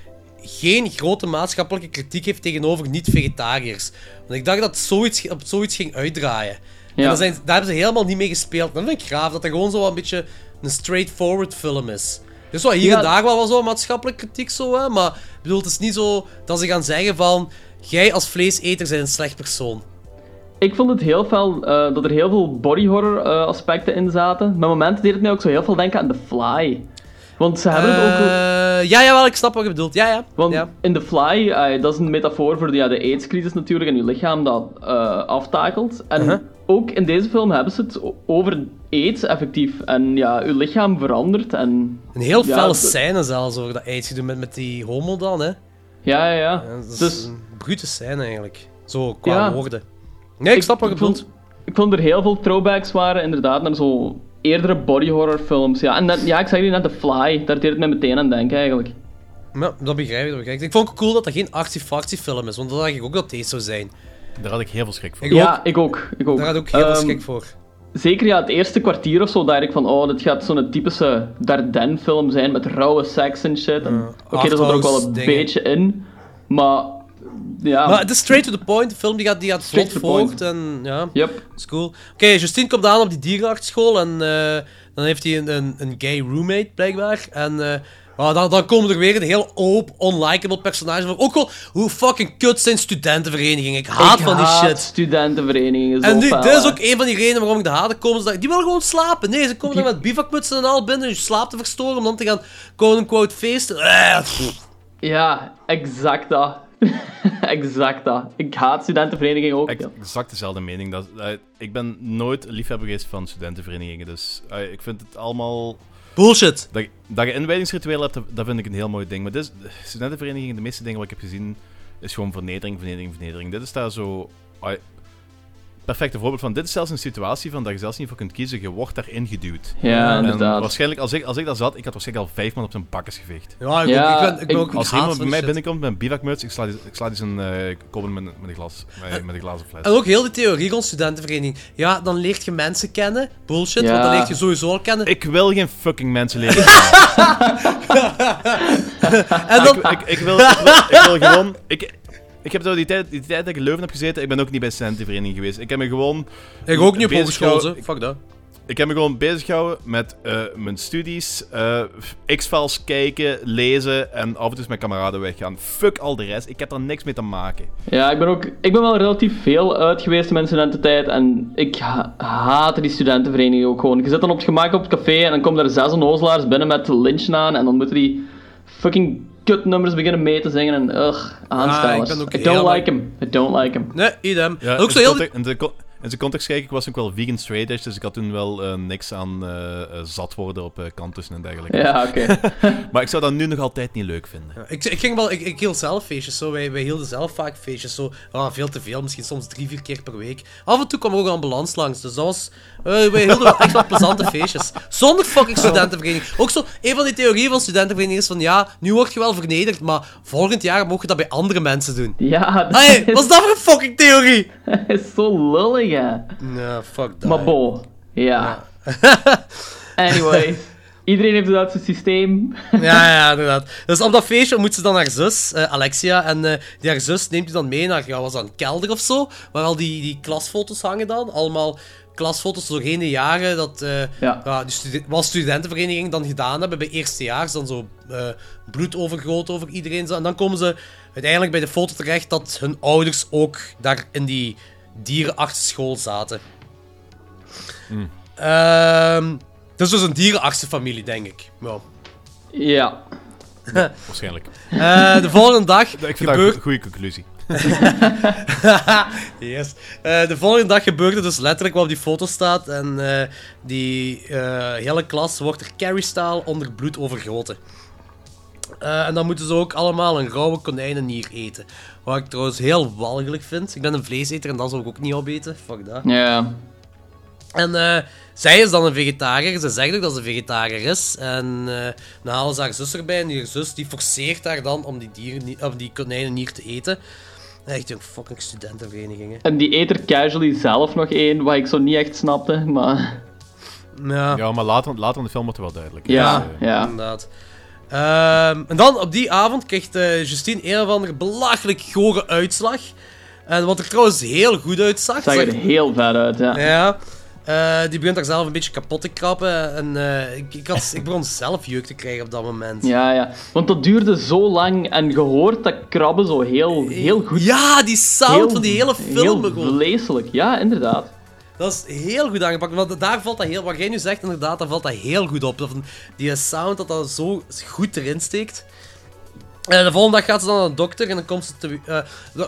geen grote maatschappelijke kritiek heeft tegenover niet-vegetariërs. Want ik dacht dat het zoiets, op zoiets ging uitdraaien. En Ja. daar, zijn, daar hebben ze helemaal niet mee gespeeld. Dat vind ik graaf, dat het gewoon zo wat een beetje een straightforward film is. Dus wel hier Ja. en daar wel, zo maatschappelijke kritiek, zo, hè, maar bedoel, het is niet zo dat ze gaan zeggen van... Jij als vleeseter bent een slecht persoon. Ik vond het heel fel eh, dat er heel veel body horror eh, aspecten in zaten. Met momenten deed het mij ook zo heel veel denken aan The Fly. Want ze hebben het ook... Eh, ja, ja, wel, ik snap wat je bedoelt. Ja, ja. Want ja. in The Fly, dat is een metafoor voor de, ja, de AIDS-crisis natuurlijk en je lichaam dat aftakelt. En Uh-huh. ook in deze film hebben ze het over AIDS effectief. En ja, je lichaam verandert en... Een heel ja, felle scène zelfs over dat ijsje doen met, met die homo dan, hè. Ja, ja, ja. Ja, dat is Dus een brute scène eigenlijk. Zo, qua woorden. Nee, ik snap wat je bedoelt. ik vond er heel veel throwbacks waren inderdaad naar zo eerdere body horror films. Ja, en ja, ik zeg nu net The Fly, daar deed het mij meteen aan denken eigenlijk. Ja, dat begrijp ik, dat begrijp ik. Ik vond het cool dat dat geen actie-factie film is, want dat dacht ik ook dat deze zou zijn. Daar had ik heel veel schrik voor. Ik ja, ook. ik ook. Ik ook. Daar had ik ook heel veel Ehm, schrik voor. Zeker ja, het eerste kwartier of zo dacht ik van, oh, dit gaat zo'n typische Dardenne-film zijn met rauwe seks en shit. Oké, dat zat er ook wel een dingen. beetje in, maar ja. Maar het is straight to the point, de film die gaat, die gaat vlot voort en ja, Yep. is cool. Oké, Justine komt aan op die dierenartsschool en eh, dan heeft hij een, een, een gay roommate, blijkbaar. En ja, dan, dan komen er weer een heel open, unlikable personage voor. Ook wel, hoe fucking kut zijn studentenverenigingen. Ik haat ik van die shit. studentenverenigingen zo En nu, dit is ook een van die redenen waarom ik de haat komen. Ze, die willen gewoon slapen. Nee, ze komen er met bivakmutsen en al binnen, je slaap te verstoren om dan te gaan quote-unquote feesten. Eh. Ja, exact dat. (laughs) exact dat. Ik haat studentenverenigingen ook. ja. Exact dezelfde mening. Dat, eh, ik ben nooit liefhebber geweest van studentenverenigingen. Dus eh, ik vind het allemaal. Bullshit. Dat, je- dat je inwijdingsritueel hebt, dat, vind ik een heel mooi ding. Maar dit is, studentenverenigingen, de meeste dingen wat ik heb gezien, is gewoon vernedering, vernedering, vernedering. Dit is daar zo. Perfecte voorbeeld van. Dit is zelfs een situatie van dat je zelfs niet voor kunt kiezen. Je wordt daarin geduwd. Ja, En inderdaad. waarschijnlijk, als ik, als ik daar zat, ik had waarschijnlijk al vijf man op zijn bakkes geveegd. Ja, ik, Ja, ik ben, ik ben ook Als iemand bij mij shit. binnenkomt met een bivakmuts, ik sla die, ik sla die zijn eh koppen met, met, een glas, met, met een glazen fles. En ook heel die theorie rond studentenvereniging. Ja, dan leert je mensen kennen. Bullshit, Ja. want dan leert je sowieso al kennen. Ik wil geen fucking mensen leren. (laughs) kennen. en dan... ik, ik, ik wil, ik, wil, ik wil gewoon... Ik, ik heb zo die tijd, die tijd dat ik in Leuven heb gezeten, ik ben ook niet bij de studentenvereniging geweest. Ik heb me gewoon... Ik ook niet op hogeschool. Fuck dat. Ik heb me gewoon bezig gehouden met eh, mijn studies, eh, X-Files kijken, lezen en af en toe met kameraden weggaan. Fuck al de rest, ik heb daar niks mee te maken. Ja, ik ben ook ik ben wel relatief veel uit geweest in mijn studententijd en ik ha haatte die studentenvereniging ook gewoon. Je zit dan op het gemak op het café en dan komen er zes onnozelaars binnen met lynchen aan en dan moeten die fucking kutnummers beginnen mee te zingen en ugh, aanstellers. ik ben ook I don't like him. I don't like him. Nee, idem. Ja, ook in zo heel... context- in, de, co- in de context kijk ik was ook wel vegan straight edge, dus ik had toen wel eh, niks aan eh, eh, zat worden op eh kantussen en dergelijke. Ja, oké. (laughs) maar ik zou dat nu nog altijd niet leuk vinden. Ja, Ik, ik ging wel, ik, ik hield zelf feestjes zo. Wij, wij hielden zelf vaak feestjes zo. Ah, veel te veel, misschien soms drie, vier keer per week. Af en toe kwam er ook een ambulance langs, dus dat was. Wij hielden wel echt wel plezante feestjes. Zonder fucking studentenvereniging. Ook zo, een van die theorieën van studentenvereniging is van ja, nu word je wel vernederd, maar volgend jaar mogen je dat bij andere mensen doen. Ja, dat Hey, wat is dat voor een fucking theorie? (laughs) is zo lullig, hè. Nou, fuck dat. Maar bo, ja. (laughs) Anyway, iedereen heeft dat zijn systeem. (laughs) Ja, ja, inderdaad. Dus op dat feestje moet ze dan haar zus, eh, Alexia, en eh, die haar zus neemt u dan mee naar, ja, was dat een kelder of zo, waar al die, die klasfoto's hangen dan. Allemaal klasfoto's doorheen de jaren dat eh Ja. studen- wat studentenvereniging dan gedaan hebben bij eerstejaars. Dan zo eh, bloed overgoten over iedereen. zo. En dan komen ze uiteindelijk bij de foto terecht dat hun ouders ook daar in die dierenartsenschool zaten. Hmm. Ehm, dat is dus een dierenartsenfamilie, denk ik. Ja. Ja. Waarschijnlijk. Eh, de volgende dag Ik vind gebeurt... dat een goede conclusie. (laughs) yes. Eh, de volgende dag gebeurt het dus letterlijk wat op die foto staat. En eh, die eh, hele klas wordt er carry-style onder bloed overgoten. En dan moeten ze ook allemaal een rauwe konijnennier eten. Wat ik trouwens heel walgelijk vind. Ik ben een vleeseter en dat zou ik ook niet opeten. Fuck dat. Ja. En zij is dan een vegetariër. Ze zegt ook dat ze vegetariër is. En dan halen ze haar zus erbij. En die zus die forceert haar dan om die, dieren, of die konijnennier te eten. Echt een fucking studentenverenigingen. En die eet er casually zelf nog één, wat ik zo niet echt snapte, maar... Ja. Ja, maar later, later in de film wordt het wel duidelijk. Ja, Dus, eh, ja. Inderdaad. Ehm, en dan op die avond krijgt eh, Justine een of andere belachelijk gore uitslag. En wat er trouwens heel goed uitzag. Zag er heel vet uit, ja. Ja. Eh, die begint daar zelf een beetje kapot te krappen. En eh, ik, ik, had, ik begon zelf jeuk te krijgen op dat moment. Ja, ja. Want dat duurde zo lang en je hoort dat krabben zo heel, heel goed. Ja, die sound van die hele film Heel vleeselijk, ja, inderdaad. Dat is heel goed aangepakt. Want daar valt dat heel... Wat jij nu zegt, inderdaad, daar valt dat heel goed op. Dat die sound, dat dat zo goed erin steekt. En de volgende dag gaat ze dan naar de dokter en dan, komt ze te, eh,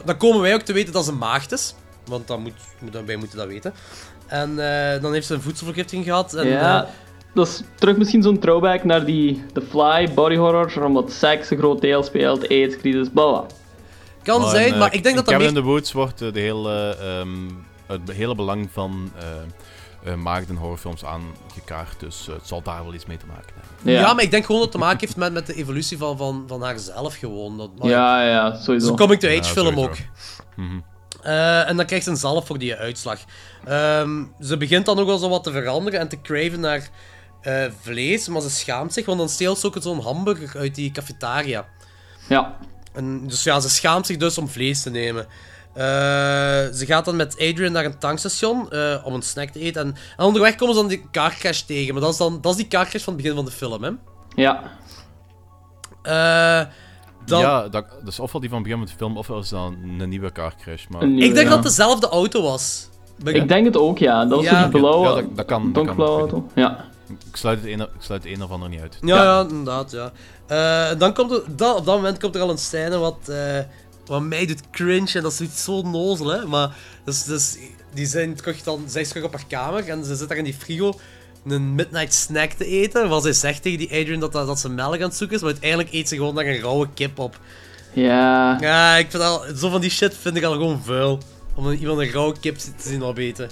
dan- komen wij ook te weten dat ze maagd is. Want moet, wij moeten dat weten. En eh, dan heeft ze een voedselvergiftiging gehad. En, ja, eh, dat is terug misschien zo'n throwback naar die The Fly body horror, omdat seks een groot deel speelt, AIDS, crisis, bla bla. kan Maar zijn, maar eh, ik denk dat in dat Cabin meer... in the Woods wordt de hele, ehm, het hele belang van eh uh, maagd in horrorfilms aangekaart. Dus het zal daar wel iets mee te maken hebben. Ja. Ja. maar ik denk gewoon dat het te maken heeft met, met de evolutie van, van, van haarzelf gewoon. Dat, maar- Ja, ja, sowieso. Het is een coming-to-age Ja, film sowieso. ook. Mhm. Eh, en dan krijgt ze een zalf voor die uitslag. Ehm, ze begint dan ook wel zo wat te veranderen en te craven naar eh, vlees, maar ze schaamt zich, want dan steelt ze ook zo'n hamburger uit die cafetaria. Ja. En, dus ja, ze schaamt zich dus om vlees te nemen. Eh, ze gaat dan met Adrian naar een tankstation om een snack te eten. En, en onderweg komen ze dan die carcrash tegen. Maar dat is, dan, dat is die carcrash van het begin van de film, hè. Ja. Eh, dan, Ja, dat, is ofwel die van het begin van de film, ofwel is dat een nieuwe car crash. Maar... Nieuwe, ik denk ja. dat het dezelfde auto was. Ben- Ik denk het ook, ja. Dat was Ja. blauwe, Ja, dat- dat kan, dat donkerblauwe kan. auto. Ja. Ik sluit het een, ik sluit het een of ander niet uit. Ja, ja. inderdaad, ja. Eh, dan komt er, dan, op dat moment komt er al een scène wat, eh, wat mij doet cringe en dat is iets zo nozel, hè. Maar dus, dus, die zijn terug dan, zij is terug op haar kamer en ze zit daar in die frigo een midnight snack te eten. Wat zij zegt tegen die Adrian dat, dat, dat ze melk aan het zoeken is, maar uiteindelijk eet ze gewoon daar een rauwe kip op. Ja. Ja, ik vind al, zo van die shit vind ik al gewoon vuil. Om iemand een rauwe kip te zien opeten.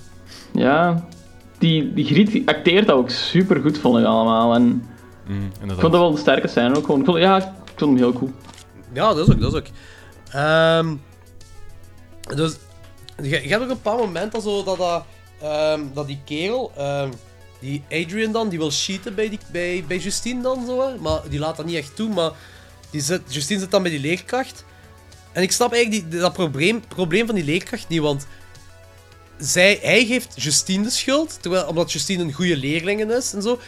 Ja. Die, die Griet acteert dat ook super goed, vond ik allemaal. En Mm, ik vond dat wel de sterke scène ook gewoon. Ik vond, ja, ik vond hem heel cool. Ja, dat is ook, dat is ook. Ehm, dus, je, je hebt ook een paar momenten zo dat, dat, ehm, dat die kerel, ehm, die Adrian dan, die wil cheaten bij, die, bij, bij Justine dan zo, hè. maar die laat dat niet echt toe, maar die zit, Justine zit dan bij die leerkracht. En ik snap eigenlijk die, dat probleem, probleem van die leerkracht niet, want zij, hij geeft Justine de schuld, terwijl, omdat Justine een goede leerling is en zo.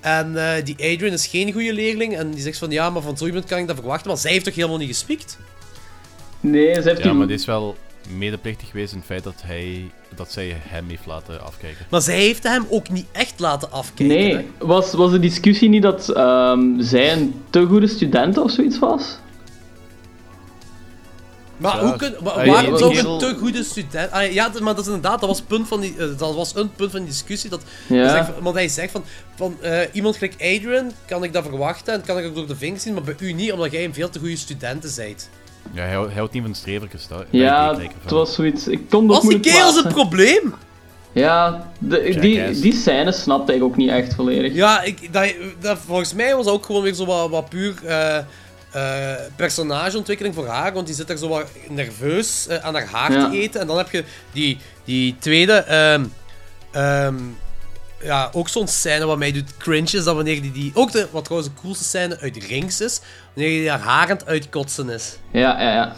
En eh, die Adrian is geen goede leerling en die zegt van ja, maar van zo iemand kan ik dat verwachten, maar zij heeft toch helemaal niet gespiekt? Nee, ze heeft Ja, die- maar dit is wel medeplichtig geweest in het feit dat, hij, dat zij hem heeft laten afkijken. Maar zij heeft hem ook niet echt laten afkijken. Nee, hè. was, was de discussie niet dat ehm, zij een te goede student of zoiets was? Maar Ja, hoe kun, wa- waarom zou een te goede student... Ah, ja, maar dat is inderdaad, dat was, punt van die, eh, dat was een punt van die discussie. Dat, zegt- want hij zegt van, van eh, iemand gelijk Adrian, kan ik dat verwachten en kan ik ook door de vingers zien, maar bij u niet, omdat jij een veel te goede studenten bent. Ja, hij, hij houdt niet van strevertjes. Dat, Ja, het was zoiets. Ik kon dat Was die moeilijk kerel zijn probleem? Ja, de, die, die scène snapte ik ook niet echt volledig. Ja, ik, dat, dat, volgens mij was dat ook gewoon weer zo wat, wat puur eh, eh, personageontwikkeling voor haar. Want die zit er zo wat nerveus eh, aan haar haar Ja. te eten. En dan heb je die, die tweede. ehm, ehm, ja, ook zo'n scène wat mij doet cringe is. Dat wanneer die, die. Ook de, wat trouwens de coolste scène uit Rings is. Wanneer die haar haar aan het uitkotsen is. Ja, ja, ja. Dat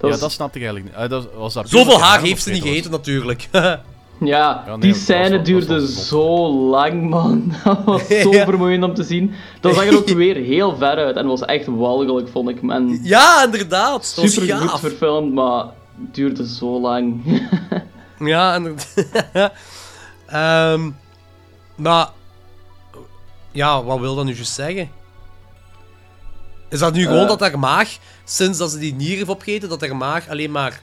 ja, was- dat snapte ik eigenlijk niet. Eh, dat, was dat Zoveel haar haar heeft ze niet was? gegeten, natuurlijk. (laughs) Ja, nee, die scène was duurde zo lang, man. (laughs) Dat was zo Ja. vermoeiend om te zien. Dat zag er ook (laughs) weer heel ver uit en was echt walgelijk, vond ik. En ja, inderdaad. Super goed gaaf. verfilmd, maar het duurde zo lang. Ja, inderdaad. Ehm maar... Ja, wat wil dat nu juist zeggen? Is dat nu gewoon Eh. dat haar maag, sinds dat ze die nieren heeft opgegeten, dat haar maag alleen maar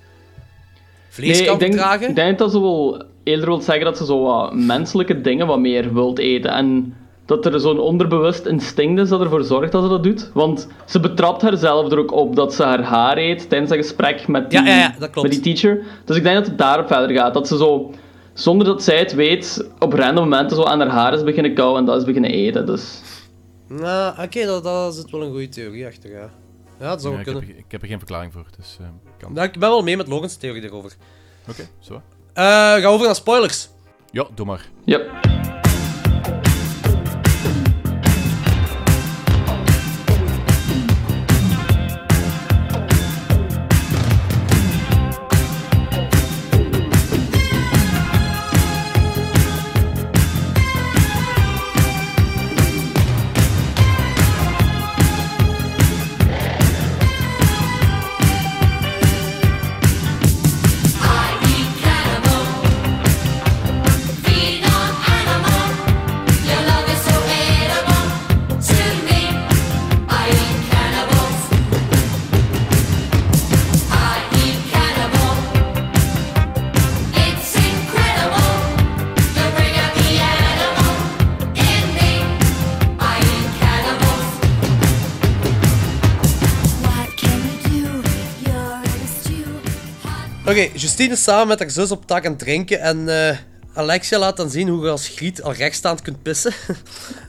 vlees nee, kan ik denk, verdragen? ik denk dat ze wel eerder wil zeggen dat ze zo wat menselijke dingen wat meer wilt eten. En dat er zo'n onderbewust instinct is dat ervoor zorgt dat ze dat doet. Want ze betrapt haarzelf er ook op dat ze haar haar eet tijdens dat gesprek met die, Ja, ja, ja, dat klopt. met die teacher. Dus ik denk dat het daarop verder gaat. Dat ze zo, zonder dat zij het weet, op random momenten zo aan haar haar is beginnen kauwen en dat is beginnen eten. Dus Nou, oké, dat, dat zit wel een goede theorie achter, ja. Ja, dat zou Ja, wel ik, heb, kunnen. ik heb er geen verklaring voor, dus eh, kan. Nou, ik ben wel mee met Logans theorie daarover. Oké, zo. Eh gaan we over naar spoilers. Ja, doe maar. ja. Oké, Justine is samen met haar zus op tak aan het drinken en eh, Alexia laat dan zien hoe je als griet al rechtstaand kunt pissen. (laughs)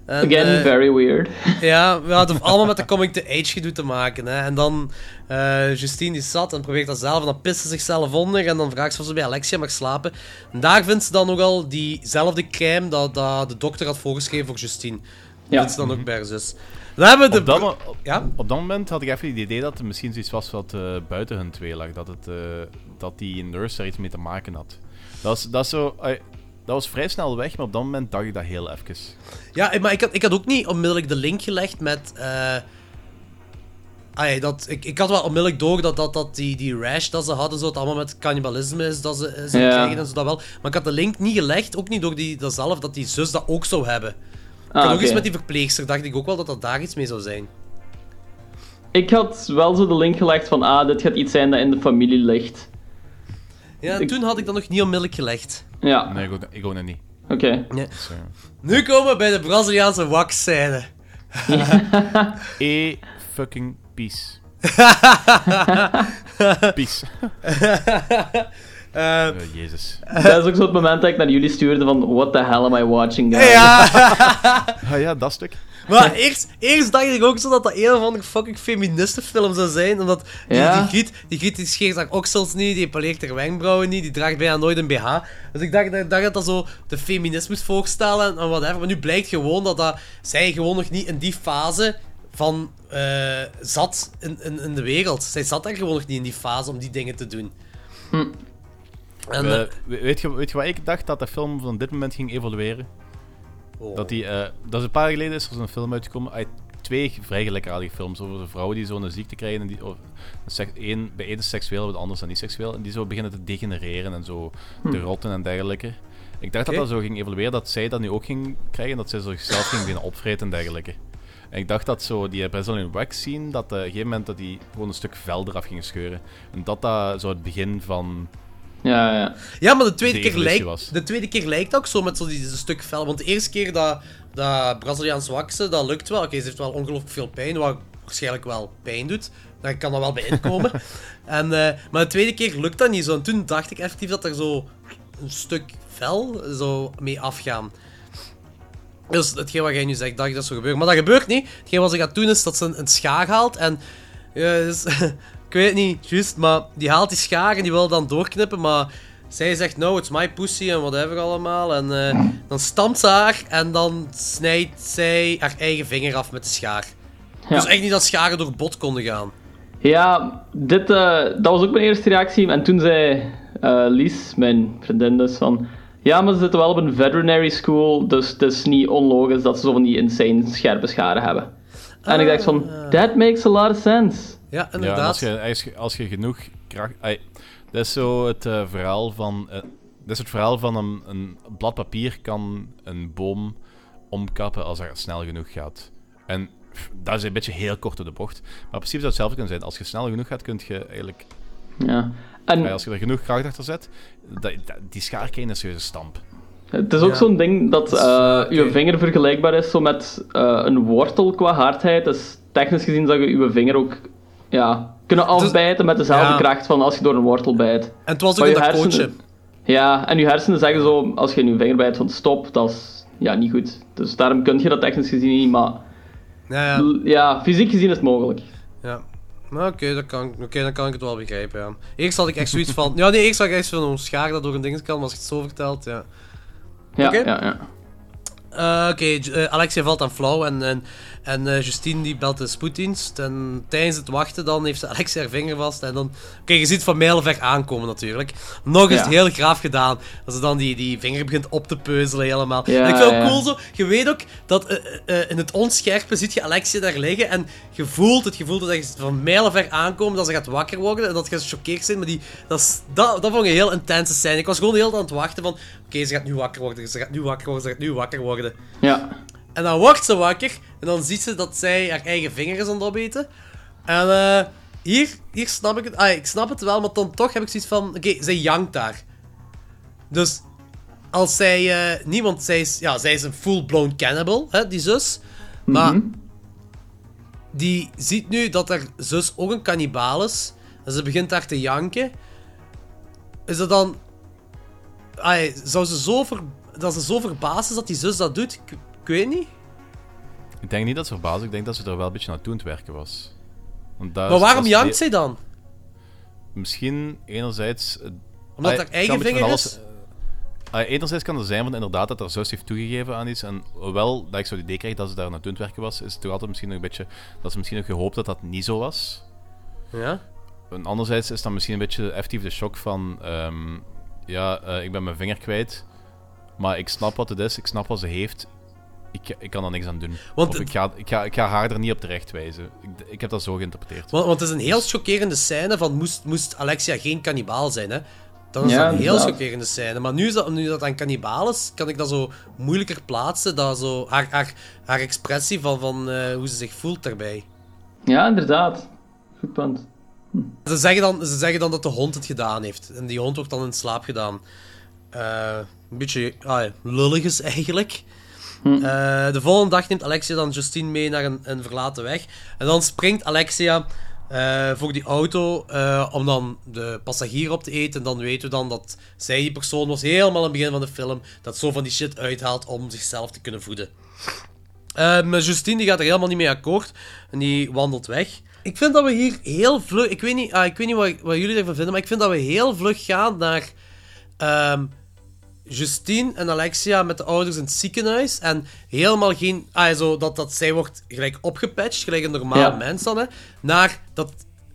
En, Again, eh, very weird. (laughs) Ja, we hadden allemaal met de coming to age gedoe te maken. Hè. En dan, eh Justine die zat en probeert dat zelf en dan pist ze zichzelf onder. En dan vraagt ze of ze bij Alexia mag slapen. En daar vindt ze dan nogal diezelfde crème dat, dat de dokter had voorgeschreven voor Justine. Dat Ja. vindt ze dan ook bij haar zus. Hebben de... Op dat, op, Ja? op dat moment had ik even het idee dat er misschien zoiets was wat eh, buiten hun twee lag. Dat, het, eh, dat die nurse er iets mee te maken had. Dat was, dat is zo... eh, dat was vrij snel weg, maar op dat moment dacht ik dat heel even. Ja, maar ik had, ik had ook niet onmiddellijk de link gelegd met... dat, ik, ik had wel onmiddellijk door dat, dat, dat die, die rash dat ze hadden, zo, het allemaal met cannibalisme is dat ze, ze Ja. krijgen en zo dat wel. Maar ik had de link niet gelegd, ook niet door die, dat zelf, dat die zus dat ook zou hebben. Ah, ook oké. iets met die verpleegster, dacht ik ook wel dat dat daar iets mee zou zijn. Ik had wel zo de link gelegd van, ah, dit gaat iets zijn dat in de familie ligt. Ja, Ik- toen had ik dat nog niet onmiddellijk gelegd. Ja, Nee, ik ook, ik ook nog niet. oké. Ja. Nu komen we bij de Braziliaanse waxscène. (laughs) E fucking peace. (laughs) peace. (laughs) Eh, Jezus. (laughs) Dat is ook zo het moment dat ik naar jullie stuurde van what the hell am I watching guys? Ja. (laughs) Ah ja, dat stuk. Maar eerst, eerst dacht ik ook zo dat dat een of andere fucking feministenfilm zou zijn. Omdat die, Ja. die Griet, die Griet die scheert haar oksels niet, die poleert haar wenkbrauwen niet, die draagt bijna nooit een BH. Dus ik dacht, dat- dacht dat dat zo de feminismus voorstellen en, en whatever. Maar nu blijkt gewoon dat, dat zij gewoon nog niet in die fase van eh, zat in, in, in de wereld. Zij zat er gewoon nog niet in die fase om die dingen te doen. En, Eh, eh, we- weet, je, weet je wat ik dacht dat de film van dit moment ging evolueren? oh. Dat, die, eh, dat is een paar jaar geleden is er zo'n film uitgekomen. uit twee vrij gelijkaardige films over vrouwen die zo'n ziekte krijgen. En die, of, een bij één is seksueel, bij de ander is niet seksueel. En die zo beginnen te degenereren en zo te Hm. rotten en dergelijke. Ik dacht dat dat zo ging evolueren, dat zij dat nu ook ging krijgen. Dat zij zichzelf ging beginnen opvreten en dergelijke. En ik dacht dat zo die Brazilian wax zien, dat eh, op een gegeven moment dat die gewoon een stuk vel eraf gingen scheuren. En dat dat zo het begin van Ja, ja. Ja, maar de tweede, de keer lijkt, de tweede keer lijkt ook zo met zo'n die- stuk vel. Want de eerste keer dat, dat Braziliaans waksen, dat lukt wel. Oké, ze heeft wel ongelooflijk veel pijn, wat waarschijnlijk wel pijn doet. Daar kan dat wel bij inkomen. (laughs) en, eh, maar de tweede keer lukt dat niet zo. En toen dacht ik effectief dat er zo een stuk vel zo mee afgaan. Dus hetgeen wat jij nu zegt, dacht ik dat zou gebeuren. Maar dat gebeurt niet. Hetgeen wat ze gaat doen is dat ze een, een schaar haalt en... Ja, dus, (laughs) ik weet niet, juist, maar die haalt die schaar en die wil dan doorknippen, maar zij zegt no, it's my pussy en whatever allemaal. En eh, dan stampt ze haar en dan snijdt zij haar eigen vinger af met de schaar. Ja. Dus echt niet dat scharen door bot konden gaan. Ja, dit, eh, dat was ook mijn eerste reactie. En toen zei eh, Lies, mijn vriendin dus, van... Ja, maar ze zitten wel op een veterinary school, dus het is niet onlogisch dat ze zo van die insane scherpe scharen hebben. En ik dacht van, that makes a lot of sense. Ja, Ja, en als je, als je, als je genoeg kracht... ai, dat is zo het eh, verhaal van... eh, dat is het verhaal van een, een blad papier kan een boom omkappen als er snel genoeg gaat. En pff, dat is een beetje heel kort door de bocht. Maar in principe zou het hetzelfde kunnen zijn. Als je snel genoeg gaat, kun je eigenlijk... Ja. En als je er genoeg kracht achter zet, dat, dat- die schaar je een serieuze stamp. het is ook Ja. zo'n ding dat Dat eh, je vinger vergelijkbaar is zo met eh, een wortel qua hardheid. Dus technisch gezien zou je je vinger ook ja, kunnen afbijten met dezelfde ja. kracht van als je door een wortel bijt. En het was ook Maar in dat hersenen-. Ja, en je hersenen zeggen zo, als je in je vinger bijt van stop, dat is ja, niet goed. Dus daarom kun je dat technisch gezien niet, maar Ja, ja. ja, fysiek gezien is het mogelijk. Ja. Nou, oké, dat kan, dan kan ik het wel begrijpen, ja. Eerst had ik echt zoiets van... (laughs) Ja, nee, eerst had ik echt van een schaar dat door een ding kan, maar als je het zo vertelt, ja. Ja, ja, ja. Eh, Oké, eh, Alexia valt aan flauw en, en, en eh, Justine die belt de spoeddienst. En tijdens het wachten dan heeft ze Alexia haar vinger vast. En dan... Oké, je ziet van mijlenver aankomen natuurlijk. Nog Ja. het heel graaf gedaan. Dat ze dan die, die vinger begint op te peuzelen helemaal. Ja, en ik vind het ja. cool zo. Je weet ook dat in het onscherpe ziet je Alexia daar liggen. En je voelt het gevoel dat je van mijlenver aankomen. Dat ze gaat wakker worden. En dat je gechoqueerd bent. Maar die, dat, is, dat, dat vond ik een heel intense scène. Ik was gewoon heel aan het wachten van... Oké, ze gaat nu wakker worden. Ze gaat nu wakker worden. Ze gaat nu wakker worden. Ja, En dan wordt ze wakker. En dan ziet ze dat zij haar eigen vinger is aan het opeten. En eh, hier, hier snap ik het. Ah, ik snap het wel, maar dan toch heb ik zoiets van... Oké, zij jankt daar. Dus als zij... eh niemand... Zij is, ja, zij is een full-blown cannibal, hè, die zus. Maar Mhm. die ziet nu dat haar zus ook een kannibaal is. En ze begint daar te janken. Is dat dan... Ai, zou ze zo, ver, dat ze zo verbaasd is dat die zus dat doet? Ik, ik weet niet. Ik denk niet dat ze verbaasd Ik denk dat ze er wel een beetje naartoe aan het werken was. Want dat Maar is- waarom dat is jankt zij dan? Misschien enerzijds... eh, Omdat ah, haar het eigen kan een beetje vinger van is? ah, enerzijds kan er zijn van inderdaad dat haar zus heeft toegegeven aan iets. En hoewel dat ik zo het idee krijg dat ze daar naartoe aan het werken was, is het toch altijd misschien nog een beetje... Dat ze misschien nog gehoopt dat dat niet zo was. Ja? En anderzijds is dan misschien een beetje effectief de shock van... ehm, ja, eh, ik ben mijn vinger kwijt. Maar ik snap wat het is, ik snap wat ze heeft. Ik, ik kan er niks aan doen. Want of ik ga, ik, ga, ik ga haar er niet op terecht wijzen. Ik, ik heb dat zo geïnterpreteerd. Want, want het is een heel chockerende scène van moest, moest Alexia geen kannibaal zijn, hè? Dan is Ja, dat een heel chockerende scène. Maar nu, is dat, nu dat een kannibaal is, kan ik dat zo moeilijker plaatsen. Dat zo, haar, haar, haar expressie van, van eh, hoe ze zich voelt daarbij. ja, inderdaad. Goed punt. Ze zeggen, dan, ze zeggen dan dat de hond het gedaan heeft. En die hond wordt dan in slaap gedaan. Eh, een beetje ah, lullig is eigenlijk. Eh, de volgende dag neemt Alexia dan Justine mee naar een, een verlaten weg. En dan springt Alexia eh, voor die auto om dan de passagier op te eten. En dan weten we dan dat zij die persoon was helemaal aan het begin van de film. Dat zo van die shit uithaalt om zichzelf te kunnen voeden. Maar Justine die gaat er helemaal niet mee akkoord. En die wandelt weg. Ik vind dat we hier heel vlug... Ik weet niet, ah, ik weet niet wat, wat jullie ervan vinden, maar ik vind dat we heel vlug gaan naar... ehm, Justine en Alexia met de ouders in het ziekenhuis. En helemaal geen... Ah, zo, dat, dat zij wordt gelijk opgepatcht, gelijk een normaal Ja. mens dan, hè. Naar dat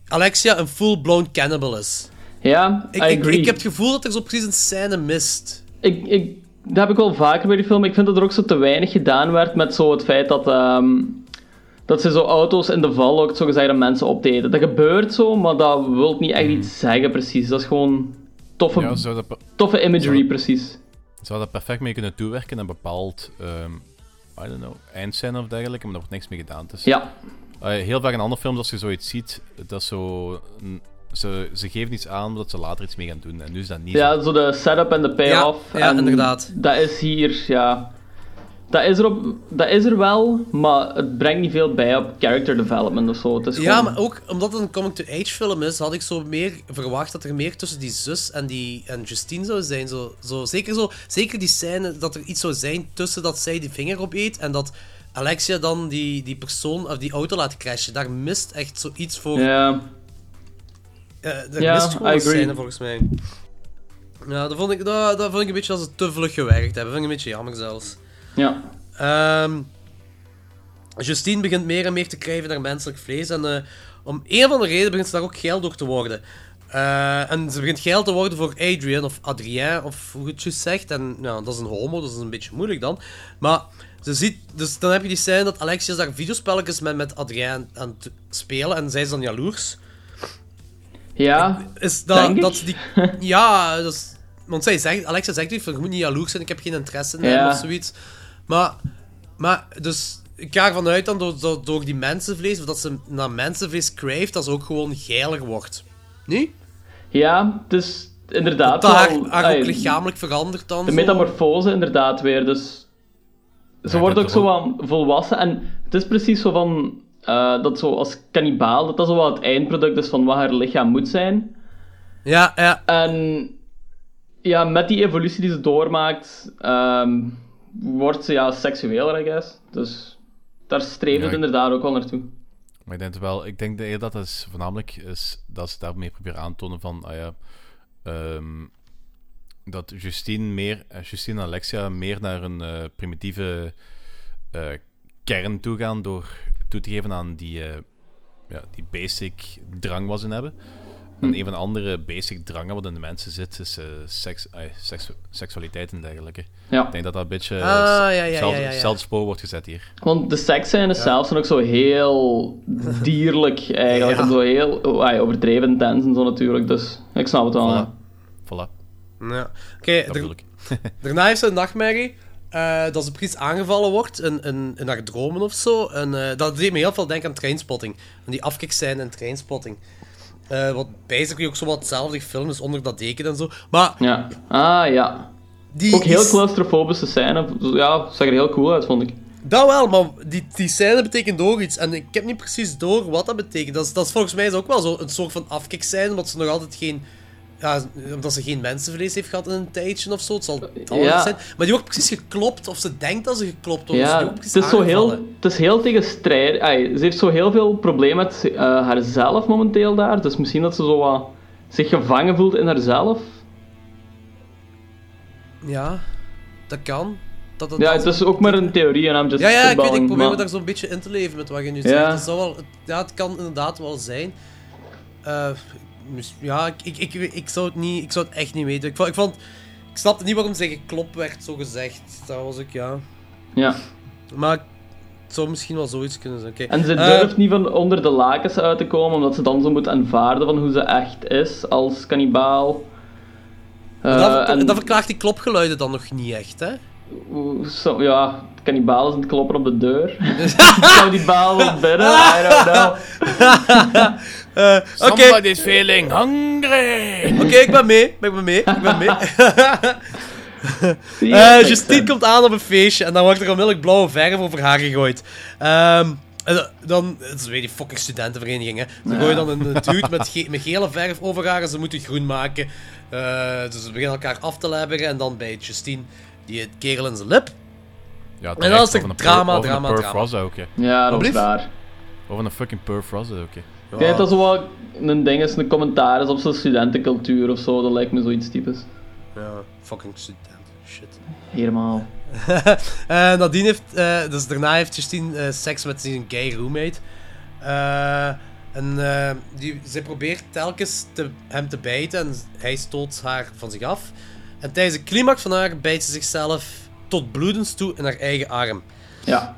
Alexia een full-blown cannibal is. Ja, Ik, ik heb het gevoel dat er zo precies een scène mist. Ik, ik, dat heb ik wel vaker bij die film. Ik vind dat er ook zo te weinig gedaan werd met zo het feit dat, ehm, dat ze zo auto's in de val ook zo gezegd aan mensen opdeden. Dat gebeurt zo, maar dat wil niet echt iets zeggen precies. Dat is gewoon toffe, Ja, zou dat, toffe imagery zou- precies. zou dat perfect mee kunnen toewerken en bepaald, ehm I don't know, eindscène of dergelijke, maar daar wordt niks mee gedaan. Dus, Ja. Eh, heel vaak in andere films, als je zoiets ziet, dat zo... ze, ze geven iets aan dat ze later iets mee gaan doen. En nu is dat niet Ja, zo. zo de setup en de payoff. Ja, ja, en inderdaad. Dat is hier, ja... Dat is, er op, dat is er wel, maar het brengt niet veel bij op character development of zo. Het is Ja, gewoon- maar ook omdat het een coming-to-age film is, had ik zo meer verwacht dat er meer tussen die zus en, die, en Justine zou zijn. Zo, zo, zeker, zo, zeker die scène dat er iets zou zijn tussen dat zij die vinger op eet en dat Alexia dan die, die persoon of die auto laat crashen. Daar mist echt zoiets voor. Ja. Er Ja, mist gewoon I agree. scène volgens mij. Ja, dat vond ik, dat, dat vond ik een beetje als ze te vlug gewerkt hebben. Dat vond ik een beetje jammer zelfs. Ja. Ehm, Justine begint meer en meer te krijgen naar menselijk vlees. En eh, om een van de redenen begint ze daar ook geil door te worden. Eh, en ze begint geil te worden voor Adrian, of Adrien, of hoe je het juist zegt. En ja, dat is een homo, dus dat is een beetje moeilijk dan. Maar ze ziet, dus dan heb je die scène dat Alexia daar videospelletjes met, met Adrien aan het spelen. En zij is dan jaloers. Ja, Is dat, denk ik. dat die... (laughs) Ja, want zij zegt, Alexa zegt je moet niet jaloers zijn, ik heb geen interesse in hem of zoiets. Maar, maar dus, ik ga ervan uit dan, door, door, door die mensenvlees, of dat ze naar mensenvlees craeft, dat ze ook gewoon geiler wordt. Nee? Ja, dus inderdaad. Dat haar, wel, haar ook lichamelijk verandert dan De zo. metamorfose inderdaad weer, dus... Ze Ja, wordt ook zo aan volwassen en het is precies zo van... eh, dat zo als kannibaal, dat dat zo wel het eindproduct is van wat haar lichaam moet zijn. Ja, ja. En ja, met die evolutie die ze doormaakt, ehm, wordt ze ja seksueler, I guess. Dus daar streeft Ja, het inderdaad ook wel naartoe. Maar ik denk wel, ik denk dat dat is voornamelijk is dat ze daarmee proberen aan te tonen van, ah ja, ehm, dat Justine meer, eh, Justine en Alexia meer naar een eh, primitieve eh, kern toe gaan door toe te geven aan die, ja, die basic drang wat ze hebben. En Hm. een van de andere basic drangen wat in de mensen zit, is eh, seks, seks, seksualiteit en dergelijke. Ja. Ik denk dat dat een beetje Ah, ja, ja, ja, hetzelfde- ja, ja. spoor wordt gezet hier. Want de seksscènes zelf zijn ook zo heel dierlijk (laughs) eigenlijk. Ja. En zo heel oh, ai, overdreven intens en zo natuurlijk. Dus ik snap het wel. ja. Voilà. Ja. Oké, ik. (laughs) daarna heeft ze een nachtmerrie. eh, dat ze precies aangevallen wordt in, in, in haar dromen of zo. En eh, dat deed me heel veel denken aan Trainspotting. Aan die afkikscène in Trainspotting. Eh wat basically ook zo wat hetzelfde film is onder dat deken en zo. Maar Ja. Ah ja. die, Ook heel die- claustrofobische scène. Ja, zag er heel cool uit, vond ik. Dat wel, maar die, die scène betekent ook iets. En ik heb niet precies door wat dat betekent. Dat is, dat is volgens mij is ook wel zo een soort van afkikscène, omdat ze nog altijd geen... Ja, omdat ze geen mensenvlees heeft gehad in een tijdje of zo. Het zal Ja. zijn. Maar die wordt precies geklopt, of ze denkt dat ze geklopt wordt. dus Ja, wordt het is, zo heel, het is heel tegenstrijdig. Ze heeft zo heel veel problemen met eh, haarzelf momenteel daar. Dus misschien dat ze zo wat zich gevangen voelt in haarzelf. Ja, dat kan. Dat, dat, Ja, dat- het is ook maar een theorie en I'm just Ja, ja, ik weet, ik probeer me daar zo'n beetje in te leven met wat je nu Ja. zegt. Het, zou wel, het, ja, het kan inderdaad wel zijn. Eh, ja, ik, ik, ik, ik, zou het niet, ik zou het echt niet weten. Ik, vond, ik, vond, ik snapte niet waarom ze geklopt werd, zo gezegd. Dat was ik, ja. Ja. Maar het zou misschien wel zoiets kunnen zijn. Oké. En ze Eh, durft niet van onder de lakens uit te komen, omdat ze dan zo moet aanvaarden van hoe ze echt is als kannibaal. Eh, dat, ver- en- dat verklaart die klopgeluiden dan nog niet echt, hè? Zo, ja, kannibaal is aan het kloppen op de deur. (laughs) Zou die baal wel binnen? I don't know. (laughs) Eh, Oké, Somebody's feeling hungry! Oké, ik ben mee. Ik ben mee. Ik ben mee. (laughs) Eh, makes Justine komt aan op een feestje en dan wordt er onmiddellijk blauwe verf over haar gegooid. Ehm, En dan- het is weer die fucking studentenvereniging, hè. Dan Ja. gooi je dan een dude met, ge- met gele verf over haar en ze moeten het groen maken. Eh, dus ze beginnen elkaar af te lebberen en dan bij Justine, die het kerel in zijn lip. Ja, en dan is er drama, drama, Perf drama. was dat ook, hè. Ja, dat was Alblieft? raar. Over een fucking Perf was dat ook, hè. Ik denk dat zo wat een ding is, een commentaar is op zo'n studentencultuur of zo. Dat lijkt me zoiets typisch. Ja, fucking studenten, shit. Helemaal. (laughs) Eh, nadien heeft, eh, dus daarna heeft Justine eh, seks met zijn gay roommate. En die, zij probeert telkens te, hem te bijten en hij stoot haar van zich af. En tijdens de climax van haar bijt ze zichzelf tot bloedens toe in haar eigen arm. Ja.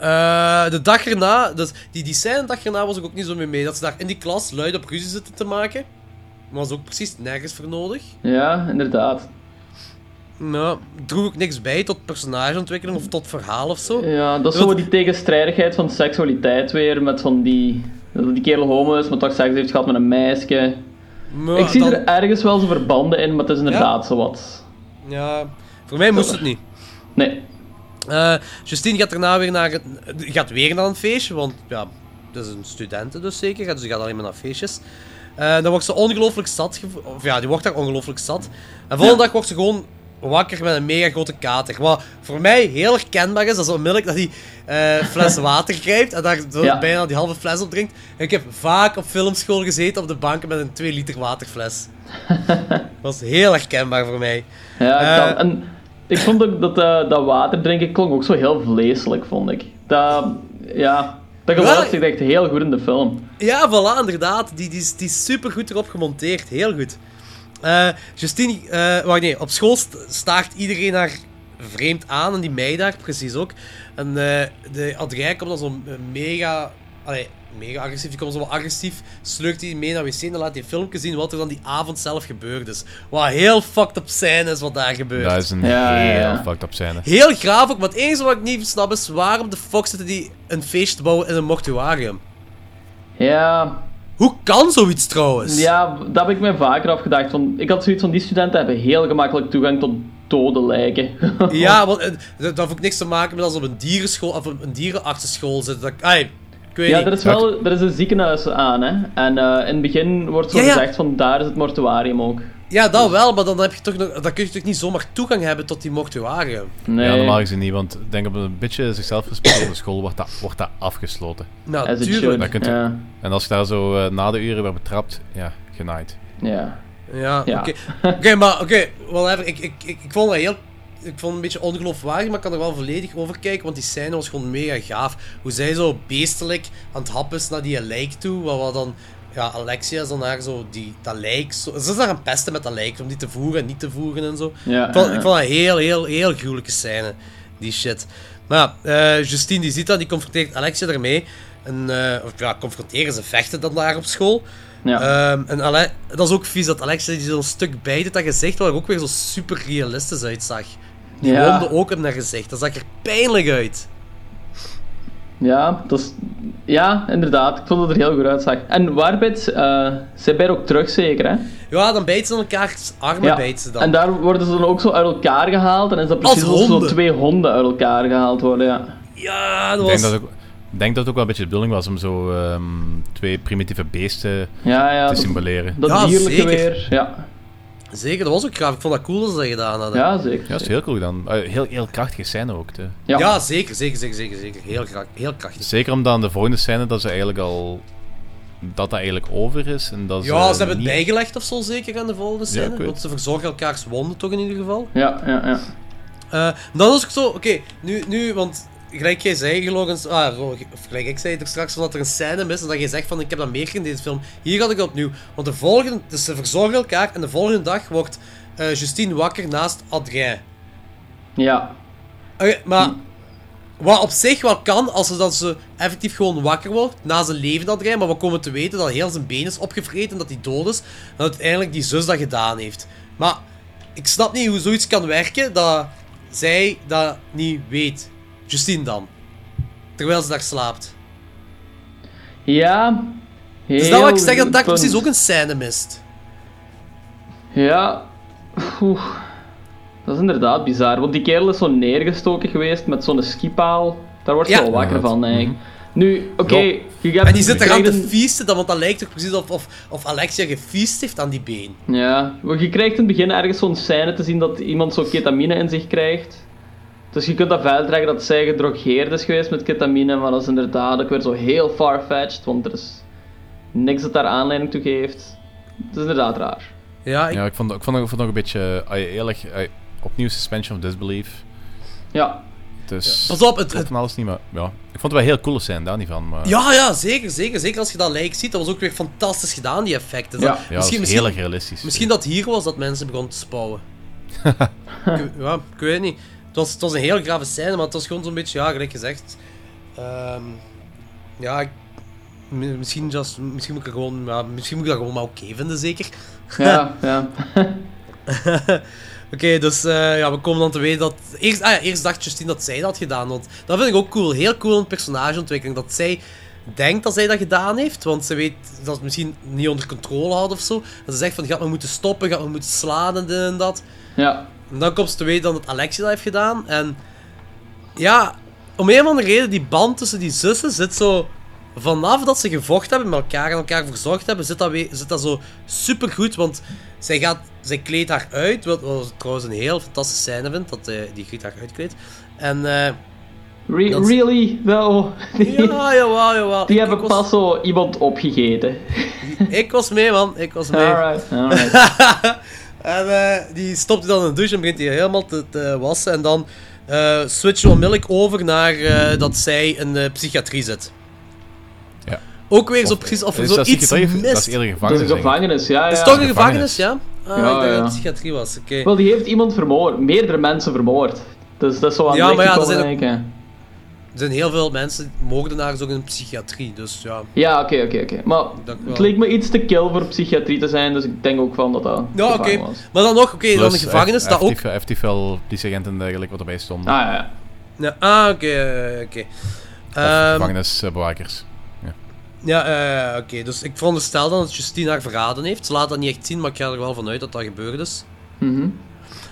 Eh, de dag erna, dus die, die scène de dag erna was ik ook niet zo mee mee. Dat ze daar in die klas luid op ruzie zitten te maken. Maar was ook precies nergens voor nodig. Ja, inderdaad. Nou, droeg ook niks bij tot personageontwikkeling of tot verhaal of zo. Ja, dat is zo die tegenstrijdigheid van seksualiteit weer. Met van die... Dat die kerel homo is, maar toch seks heeft gehad met een meisje. Maar ik zie dan- er ergens wel zo verbanden in, maar het is inderdaad zo wat. Ja, voor mij moest het niet. Nee. Eh, Justine gaat daarna weer naar, het- gaat weer naar een feestje, want ja, dat is een studenten dus zeker, dus gaat alleen maar naar feestjes. Eh, dan wordt ze ongelooflijk zat, of ja, die wordt daar ongelooflijk zat. En volgende dag wordt ze gewoon wakker met een mega grote kater. Wat voor mij heel herkenbaar is, dat is onmiddellijk dat hij eh fles (laughs) water grijpt en daar zo Ja. bijna die halve fles op drinkt. En ik heb vaak op filmschool gezeten op de banken met een 2 liter waterfles. (laughs) dat was heel herkenbaar voor mij. Ja, ik kan- en ik vond ook dat eh, dat water drinken klonk ook zo heel vleeselijk, vond ik. Dat, ja, dat geluid zit echt heel goed in de film. Ja, voilà, inderdaad. Die, die, is- die is super goed erop gemonteerd. Heel goed. Eh, Justine, eh, wacht nee, op school st- staart iedereen haar vreemd aan en die mij daar precies ook. En de Adrien komt dan zo eh, mega, allee, mega agressief, die komt zo wat agressief, sleurt die mee naar wc en dan laat hij een filmpje zien wat er dan die avond zelf gebeurd is. Wat heel fucked up scène is wat daar gebeurt. Dat is een Ja, heel ja. fucked up scène. Heel graaf ook, maar het enige wat ik niet snap is waarom de fuck zitten die een feest te bouwen in een mortuarium? Ja, Hoe kan zoiets trouwens? ja, dat heb ik mij vaker afgedacht. Van, ik had zoiets van, die studenten hebben heel gemakkelijk toegang tot dode lijken. Ja, (laughs) want eh, dat, dat heeft ook niks te maken met als ze op een dierenschool of een, dierenartsenschool zitten. Dat, Ja, er is wel er is een ziekenhuis aan, hè. En eh, in het begin wordt zo Ja, ja. gezegd van, daar is het mortuarium ook. Ja, dat wel, maar dan, heb je toch nog, dan kun je toch niet zomaar toegang hebben tot die mortuarium. Nee. Ja, normaal gezien niet, want ik denk op een beetje zichzelf gesproken school wordt dat, wordt dat afgesloten. Nou, As it tuurlijk. should. Dat kunt u- Ja. En als je daar zo eh, na de uren werd betrapt, ja, genaaid. Ja. Ja, Ja. oké. (laughs) Oké, maar oké, whatever. Ik, ik, ik, ik vond dat heel... Ik vond het een beetje ongeloofwaardig, maar ik kan er wel volledig over kijken, want die scène was gewoon mega gaaf. Hoe zij zo beestelijk aan het happen is naar die lijk toe, we dan... Ja, Alexia is dan haar zo, die, dat lijk... Zo, ze is daar aan pesten met dat lijk, om die te voeren en niet te voeren en zo. Ja, ik, vond, ja. ik vond dat heel, heel, heel gruwelijke scène, die shit. Maar ja, eh, Justine die ziet dat, die confronteert Alexia ermee. En, eh, of ja, confronteren, ze vechten dan daar op school. Ja. Ehm, en Ale dat is ook vies dat Alexia die zo'n stuk bijt dat gezicht, waar er ook weer zo super realistisch uitzag. Die Ja. wonden ook in dat gezicht, dat zag er pijnlijk uit. Ja, dat is, ja, inderdaad. Ik vond dat er heel goed uitzag. En waar bijt eh zij bijt ook terug, zeker, hè? Ja, dan bijt ze aan elkaars armen, Ja. bijt ze dan. En daar worden ze dan ook zo uit elkaar gehaald. En is dat Als precies alsof zo twee honden uit elkaar gehaald worden, ja. Ja, dat Ik was... denk dat, ook, ik denk dat het ook wel een beetje de bedoeling was om zo ehm, twee primitieve beesten Ja, ja. te dat- symboleren. Dat Ja, dierlijke zeker. weer, ja. Zeker, dat was ook gaaf. Ik vond dat cool dat ze dat gedaan hadden. Ja, zeker. Ja, dat is heel cool dan. Eh, heel, heel krachtige scène ook. Ja. Ja, zeker, zeker, zeker, zeker, zeker. Heel, gra- heel krachtig. Zeker omdat aan de volgende scène dat ze eigenlijk al... Dat dat eigenlijk over is. En dat Ja, ze hebben het bijgelegd of zo, zeker, aan de volgende scène. want ze verzorgen elkaars wonden toch in ieder geval. Ja, ja, ja. Eh, dan was ik zo, oké, nu, nu, want gelijk jij zei, Logan, ah, of gelijk ik zei er straks, van dat er een scène mis en dat je zegt van, ik heb dat meer in deze film. Hier had ik dat opnieuw. Want de volgende, dus ze verzorgen elkaar en de volgende dag wordt eh, Justine wakker naast Adrien. Ja. Maar wat op zich wel kan, als ze, dat ze effectief gewoon wakker wordt, na zijn leven Adrien, maar we komen te weten dat heel zijn been is opgevreten en dat hij dood is, en dat uiteindelijk die zus dat gedaan heeft. Maar ik snap niet hoe zoiets kan werken, dat zij dat niet weet. Justine dan. Terwijl ze daar slaapt. Ja. Dus dat wil ik zeggen dat daar punt. precies ook een scène mist. Ja. Oeh. Dat is inderdaad bizar. Want die kerel is zo neergestoken geweest met zo'n skipaal. Daar wordt Ja. je wel wakker van, eigenlijk. Nu, oké, Ja. hebt... En die zit je eraan te feesten, dan, want dat lijkt toch precies of, of, of Alexia gefeest heeft aan die been. Ja, je krijgt in het begin ergens zo'n scène te zien dat iemand zo ketamine in zich krijgt. Dus je kunt dat verder trekken dat zij gedrogeerd is geweest met ketamine, maar dat is inderdaad ook weer zo heel far-fetched, want er is niks dat daar aanleiding toe geeft. Het is inderdaad raar. Ja, ik, Ja, ik vond, ik vond, ik vond het nog een beetje... ah, eerlijk, opnieuw suspension of disbelief. Ja, Dus... Pas op, het- van alles niet, maar... Ja, ik vond het wel heel cool zijn, daar niet van, maar... ja, ja, zeker, zeker. Zeker als je dat lijk ziet. Dat was ook weer fantastisch gedaan, die effecten. Ja. Dat- Ja, dat is heel erg realistisch. Misschien dat hier was dat mensen begonnen te spouwen. (laughs) ik, ja, ik weet niet. Het was, het was een heel grave scène, maar het was gewoon zo'n beetje, ja, gelijk gezegd. Ehm, ja, ik- misschien, just, misschien moet ik gewoon, ja, misschien moet ik dat gewoon maar oké vinden, zeker. ja, (laughs) ja. (laughs) Oké, dus eh, ja, we komen dan te weten dat... Eerst, ah ja, eerst dacht Justine dat zij dat had gedaan, want dat vind ik ook cool. Heel cool in personageontwikkeling, dat zij denkt dat zij dat gedaan heeft, want ze weet dat ze het misschien niet onder controle had of zo. En ze zegt van, gaat me moeten stoppen, gaat me moeten slaan en dit en dat. Ja, En dan komt ze te weten dat het Alexia dat heeft gedaan. En ja, om een of andere reden, die band tussen die zussen zit zo... Vanaf dat ze gevochten hebben met elkaar en elkaar verzorgd hebben, zit dat, weer, zit dat zo supergoed. Want zij, gaat, zij kleedt haar uit, wat, wat ik trouwens een heel fantastische scène vind, dat eh, die Griet haar uitkleedt. En Re- Dat is- really? Wel, ja, jawel, jawel. die Ik- hebben ik was, pas zo iemand opgegeten. Ik was mee, man. Ik was mee. Alright, alright. (laughs) en eh, die stopt hij dan in de douche en begint hij helemaal te, te wassen. En dan eh switchen we onmiddellijk over naar eh, dat zij in de psychiatrie zit. Ja. Ook weer zo precies of er is zo dat iets psychiatrie of- mist. Dat is eerder Dat is gevangenis, een gevangenis, ja. Is ja. het toch een gevangenis. gevangenis, ja? Ah, Ja, ik dacht ja. dat het psychiatrie was, oké. Wel, die heeft iemand vermoord. Meerdere mensen vermoord. Dus dat is zo aan Ja, het maar ja, gekomen, zijn. Er zijn heel veel mensen, moordenaars ook in de psychiatrie, dus ja. Ja, oké, oké, oké. Maar het leek me iets te kill voor psychiatrie te zijn, dus ik denk ook van dat dat Ja, oké. Maar dan nog, oké, dan de gevangenis, dat ook... Effectief wel politieagenten en dergelijke wat erbij stonden. Ah, ja, ja. Ja, ah, oké, eh, oké. Ehm, gevangenisbewakers. Ja. Ja, eh, oké. Dus ik veronderstel dan dat Justine haar verraden heeft. Ze laat dat niet echt zien, maar ik ga er wel vanuit dat dat gebeurd is. Mhm.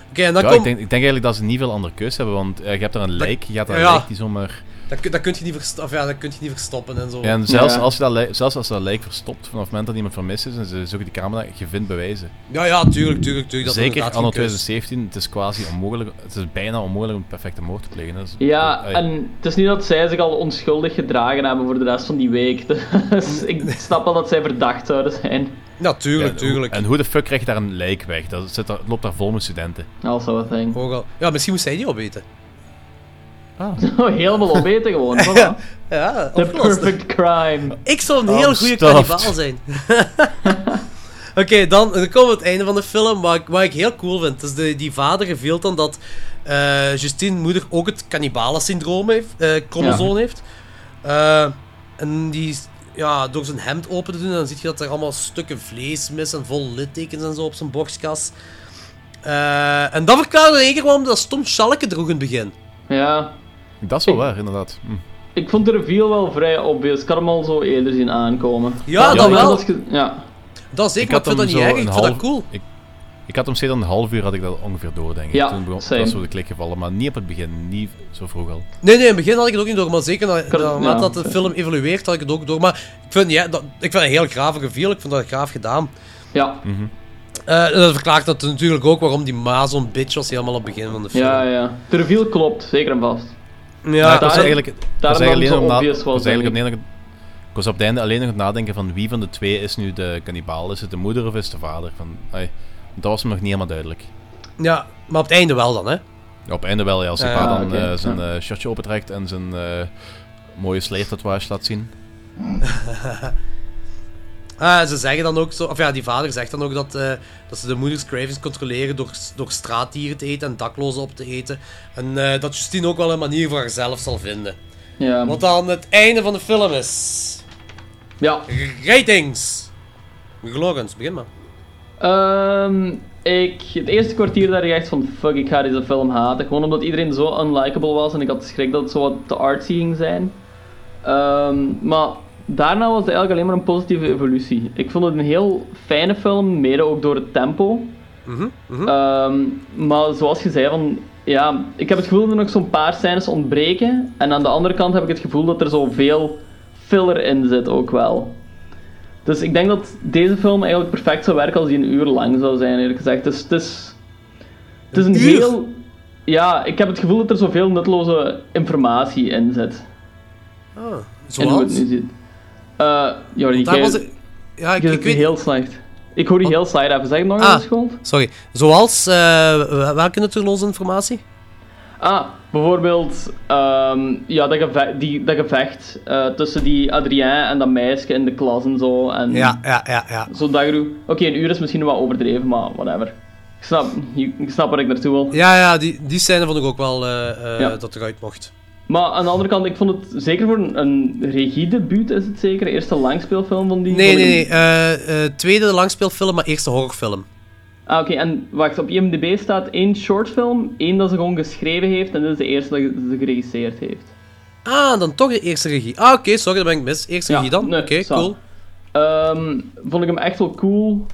Oké, en dan Ja, komt... ik, denk, ik denk eigenlijk dat ze niet veel andere keus hebben, want eh, je hebt er een lijk, je gaat dat ja. lijk die zomaar... Dat, kun- dat kun je niet verstoppen. Ja, dat kun je niet verstoppen en zo. En zelfs, Ja. als je dat lijk, zelfs als je dat lijk verstopt, vanaf het moment dat iemand vermist is en ze zoeken die camera, je vindt bewijzen. Ja, ja, tuurlijk, tuurlijk, tuurlijk. Dat Zeker anno geen keus. 2017, het is quasi onmogelijk, het is bijna onmogelijk om een perfecte moord te plegen. Dus, Ja, eh, en het is niet dat zij zich al onschuldig gedragen hebben voor de rest van die week. (laughs) Dus ik snap wel dat zij verdacht zouden zijn. Ja, tuurlijk, ja, tuurlijk. En hoe de fuck krijg je daar een lijk weg? Dat zit daar, loopt daar vol met studenten. Also a thing. Ook al- Ja, misschien moest zij die opeten. Ah. (laughs) Helemaal opeten gewoon. (laughs) Voilà. Ja, The perfect crime. Ik zou een I'm heel goede stuffed. kannibaal zijn. (laughs) Oké, dan, dan komen we het einde van de film. Wat ik, wat ik heel cool vind. Dus de, die vader reveelt dan dat eh Justine moeder ook het cannibalen-syndroom heeft. eh chromosoom heeft. Eh, en die, ja, door zijn hemd open te doen, dan zie je dat er allemaal stukken vlees mis en vol littekens en zo op zijn borstkas. Eh, en dat verklaart in één keer waarom dat stom schalke droeg in het begin. Ja, Dat is wel waar, inderdaad. Hm. ik vond de reveal wel vrij obvious. Ik had hem al zo eerder zien aankomen. Ja, dat wel. dat ge- ja. Dat is zeker, Ik ik vind dat niet erg. Ik vind dat half- cool. Ik, ik had hem steeds een half uur had ik dat ongeveer door, denk ik. Ja, Toen begon, same. dat was zo de klik gevallen, maar niet op het begin, niet zo vroeg al. Nee, nee, in het begin had ik het ook niet door, maar zeker na- had het- naarmate ja. dat de film evolueert had ik het ook door. Maar ik vind, ja, dat, ik vind het een heel grave reveal, ik vind dat graaf gedaan. Ja. Mhm. Eh, en dat verklaart dat natuurlijk ook waarom die ma zo'n bitch was helemaal op het begin van de film. ja, ja. De reveal klopt, zeker en vast. Ja, was daar- eigenlijk, ik was eigenlijk dat alleen na- obvious ik was, eigenlijk op het einde- ik was op het einde alleen nog aan het nadenken van wie van de twee is nu de kannibaal. Is het de moeder of is het de vader? Van, ai, dat was me nog niet helemaal duidelijk. ja, maar op het einde wel dan, hè. Ja, op het einde wel, ja, als Ja, pa dan eh, zijn eh, shirtje opentrekt en zijn eh, mooie sleertatoeage laat zien. (laughs) Ah, ze zeggen dan ook zo, of ja, die vader zegt dan ook dat, eh, dat ze de moeders cravings controleren door, door straatdieren te eten en daklozen op te eten. En eh, dat Justine ook wel een manier voor haarzelf zal vinden. Ja. Wat dan het einde van de film is. Ja. Ratings. Glogans, begin maar. Ehm, ik, het eerste kwartier daar ik echt van fuck, ik ga deze film haten. Gewoon omdat iedereen zo unlikable was en ik had schrik dat het zo wat te artsy ging zijn. Ehm, maar daarna was het eigenlijk alleen maar een positieve evolutie. Ik vond het een heel fijne film, mede ook door het tempo. Mhm, mhm. Ehm, maar zoals je zei, van, ja, ik heb het gevoel dat er nog zo'n paar scènes ontbreken. En aan de andere kant heb ik het gevoel dat er zoveel filler in zit ook wel. Dus ik denk dat deze film eigenlijk perfect zou werken als die een uur lang zou zijn, eerlijk gezegd. Dus het is, het is een, heel... Ja, ik heb het gevoel dat er zoveel nutteloze informatie in zit. Ah, En hoe het zoals? nu zit. Eh Jordi, Daar was ik... Ja, ik, ik weet... heel slecht. Ik hoor die heel slecht even. Zeg het nog Ah. eens, Scholt? Sorry. Zoals... eh welke nutteloze informatie? Ah, bijvoorbeeld ehm, ja, dat, geve die, dat gevecht eh, tussen die Adrien en dat meisje in de klas en zo. En Ja, ja, ja, ja. Zo dat Oké, een uur is misschien wat overdreven, maar whatever. Ik snap, ik ik snap waar ik naartoe wil. Ja, ja, die, die scène vond ik ook wel eh, Ja. dat eruit mocht. Maar aan de andere kant, ik vond het zeker voor een, een regiedebuut is het zeker. De eerste langspeelfilm van die. Nee, nee, nee. eh, eh, tweede langspeelfilm, maar eerste horrorfilm. Ah, oké, en wacht, op IMDb staat één shortfilm, één dat ze gewoon geschreven heeft en dit is de eerste dat ze geregisseerd heeft. Ah, dan toch de eerste regie. Ah, oké, sorry, dat ben ik mis. Eerste Ja, regie dan? Oké, nee, zo. cool. Ehm, vond ik hem echt wel cool.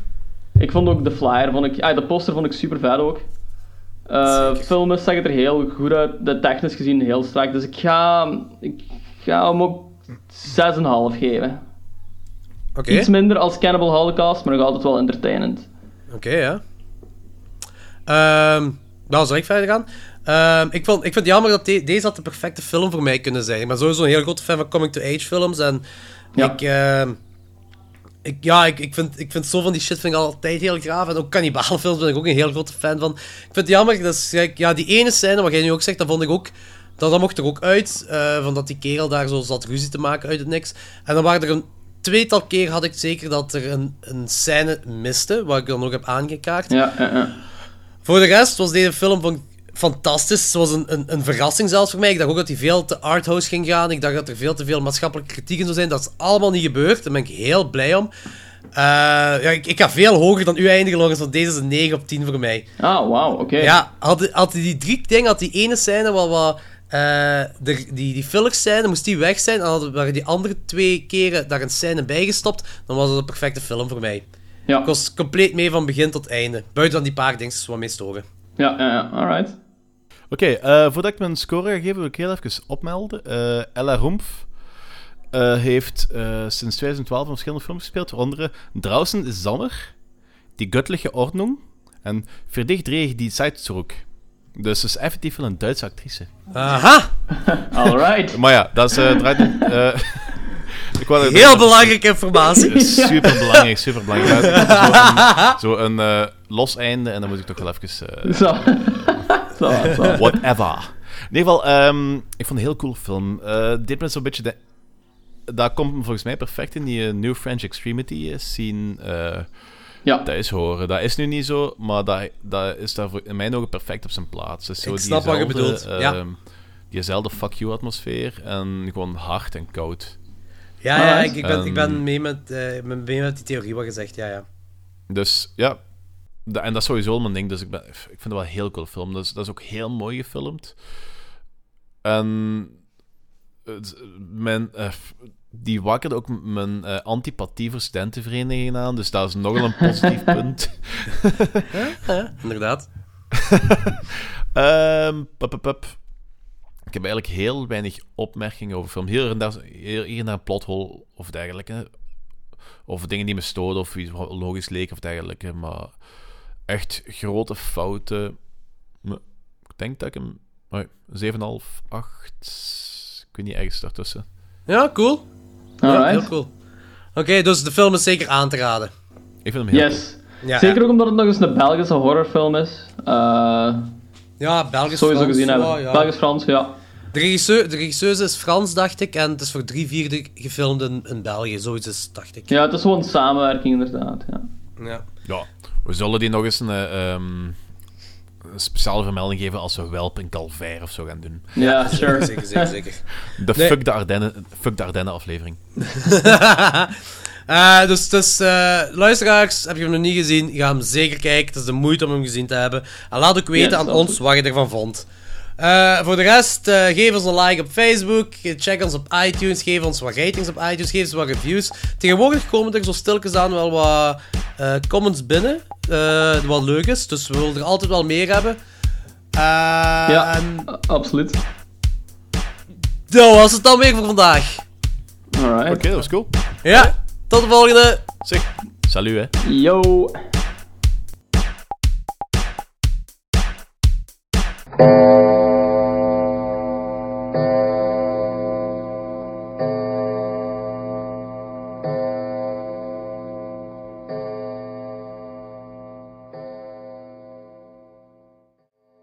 Ik vond ook de flyer, vond ik, ah, de poster vond ik super vet ook. Eh filmen zag het er heel goed uit, de technisch gezien heel strak. Dus ik ga, ik ga hem ook 6,5 geven. Oké. Iets minder als Cannibal Holocaust, maar nog altijd wel entertainend. Oké, ja. Ehm nou, zal ik verder gaan? Ehm, ik, vond, ik vind het jammer dat de- deze had de perfecte film voor mij kunnen zijn. Ik ben sowieso een heel grote fan van coming-to-age films. En Ja. ik, ehm, ik, ja, ik, ik, vind, ik vind zo van die shit vind ik altijd heel graaf. En ook kannibalenfilms ben ik ook een heel grote fan van. Ik vind het jammer, dat is, ja, die ene scène, wat jij nu ook zegt, dat vond ik ook... Dat, dat mocht er ook uit, eh, van dat die kerel daar zo zat ruzie te maken uit het niks. En dan waren er een tweetal keer had ik zeker dat er een, een scène miste, wat ik dan ook heb aangekaart. Ja. Voor de rest was deze film vond ik fantastisch. Het was een, een, een verrassing zelfs voor mij. Ik dacht ook dat hij veel te arthouse ging gaan. Ik dacht dat er veel te veel maatschappelijke kritiek in zou zijn. Dat is allemaal niet gebeurd. Daar ben ik heel blij om. Eh, ja, ik, ik ga veel hoger dan u eindigen, Lorenz, want deze is een 9 op 10 voor mij. Ah, wauw, oké. Ja, had, had hij die drie dingen, had die ene scène wel wat... eh, de, die, die fillers scène, moest die weg zijn, en hadden waren die andere twee keren daar een scène bij gestopt, dan was het een perfecte film voor mij. Ja. Ik was compleet mee van begin tot einde. Buiten dan die paar dingetjes wat mee storen. Ja, ja, ja, alright. Oké, eh, voordat ik mijn score ga geven, wil ik heel even opmelden. Eh, Ella Rumpf eh, heeft eh, sinds 2012 in verschillende films gespeeld, waaronder Draußen is Sommer, Die Göttliche Ordnung en Verdicht Dreig die Zeitzurück. Dus ze is effectief wel een Duitse actrice. Aha! (laughs) Alright. Maar ja, dat is... eh, draait, (laughs) ik wou dat- Heel belangrijke informatie. (laughs) Super belangrijk, super belangrijk. Zo een, zo een eh, los einde en dan moet ik toch wel even. eh. (laughs) Whatever. In ieder geval, ehm, ik vond het een heel cool film. Eh dit me zo'n beetje. De, dat komt hem volgens mij perfect in die eh, New French Extremity eh, scene. eh, Ja. Dat is horen. Dat is nu niet zo, maar dat, dat is daar voor- in mijn ogen perfect op zijn plaats. Het is zo Ik snap wat je diezelfde, bedoelt, ja. ehm, Diezelfde fuck you atmosfeer en gewoon hard en koud. Ja, ja, ik, ik, ben, ik ben Ehm, mee met, eh, mee met die theorie wat gezegd, ja, ja. Dus ja, en dat is sowieso mijn ding. Dus ik, ben, ik vind het wel een heel cool film. Dat is, dat is ook heel mooi gefilmd. En het- mijn, eh, die wakkerde ook mijn eh, antipathie voor studentenverenigingen aan. Dus dat is nogal een positief (laughs) punt. Ja, inderdaad. (laughs) Ehm, pup, pup. Ik heb eigenlijk heel weinig opmerkingen over film. Hier en daar, hier, hier en daar een plothole of dergelijke. Of dingen die me storen of iets logisch leek of dergelijke. Maar echt grote fouten. Ik denk dat ik hem... oh, 7,5, 8... Ik weet niet, ergens daartussen. Ja, cool. Ja, heel cool. Oké, dus de film is zeker aan te raden. Ik vind hem heel Yes. Ja, Zeker ja. ook omdat het nog eens een Belgische horrorfilm is. Eh Ja, Belgisch sowieso gezien hebben. ja, ja. Belgisch-Frans, ja. De, regisseur, de regisseuse is Frans, dacht ik, en het is voor drie vierde gefilmd in, in België. Zoiets is, dacht ik. Ja, het is gewoon een samenwerking inderdaad. Ja. Ja. We zullen die nog eens een, eh, ehm, een speciale vermelding geven als we Welp in Calvaire of zo gaan doen. Ja, sure. Zeker, zeker, zeker. (laughs) De Nee. fuck, de Ardennen, fuck de Ardennen aflevering. (laughs) Eh, dus dus eh, luisteraars, heb je hem nog niet gezien? Ga hem zeker kijken. Het is de moeite om hem gezien te hebben. En laat ook weten aan ons wat je ervan vond. Eh, voor de rest, eh, geef ons een like op Facebook. Check ons op iTunes. Geef ons wat ratings op iTunes. Geef ons wat reviews. Tegenwoordig komen er zo stilletjes aan wel wat eh, comments binnen. eh, wat leuk is. Dus we willen er altijd wel meer hebben. Eh, Ja, en absoluut. dat was het dan weer voor vandaag. Alright. Oké, dat was cool. Ja, tot de volgende. Zeg, salut hè. Yo.